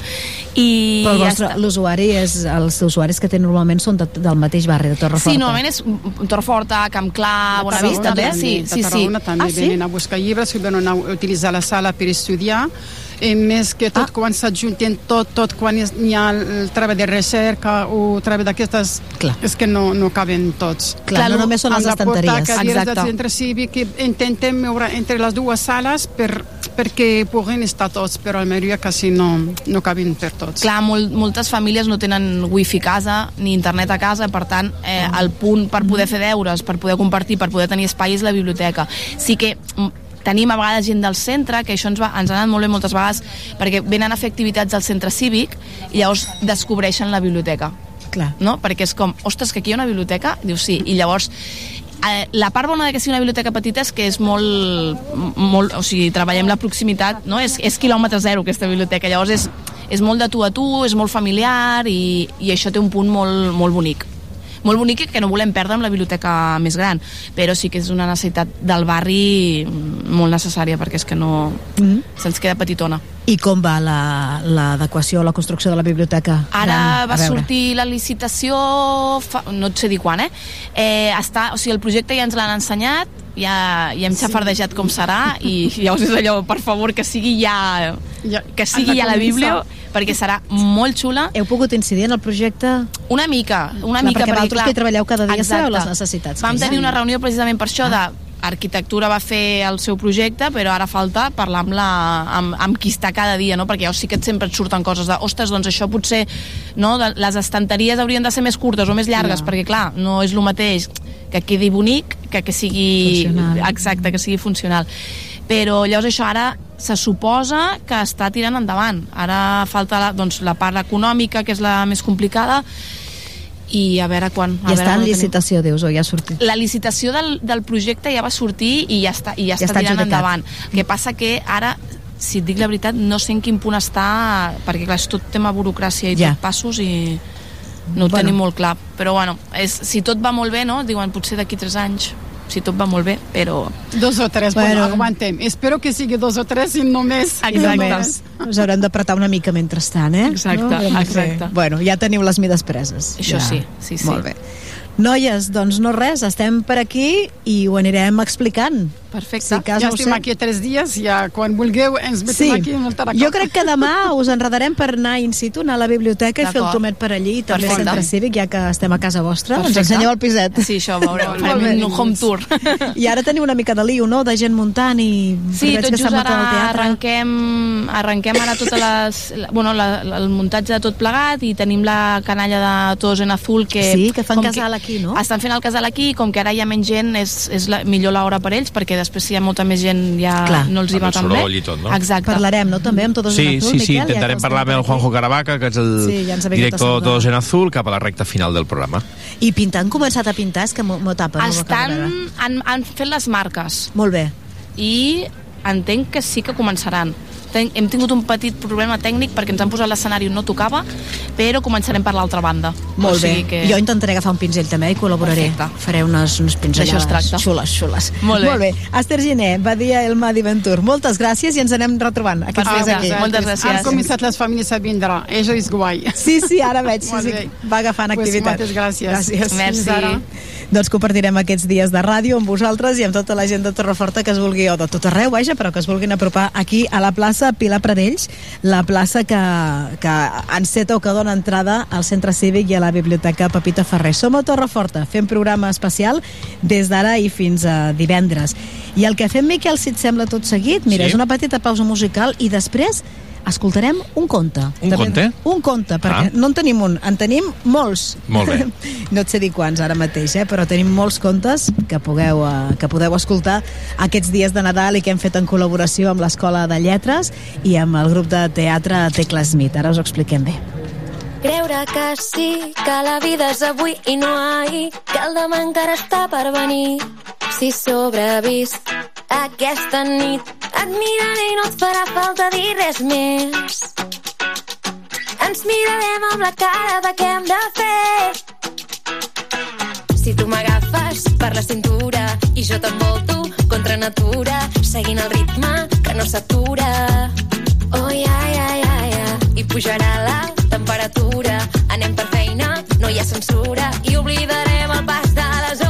Speaker 26: I
Speaker 25: Però el
Speaker 26: ja
Speaker 25: l'usuari és, els usuaris que té normalment són de, del mateix barri, de Torreforta.
Speaker 26: Sí, normalment és Torreforta, Camp Clar, Bonavista, també, sí, sí, sí.
Speaker 27: Tarragona també
Speaker 25: Ah, sí?
Speaker 27: venen a buscar llibres i venen a utilitzar la sala per estudiar i més que tot ah. quan s'adjunten tot, tot quan n'hi ha el treball de recerca o treball d'aquestes és que no, no caben tots
Speaker 25: Clar, no només són les estanteries. Exacte.
Speaker 27: del centre cívic i intentem moure entre les dues sales per, perquè puguin estar tots però a la majoria quasi no, no caben per tots
Speaker 26: Clar, molt, moltes famílies no tenen wifi a casa ni internet a casa, per tant, eh, el punt per poder fer deures, per poder compartir, per poder tenir espai és la biblioteca. Sí que mm, tenim a vegades gent del centre, que això ens, va, ens ha anat molt bé moltes vegades, perquè venen a fer activitats al centre cívic i llavors descobreixen la biblioteca.
Speaker 25: Clar.
Speaker 26: No? Perquè és com, ostres, que aquí hi ha una biblioteca? Dius, sí. I llavors, eh, la part bona de que sigui una biblioteca petita és que és molt, molt o sigui, treballem la proximitat, no? És, és quilòmetre zero aquesta biblioteca, llavors és, és molt de tu a tu, és molt familiar i, i això té un punt molt, molt bonic molt bonic i que no volem perdre amb la biblioteca més gran, però sí que és una necessitat del barri molt necessària perquè és que no...
Speaker 25: Mm.
Speaker 26: se'ns queda petitona.
Speaker 25: I com va la- l'adequació, la, la construcció de la biblioteca?
Speaker 26: Ara
Speaker 25: Ah,
Speaker 26: va
Speaker 25: a
Speaker 26: sortir la licitació, fa, no et sé dir quan, eh? eh està, o sigui, el projecte ja ens l'han ensenyat, ja, ja hem xafardejat com serà i llavors és allò, per favor, que sigui ja,
Speaker 27: ja
Speaker 26: que sigui ja la Bíblia perquè serà molt xula.
Speaker 25: Heu pogut incidir en el projecte?
Speaker 26: Una mica, una
Speaker 25: Clar,
Speaker 26: mica.
Speaker 25: perquè vosaltres que hi treballeu cada dia
Speaker 26: Exacte.
Speaker 25: sabeu les necessitats que
Speaker 26: Vam tenir una reunió precisament per això de arquitectura va fer el seu projecte, però ara falta parlar amb, la, amb, amb qui està cada dia, no? perquè llavors sí que et sempre et surten coses de, ostres, doncs això potser no? de, les estanteries haurien de ser més curtes o més llargues,
Speaker 27: Ja.
Speaker 26: perquè clar, no és el mateix que quedi bonic que que sigui
Speaker 25: Funcional.
Speaker 26: exacte, que sigui funcional però llavors això ara se suposa que està tirant endavant ara falta la, doncs, la part econòmica que és la més complicada i a veure quan a
Speaker 25: I
Speaker 26: veure
Speaker 25: està en
Speaker 26: ho tenim.
Speaker 25: licitació, dius, o ja ha sortit?
Speaker 26: La licitació del, del projecte ja va sortir i ja està, i ja
Speaker 25: Ja
Speaker 26: està,
Speaker 25: està
Speaker 26: tirant
Speaker 25: adjudicat.
Speaker 26: endavant. El que passa que ara si et dic la veritat, no sé en quin punt està, perquè clar, és tot tema burocràcia i
Speaker 25: Ja.
Speaker 26: tot passos i no ho
Speaker 25: Bueno.
Speaker 26: tenim molt clar. Però bueno, és, si tot va molt bé, no? Diuen potser d'aquí tres anys, si tot va molt bé, però...
Speaker 27: Dos o tres, bueno,
Speaker 25: Bueno.
Speaker 27: aguantem. Espero que sigui dos o tres i no més.
Speaker 25: I només Us haurem d'apretar una mica mentrestant, eh?
Speaker 26: Exacte,
Speaker 25: de fer-
Speaker 26: exacte.
Speaker 25: Bueno, ja teniu les mides preses.
Speaker 26: Això
Speaker 25: ja.
Speaker 26: sí, sí, sí.
Speaker 25: Molt bé. Noies, doncs no res, estem per aquí i ho anirem explicant.
Speaker 26: Perfecte.
Speaker 25: Si cas
Speaker 27: ja estem
Speaker 25: sé.
Speaker 27: aquí tres dies, ja quan vulgueu ens metem
Speaker 25: Sí,
Speaker 27: aquí en el Tarracó.
Speaker 25: jo crec que demà us enredarem per anar in situ, anar a la biblioteca i fer el tomet per allí, i també
Speaker 26: Perfecte.
Speaker 25: centre cívic, ja que estem a casa vostra.
Speaker 26: Perfecte.
Speaker 25: Ens ensenyeu el piset.
Speaker 26: Sí, això, veureu. Farem un home tour.
Speaker 25: I ara teniu una mica de lío, no?, de gent muntant i...
Speaker 26: Sí, tot
Speaker 25: que
Speaker 26: just ara arrenquem, arrenquem ara totes les, bueno, la, la, el muntatge de tot plegat i tenim la canalla de Todos en Azul que...
Speaker 25: Sí, que fan casal aquí, no?
Speaker 26: Estan fent el casal aquí com que ara hi ha menys gent és, és la, millor l'hora per ells perquè després si hi ha molta més gent ja
Speaker 25: Clar.
Speaker 26: no els hi va
Speaker 1: el
Speaker 26: tan bé.
Speaker 1: i tot, no?
Speaker 26: Exacte.
Speaker 25: Parlarem, no?, també amb Todos en
Speaker 1: Sí,
Speaker 25: Azul,
Speaker 1: sí, sí,
Speaker 25: Miquel, ja que
Speaker 1: intentarem
Speaker 25: els
Speaker 1: parlar amb el Juanjo. Caravaca, que és el
Speaker 25: Sí, ja
Speaker 1: director
Speaker 25: saludar.
Speaker 1: Todos en Azul, cap a la recta final del programa.
Speaker 25: I pintar, han començat a pintar, és que m'ho tapen. de
Speaker 26: Estan, han, han fet les marques
Speaker 25: Molt bé.
Speaker 26: i entenc que sí que començaran ten, hem tingut un petit problema tècnic perquè ens han posat l'escenari on no tocava, però començarem per l'altra banda.
Speaker 25: Molt
Speaker 26: o sigui
Speaker 25: bé.
Speaker 26: que...
Speaker 25: Jo intentaré agafar un pinzell també i col·laboraré.
Speaker 26: Perfecte.
Speaker 25: Faré unes, unes pinzellades xules, xules.
Speaker 26: Molt bé.
Speaker 25: Molt bé. Esther Giné, Badia El Madi Ventur, moltes gràcies i ens anem retrobant aquests dies aquí.
Speaker 27: Han començat les famílies a vindre. Això és guai.
Speaker 25: Sí, sí, ara veig. Sí, sí, va agafant
Speaker 27: Pues
Speaker 25: activitat.
Speaker 27: moltes gràcies.
Speaker 25: Gràcies.
Speaker 27: Merci. Fins ara.
Speaker 25: Doncs compartirem aquests dies de ràdio amb vosaltres i amb tota la gent de Torreforta que es vulgui, o de tot arreu, vaja, però que es vulguin apropar aquí a la plaça Pilar Pradells, la plaça que, que enceta o que dona entrada al centre cívic i a la biblioteca Pepita Ferrer. Som a Torreforta, fem programa especial des d'ara i fins a divendres. I el que fem, Miquel, si et sembla tot seguit, mira,
Speaker 1: Sí.
Speaker 25: és una petita pausa musical i després escoltarem un conte.
Speaker 1: Un conte?
Speaker 25: Un conte, perquè
Speaker 1: Ah.
Speaker 25: no en tenim un, en tenim molts.
Speaker 1: Molt bé.
Speaker 25: No et sé dir quants ara mateix, eh? però tenim molts contes que pugueu, eh, que podeu escoltar aquests dies de Nadal i que hem fet en col·laboració amb l'Escola de Lletres i amb el grup de teatre Tecla Smith. Ara us ho expliquem bé.
Speaker 12: Creure que sí, que la vida és avui i no ahir, que el demà encara està per venir. Si sobrevisc aquesta nit, et miraré i no et farà falta dir res més. Ens mirarem amb la cara de què hem de fer. Si tu m'agafes per la cintura i jo t'envolto contra natura, seguint el ritme que no s'atura. Oh, ja, ja, ja, ja. I pujarà la temperatura. Anem per feina, no hi ha censura. I oblidarem el pas de les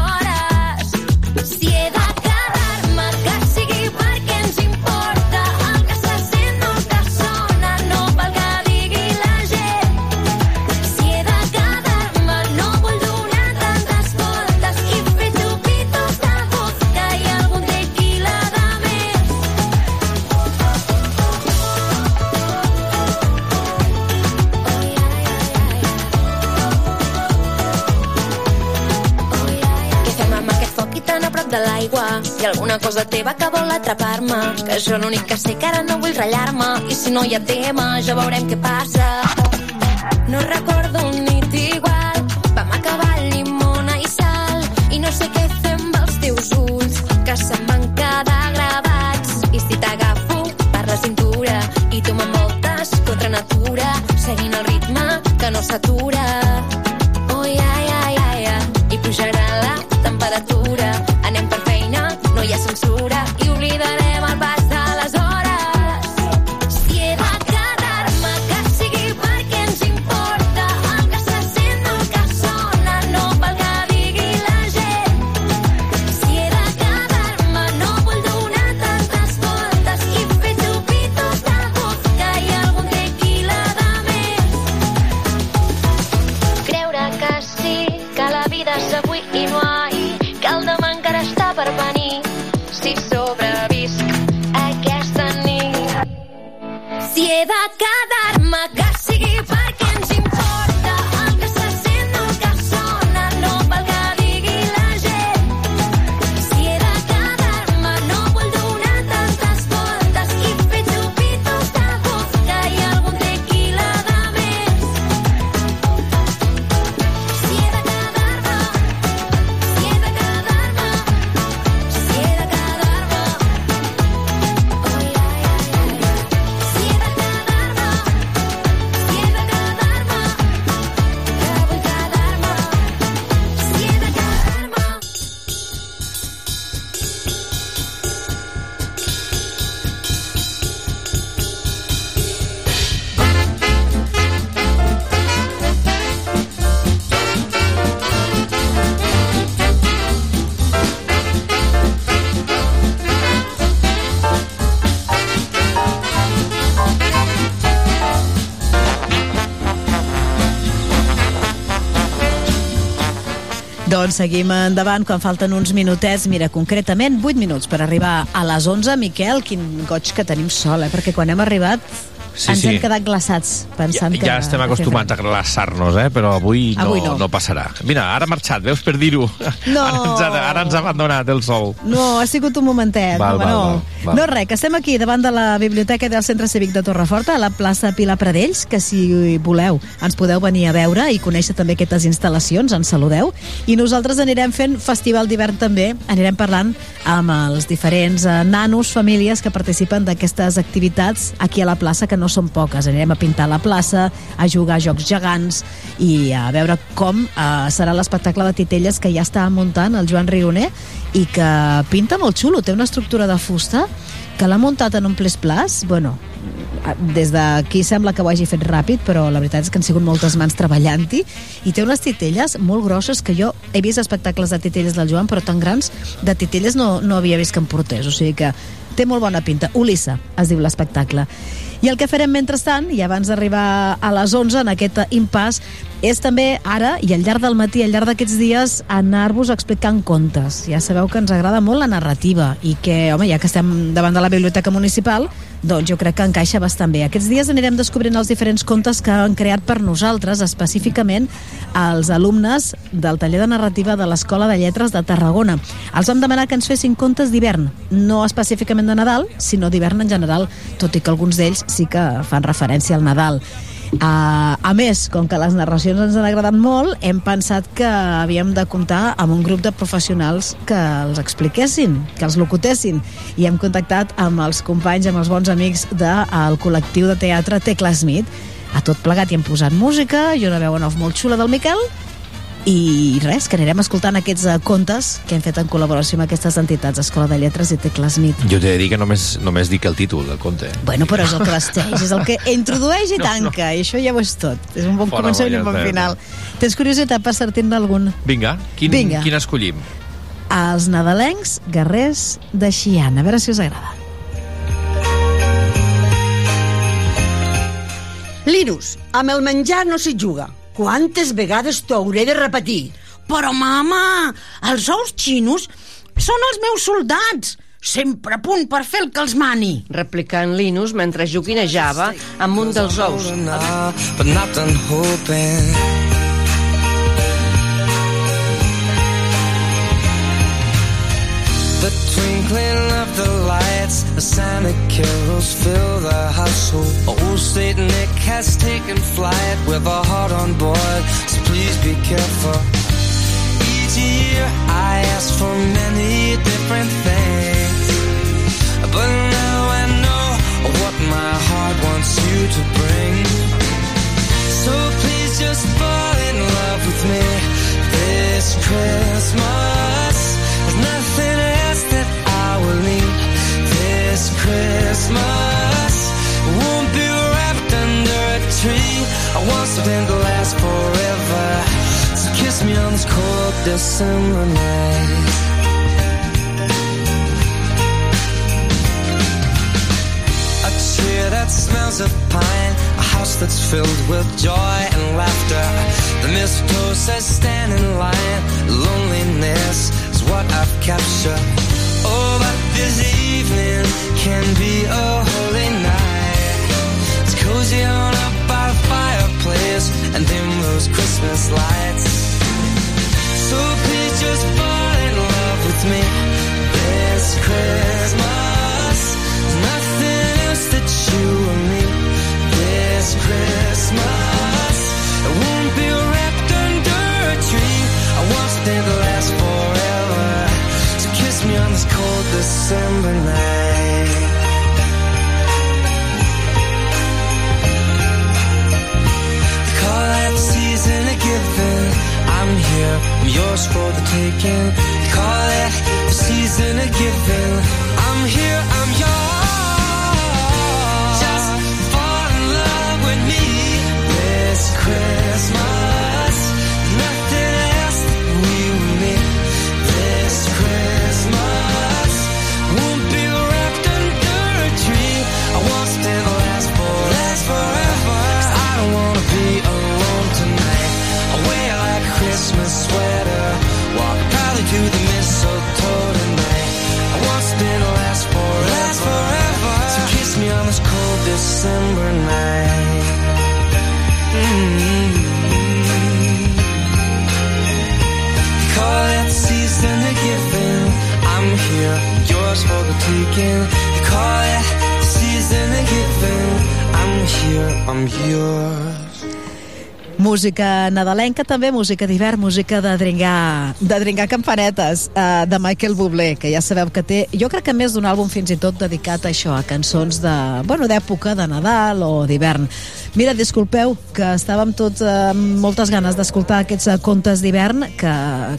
Speaker 12: Hi ha alguna cosa teva que vol atrapar-me? Que jo l'únic que sé que ara no vull ratllar-me. I si no hi ha tema ja veurem què passa. No recordo un nit igual, vam acabar llimona i sal. I no sé què fer amb els teus ulls que se'm van quedar gravats. I si t'agafo per la cintura i tu m'envoltes contra natura seguint el ritme que no s'atura
Speaker 25: Doncs seguim endavant quan falten uns minutets, mira, concretament 8 minuts per arribar a les 11. Miquel, quin goig que tenim sol, eh? perquè quan hem arribat
Speaker 1: Sí,
Speaker 25: ens
Speaker 1: sí.
Speaker 25: hem quedat glaçats pensant que...
Speaker 1: Ja estem acostumats a glaçar-nos, eh? però avui no,
Speaker 25: Avui no.
Speaker 1: no passarà. Mira, ara ha marxat, veus per dir-ho.
Speaker 25: No.
Speaker 1: Ara, ens ha, ara ens ha abandonat el sol.
Speaker 25: No, ha sigut un momentet.
Speaker 1: Val,
Speaker 25: home,
Speaker 1: val,
Speaker 25: no.
Speaker 1: val, val.
Speaker 25: no, res, que estem aquí davant de la Biblioteca del Centre Cívic de Torreforta, a la plaça Pilar Pradells, que si voleu ens podeu venir a veure i conèixer també aquestes instal·lacions, ens saludeu. I nosaltres anirem fent festival d'hivern també, anirem parlant amb els diferents eh, nanos, famílies que participen d'aquestes activitats aquí a la plaça, que no són poques. Anirem a pintar la plaça, a jugar a jocs gegants i a veure com eh, serà l'espectacle de titelles que ja està muntant el Joan Rioner i que pinta molt xulo, té una estructura de fusta que l'ha muntat en un ples-plas, bueno, des d'aquí sembla que ho hagi fet ràpid, però la veritat és que han sigut moltes mans treballant-hi i té unes titelles molt grosses que jo he vist espectacles de titelles del Joan, però tan grans de titelles no, no havia vist que em portés, o sigui que té molt bona pinta. Ulissa es diu l'espectacle. I el que farem mentrestant, i abans d'arribar a les 11 en aquest impàs, és també ara, i al llarg del matí, al llarg d'aquests dies, anar-vos explicant contes. Ja sabeu que ens agrada molt la narrativa i que, home, ja que estem davant de la Biblioteca Municipal, doncs jo crec que encaixa bastant bé. Aquests dies anirem descobrint els diferents contes que han creat per nosaltres, específicament els alumnes del taller de narrativa de l'Escola de Lletres de Tarragona. Els vam demanar que ens fessin contes d'hivern, no específicament de Nadal, sinó d'hivern en general, tot i que alguns d'ells sí que fan referència al Nadal. Uh, a més, com que les narracions ens han agradat molt, hem pensat que havíem de comptar amb un grup de professionals que els expliquessin, que els locutessin. I hem contactat amb els companys, amb els bons amics del col·lectiu de teatre Tecla Smith. A tot plegat hi hem posat música i una veu en off molt xula del Miquel i res, que anirem escoltant aquests uh, contes que hem fet en col·laboració amb aquestes entitats, Escola de Lletres i Tecla Smith.
Speaker 1: Jo t'he de dir que només, només dic el títol del conte.
Speaker 25: Bueno, però és el que vesteix, és el que introdueix i tanca, i això ja ho és tot. És un bon
Speaker 1: Fora
Speaker 25: començament i un bon final. Tens curiositat per sentir-ne algun?
Speaker 1: Vinga, quin,
Speaker 25: Vinga.
Speaker 1: quin escollim?
Speaker 25: Els nadalencs guerrers de Xi'an. A veure si us agrada.
Speaker 28: Linus, amb el menjar no s'hi juga. Quantes vegades t'ho hauré de repetir? Però, mama, els ous xinos són els meus soldats. Sempre a punt per fer el que els mani.
Speaker 29: replicant Linus mentre joguinejava amb un dels ous.
Speaker 11: Twinkling of the lights, the Santa carols fill the hustle. Old Saint Nick has taken flight with a heart on board, so please be careful. Each year I ask for many different things, but now I know what my heart wants you to bring. So please just fall in love with me this Christmas. There's nothing this Christmas. Won't be wrapped under a tree. I want something to last forever. So kiss me on this cold December night. A tree that smells of pine, a house that's filled with joy and laughter. The mistletoe says stand in line, loneliness is what I've captured. Oh, but this evening can be a holy night. It's cozy on up by the fireplace and dim those Christmas lights. So please just fall in love with me this Christmas. There's nothing else that you will need this Christmas. This cold December night. They call the season of giving. I'm here, I'm yours for the taking.
Speaker 25: Música nadalenca, també música d'hivern, música de dringar, de dringar campanetes, uh, de Michael Bublé, que ja sabeu que té, jo crec que més d'un àlbum fins i tot dedicat a això, a cançons de, bueno, d'època, de Nadal o d'hivern. Mira, disculpeu, que estàvem tots uh, amb moltes ganes d'escoltar aquests uh, contes d'hivern, que,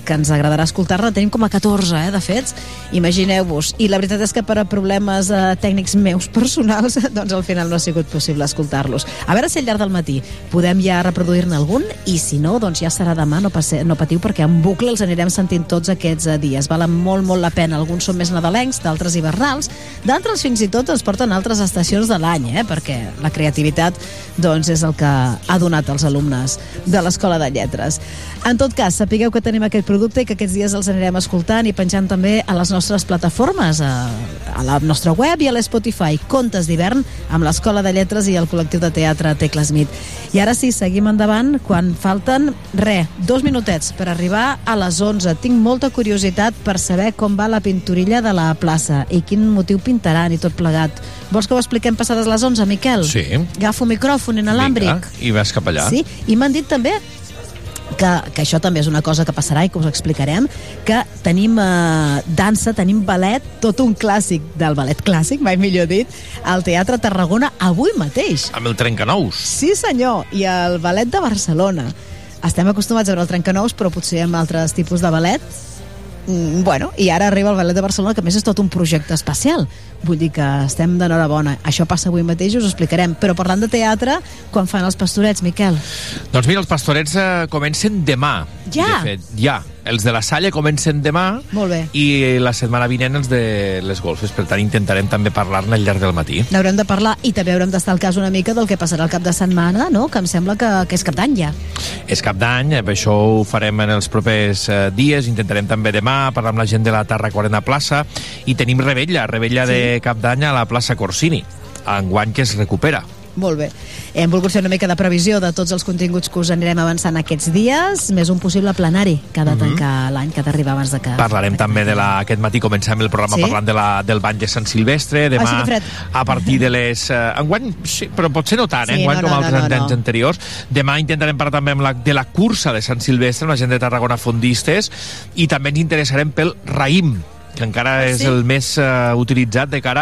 Speaker 25: que ens agradarà escoltar-ne. Tenim com a 14, eh, de fets. Imagineu-vos. I la veritat és que per a problemes uh, tècnics meus personals, doncs al final no ha sigut possible escoltar-los. A veure si al llarg del matí podem ja reproduir-ne algun i si no, doncs ja serà demà, no, passe, no patiu perquè en bucle els anirem sentint tots aquests eh, dies. Valen molt, molt la pena. Alguns són més nadalencs, d'altres hivernals, d'altres fins i tot ens porten altres estacions de l'any, eh? perquè la creativitat doncs, és el que ha donat als alumnes de l'Escola de Lletres. En tot cas, sapigueu que tenim aquest producte i que aquests dies els anirem escoltant i penjant també a les nostres plataformes, a, a la nostra web i a l'Spotify. Contes d'hivern amb l'Escola de Lletres i el col·lectiu de teatre Tecla Smith. I ara sí, seguim endavant quan falten, re, dos minutets per arribar a les 11. Tinc molta curiositat per saber com va la pinturilla de la plaça i quin motiu pintaran i tot plegat. Vols que ho expliquem passades les 11, Miquel?
Speaker 1: Sí.
Speaker 25: Agafo micròfon inalàmbric.
Speaker 1: Vinga, i vas cap allà.
Speaker 25: Sí, i m'han dit també que, que això també és una cosa que passarà i que us explicarem, que tenim eh, dansa, tenim ballet, tot un clàssic del ballet clàssic, mai millor dit, al Teatre Tarragona avui mateix.
Speaker 1: Amb el Trencanous.
Speaker 25: Sí, senyor, i el ballet de Barcelona. Estem acostumats a veure el Trencanous, però potser amb altres tipus de ballet. Mm, bueno, i ara arriba el Ballet de Barcelona, que més és tot un projecte especial. Vull dir que estem d'enhorabona. Això passa avui mateix, us ho explicarem. Però parlant de teatre, quan fan els pastorets, Miquel?
Speaker 1: Doncs mira, els pastorets eh, comencen demà.
Speaker 25: Ja?
Speaker 1: De fet, ja. Els de la Salle comencen demà
Speaker 25: Molt bé.
Speaker 1: i la setmana vinent els de les golfes. Per tant, intentarem també parlar-ne al llarg del matí.
Speaker 25: N'haurem de parlar i també haurem d'estar al cas una mica del que passarà el cap de setmana, no? que em sembla que, que és cap d'any ja.
Speaker 1: És cap d'any, eh, això ho farem en els propers eh, dies. Intentarem també demà parlar amb la gent de la Tarracorena Plaça i tenim Rebella, Rebella sí. de cap d'any a la plaça Corsini, enguany que es recupera.
Speaker 25: Molt bé. Hem volgut fer una mica de previsió de tots els continguts que us anirem avançant aquests dies, més un possible plenari que ha de
Speaker 1: Mhm.
Speaker 25: tancar l'any, que ha d'arribar abans de que...
Speaker 1: Parlarem també de la... Aquest matí comencem el programa
Speaker 25: Sí?
Speaker 1: parlant de la, del bany de Sant Silvestre. Demà,
Speaker 25: Ah, sí fred.
Speaker 1: a partir de les... Eh, enguany, sí, però potser no tant, eh?
Speaker 25: Sí,
Speaker 1: enguany
Speaker 25: no,
Speaker 1: com
Speaker 25: no,
Speaker 1: altres
Speaker 25: no, no,
Speaker 1: anys
Speaker 25: no.
Speaker 1: anteriors. Demà intentarem parlar també amb la, de la cursa de Sant Silvestre, amb la gent de Tarragona Fondistes, i també ens interessarem pel raïm, que encara és
Speaker 25: Sí.
Speaker 1: el més eh, utilitzat de cara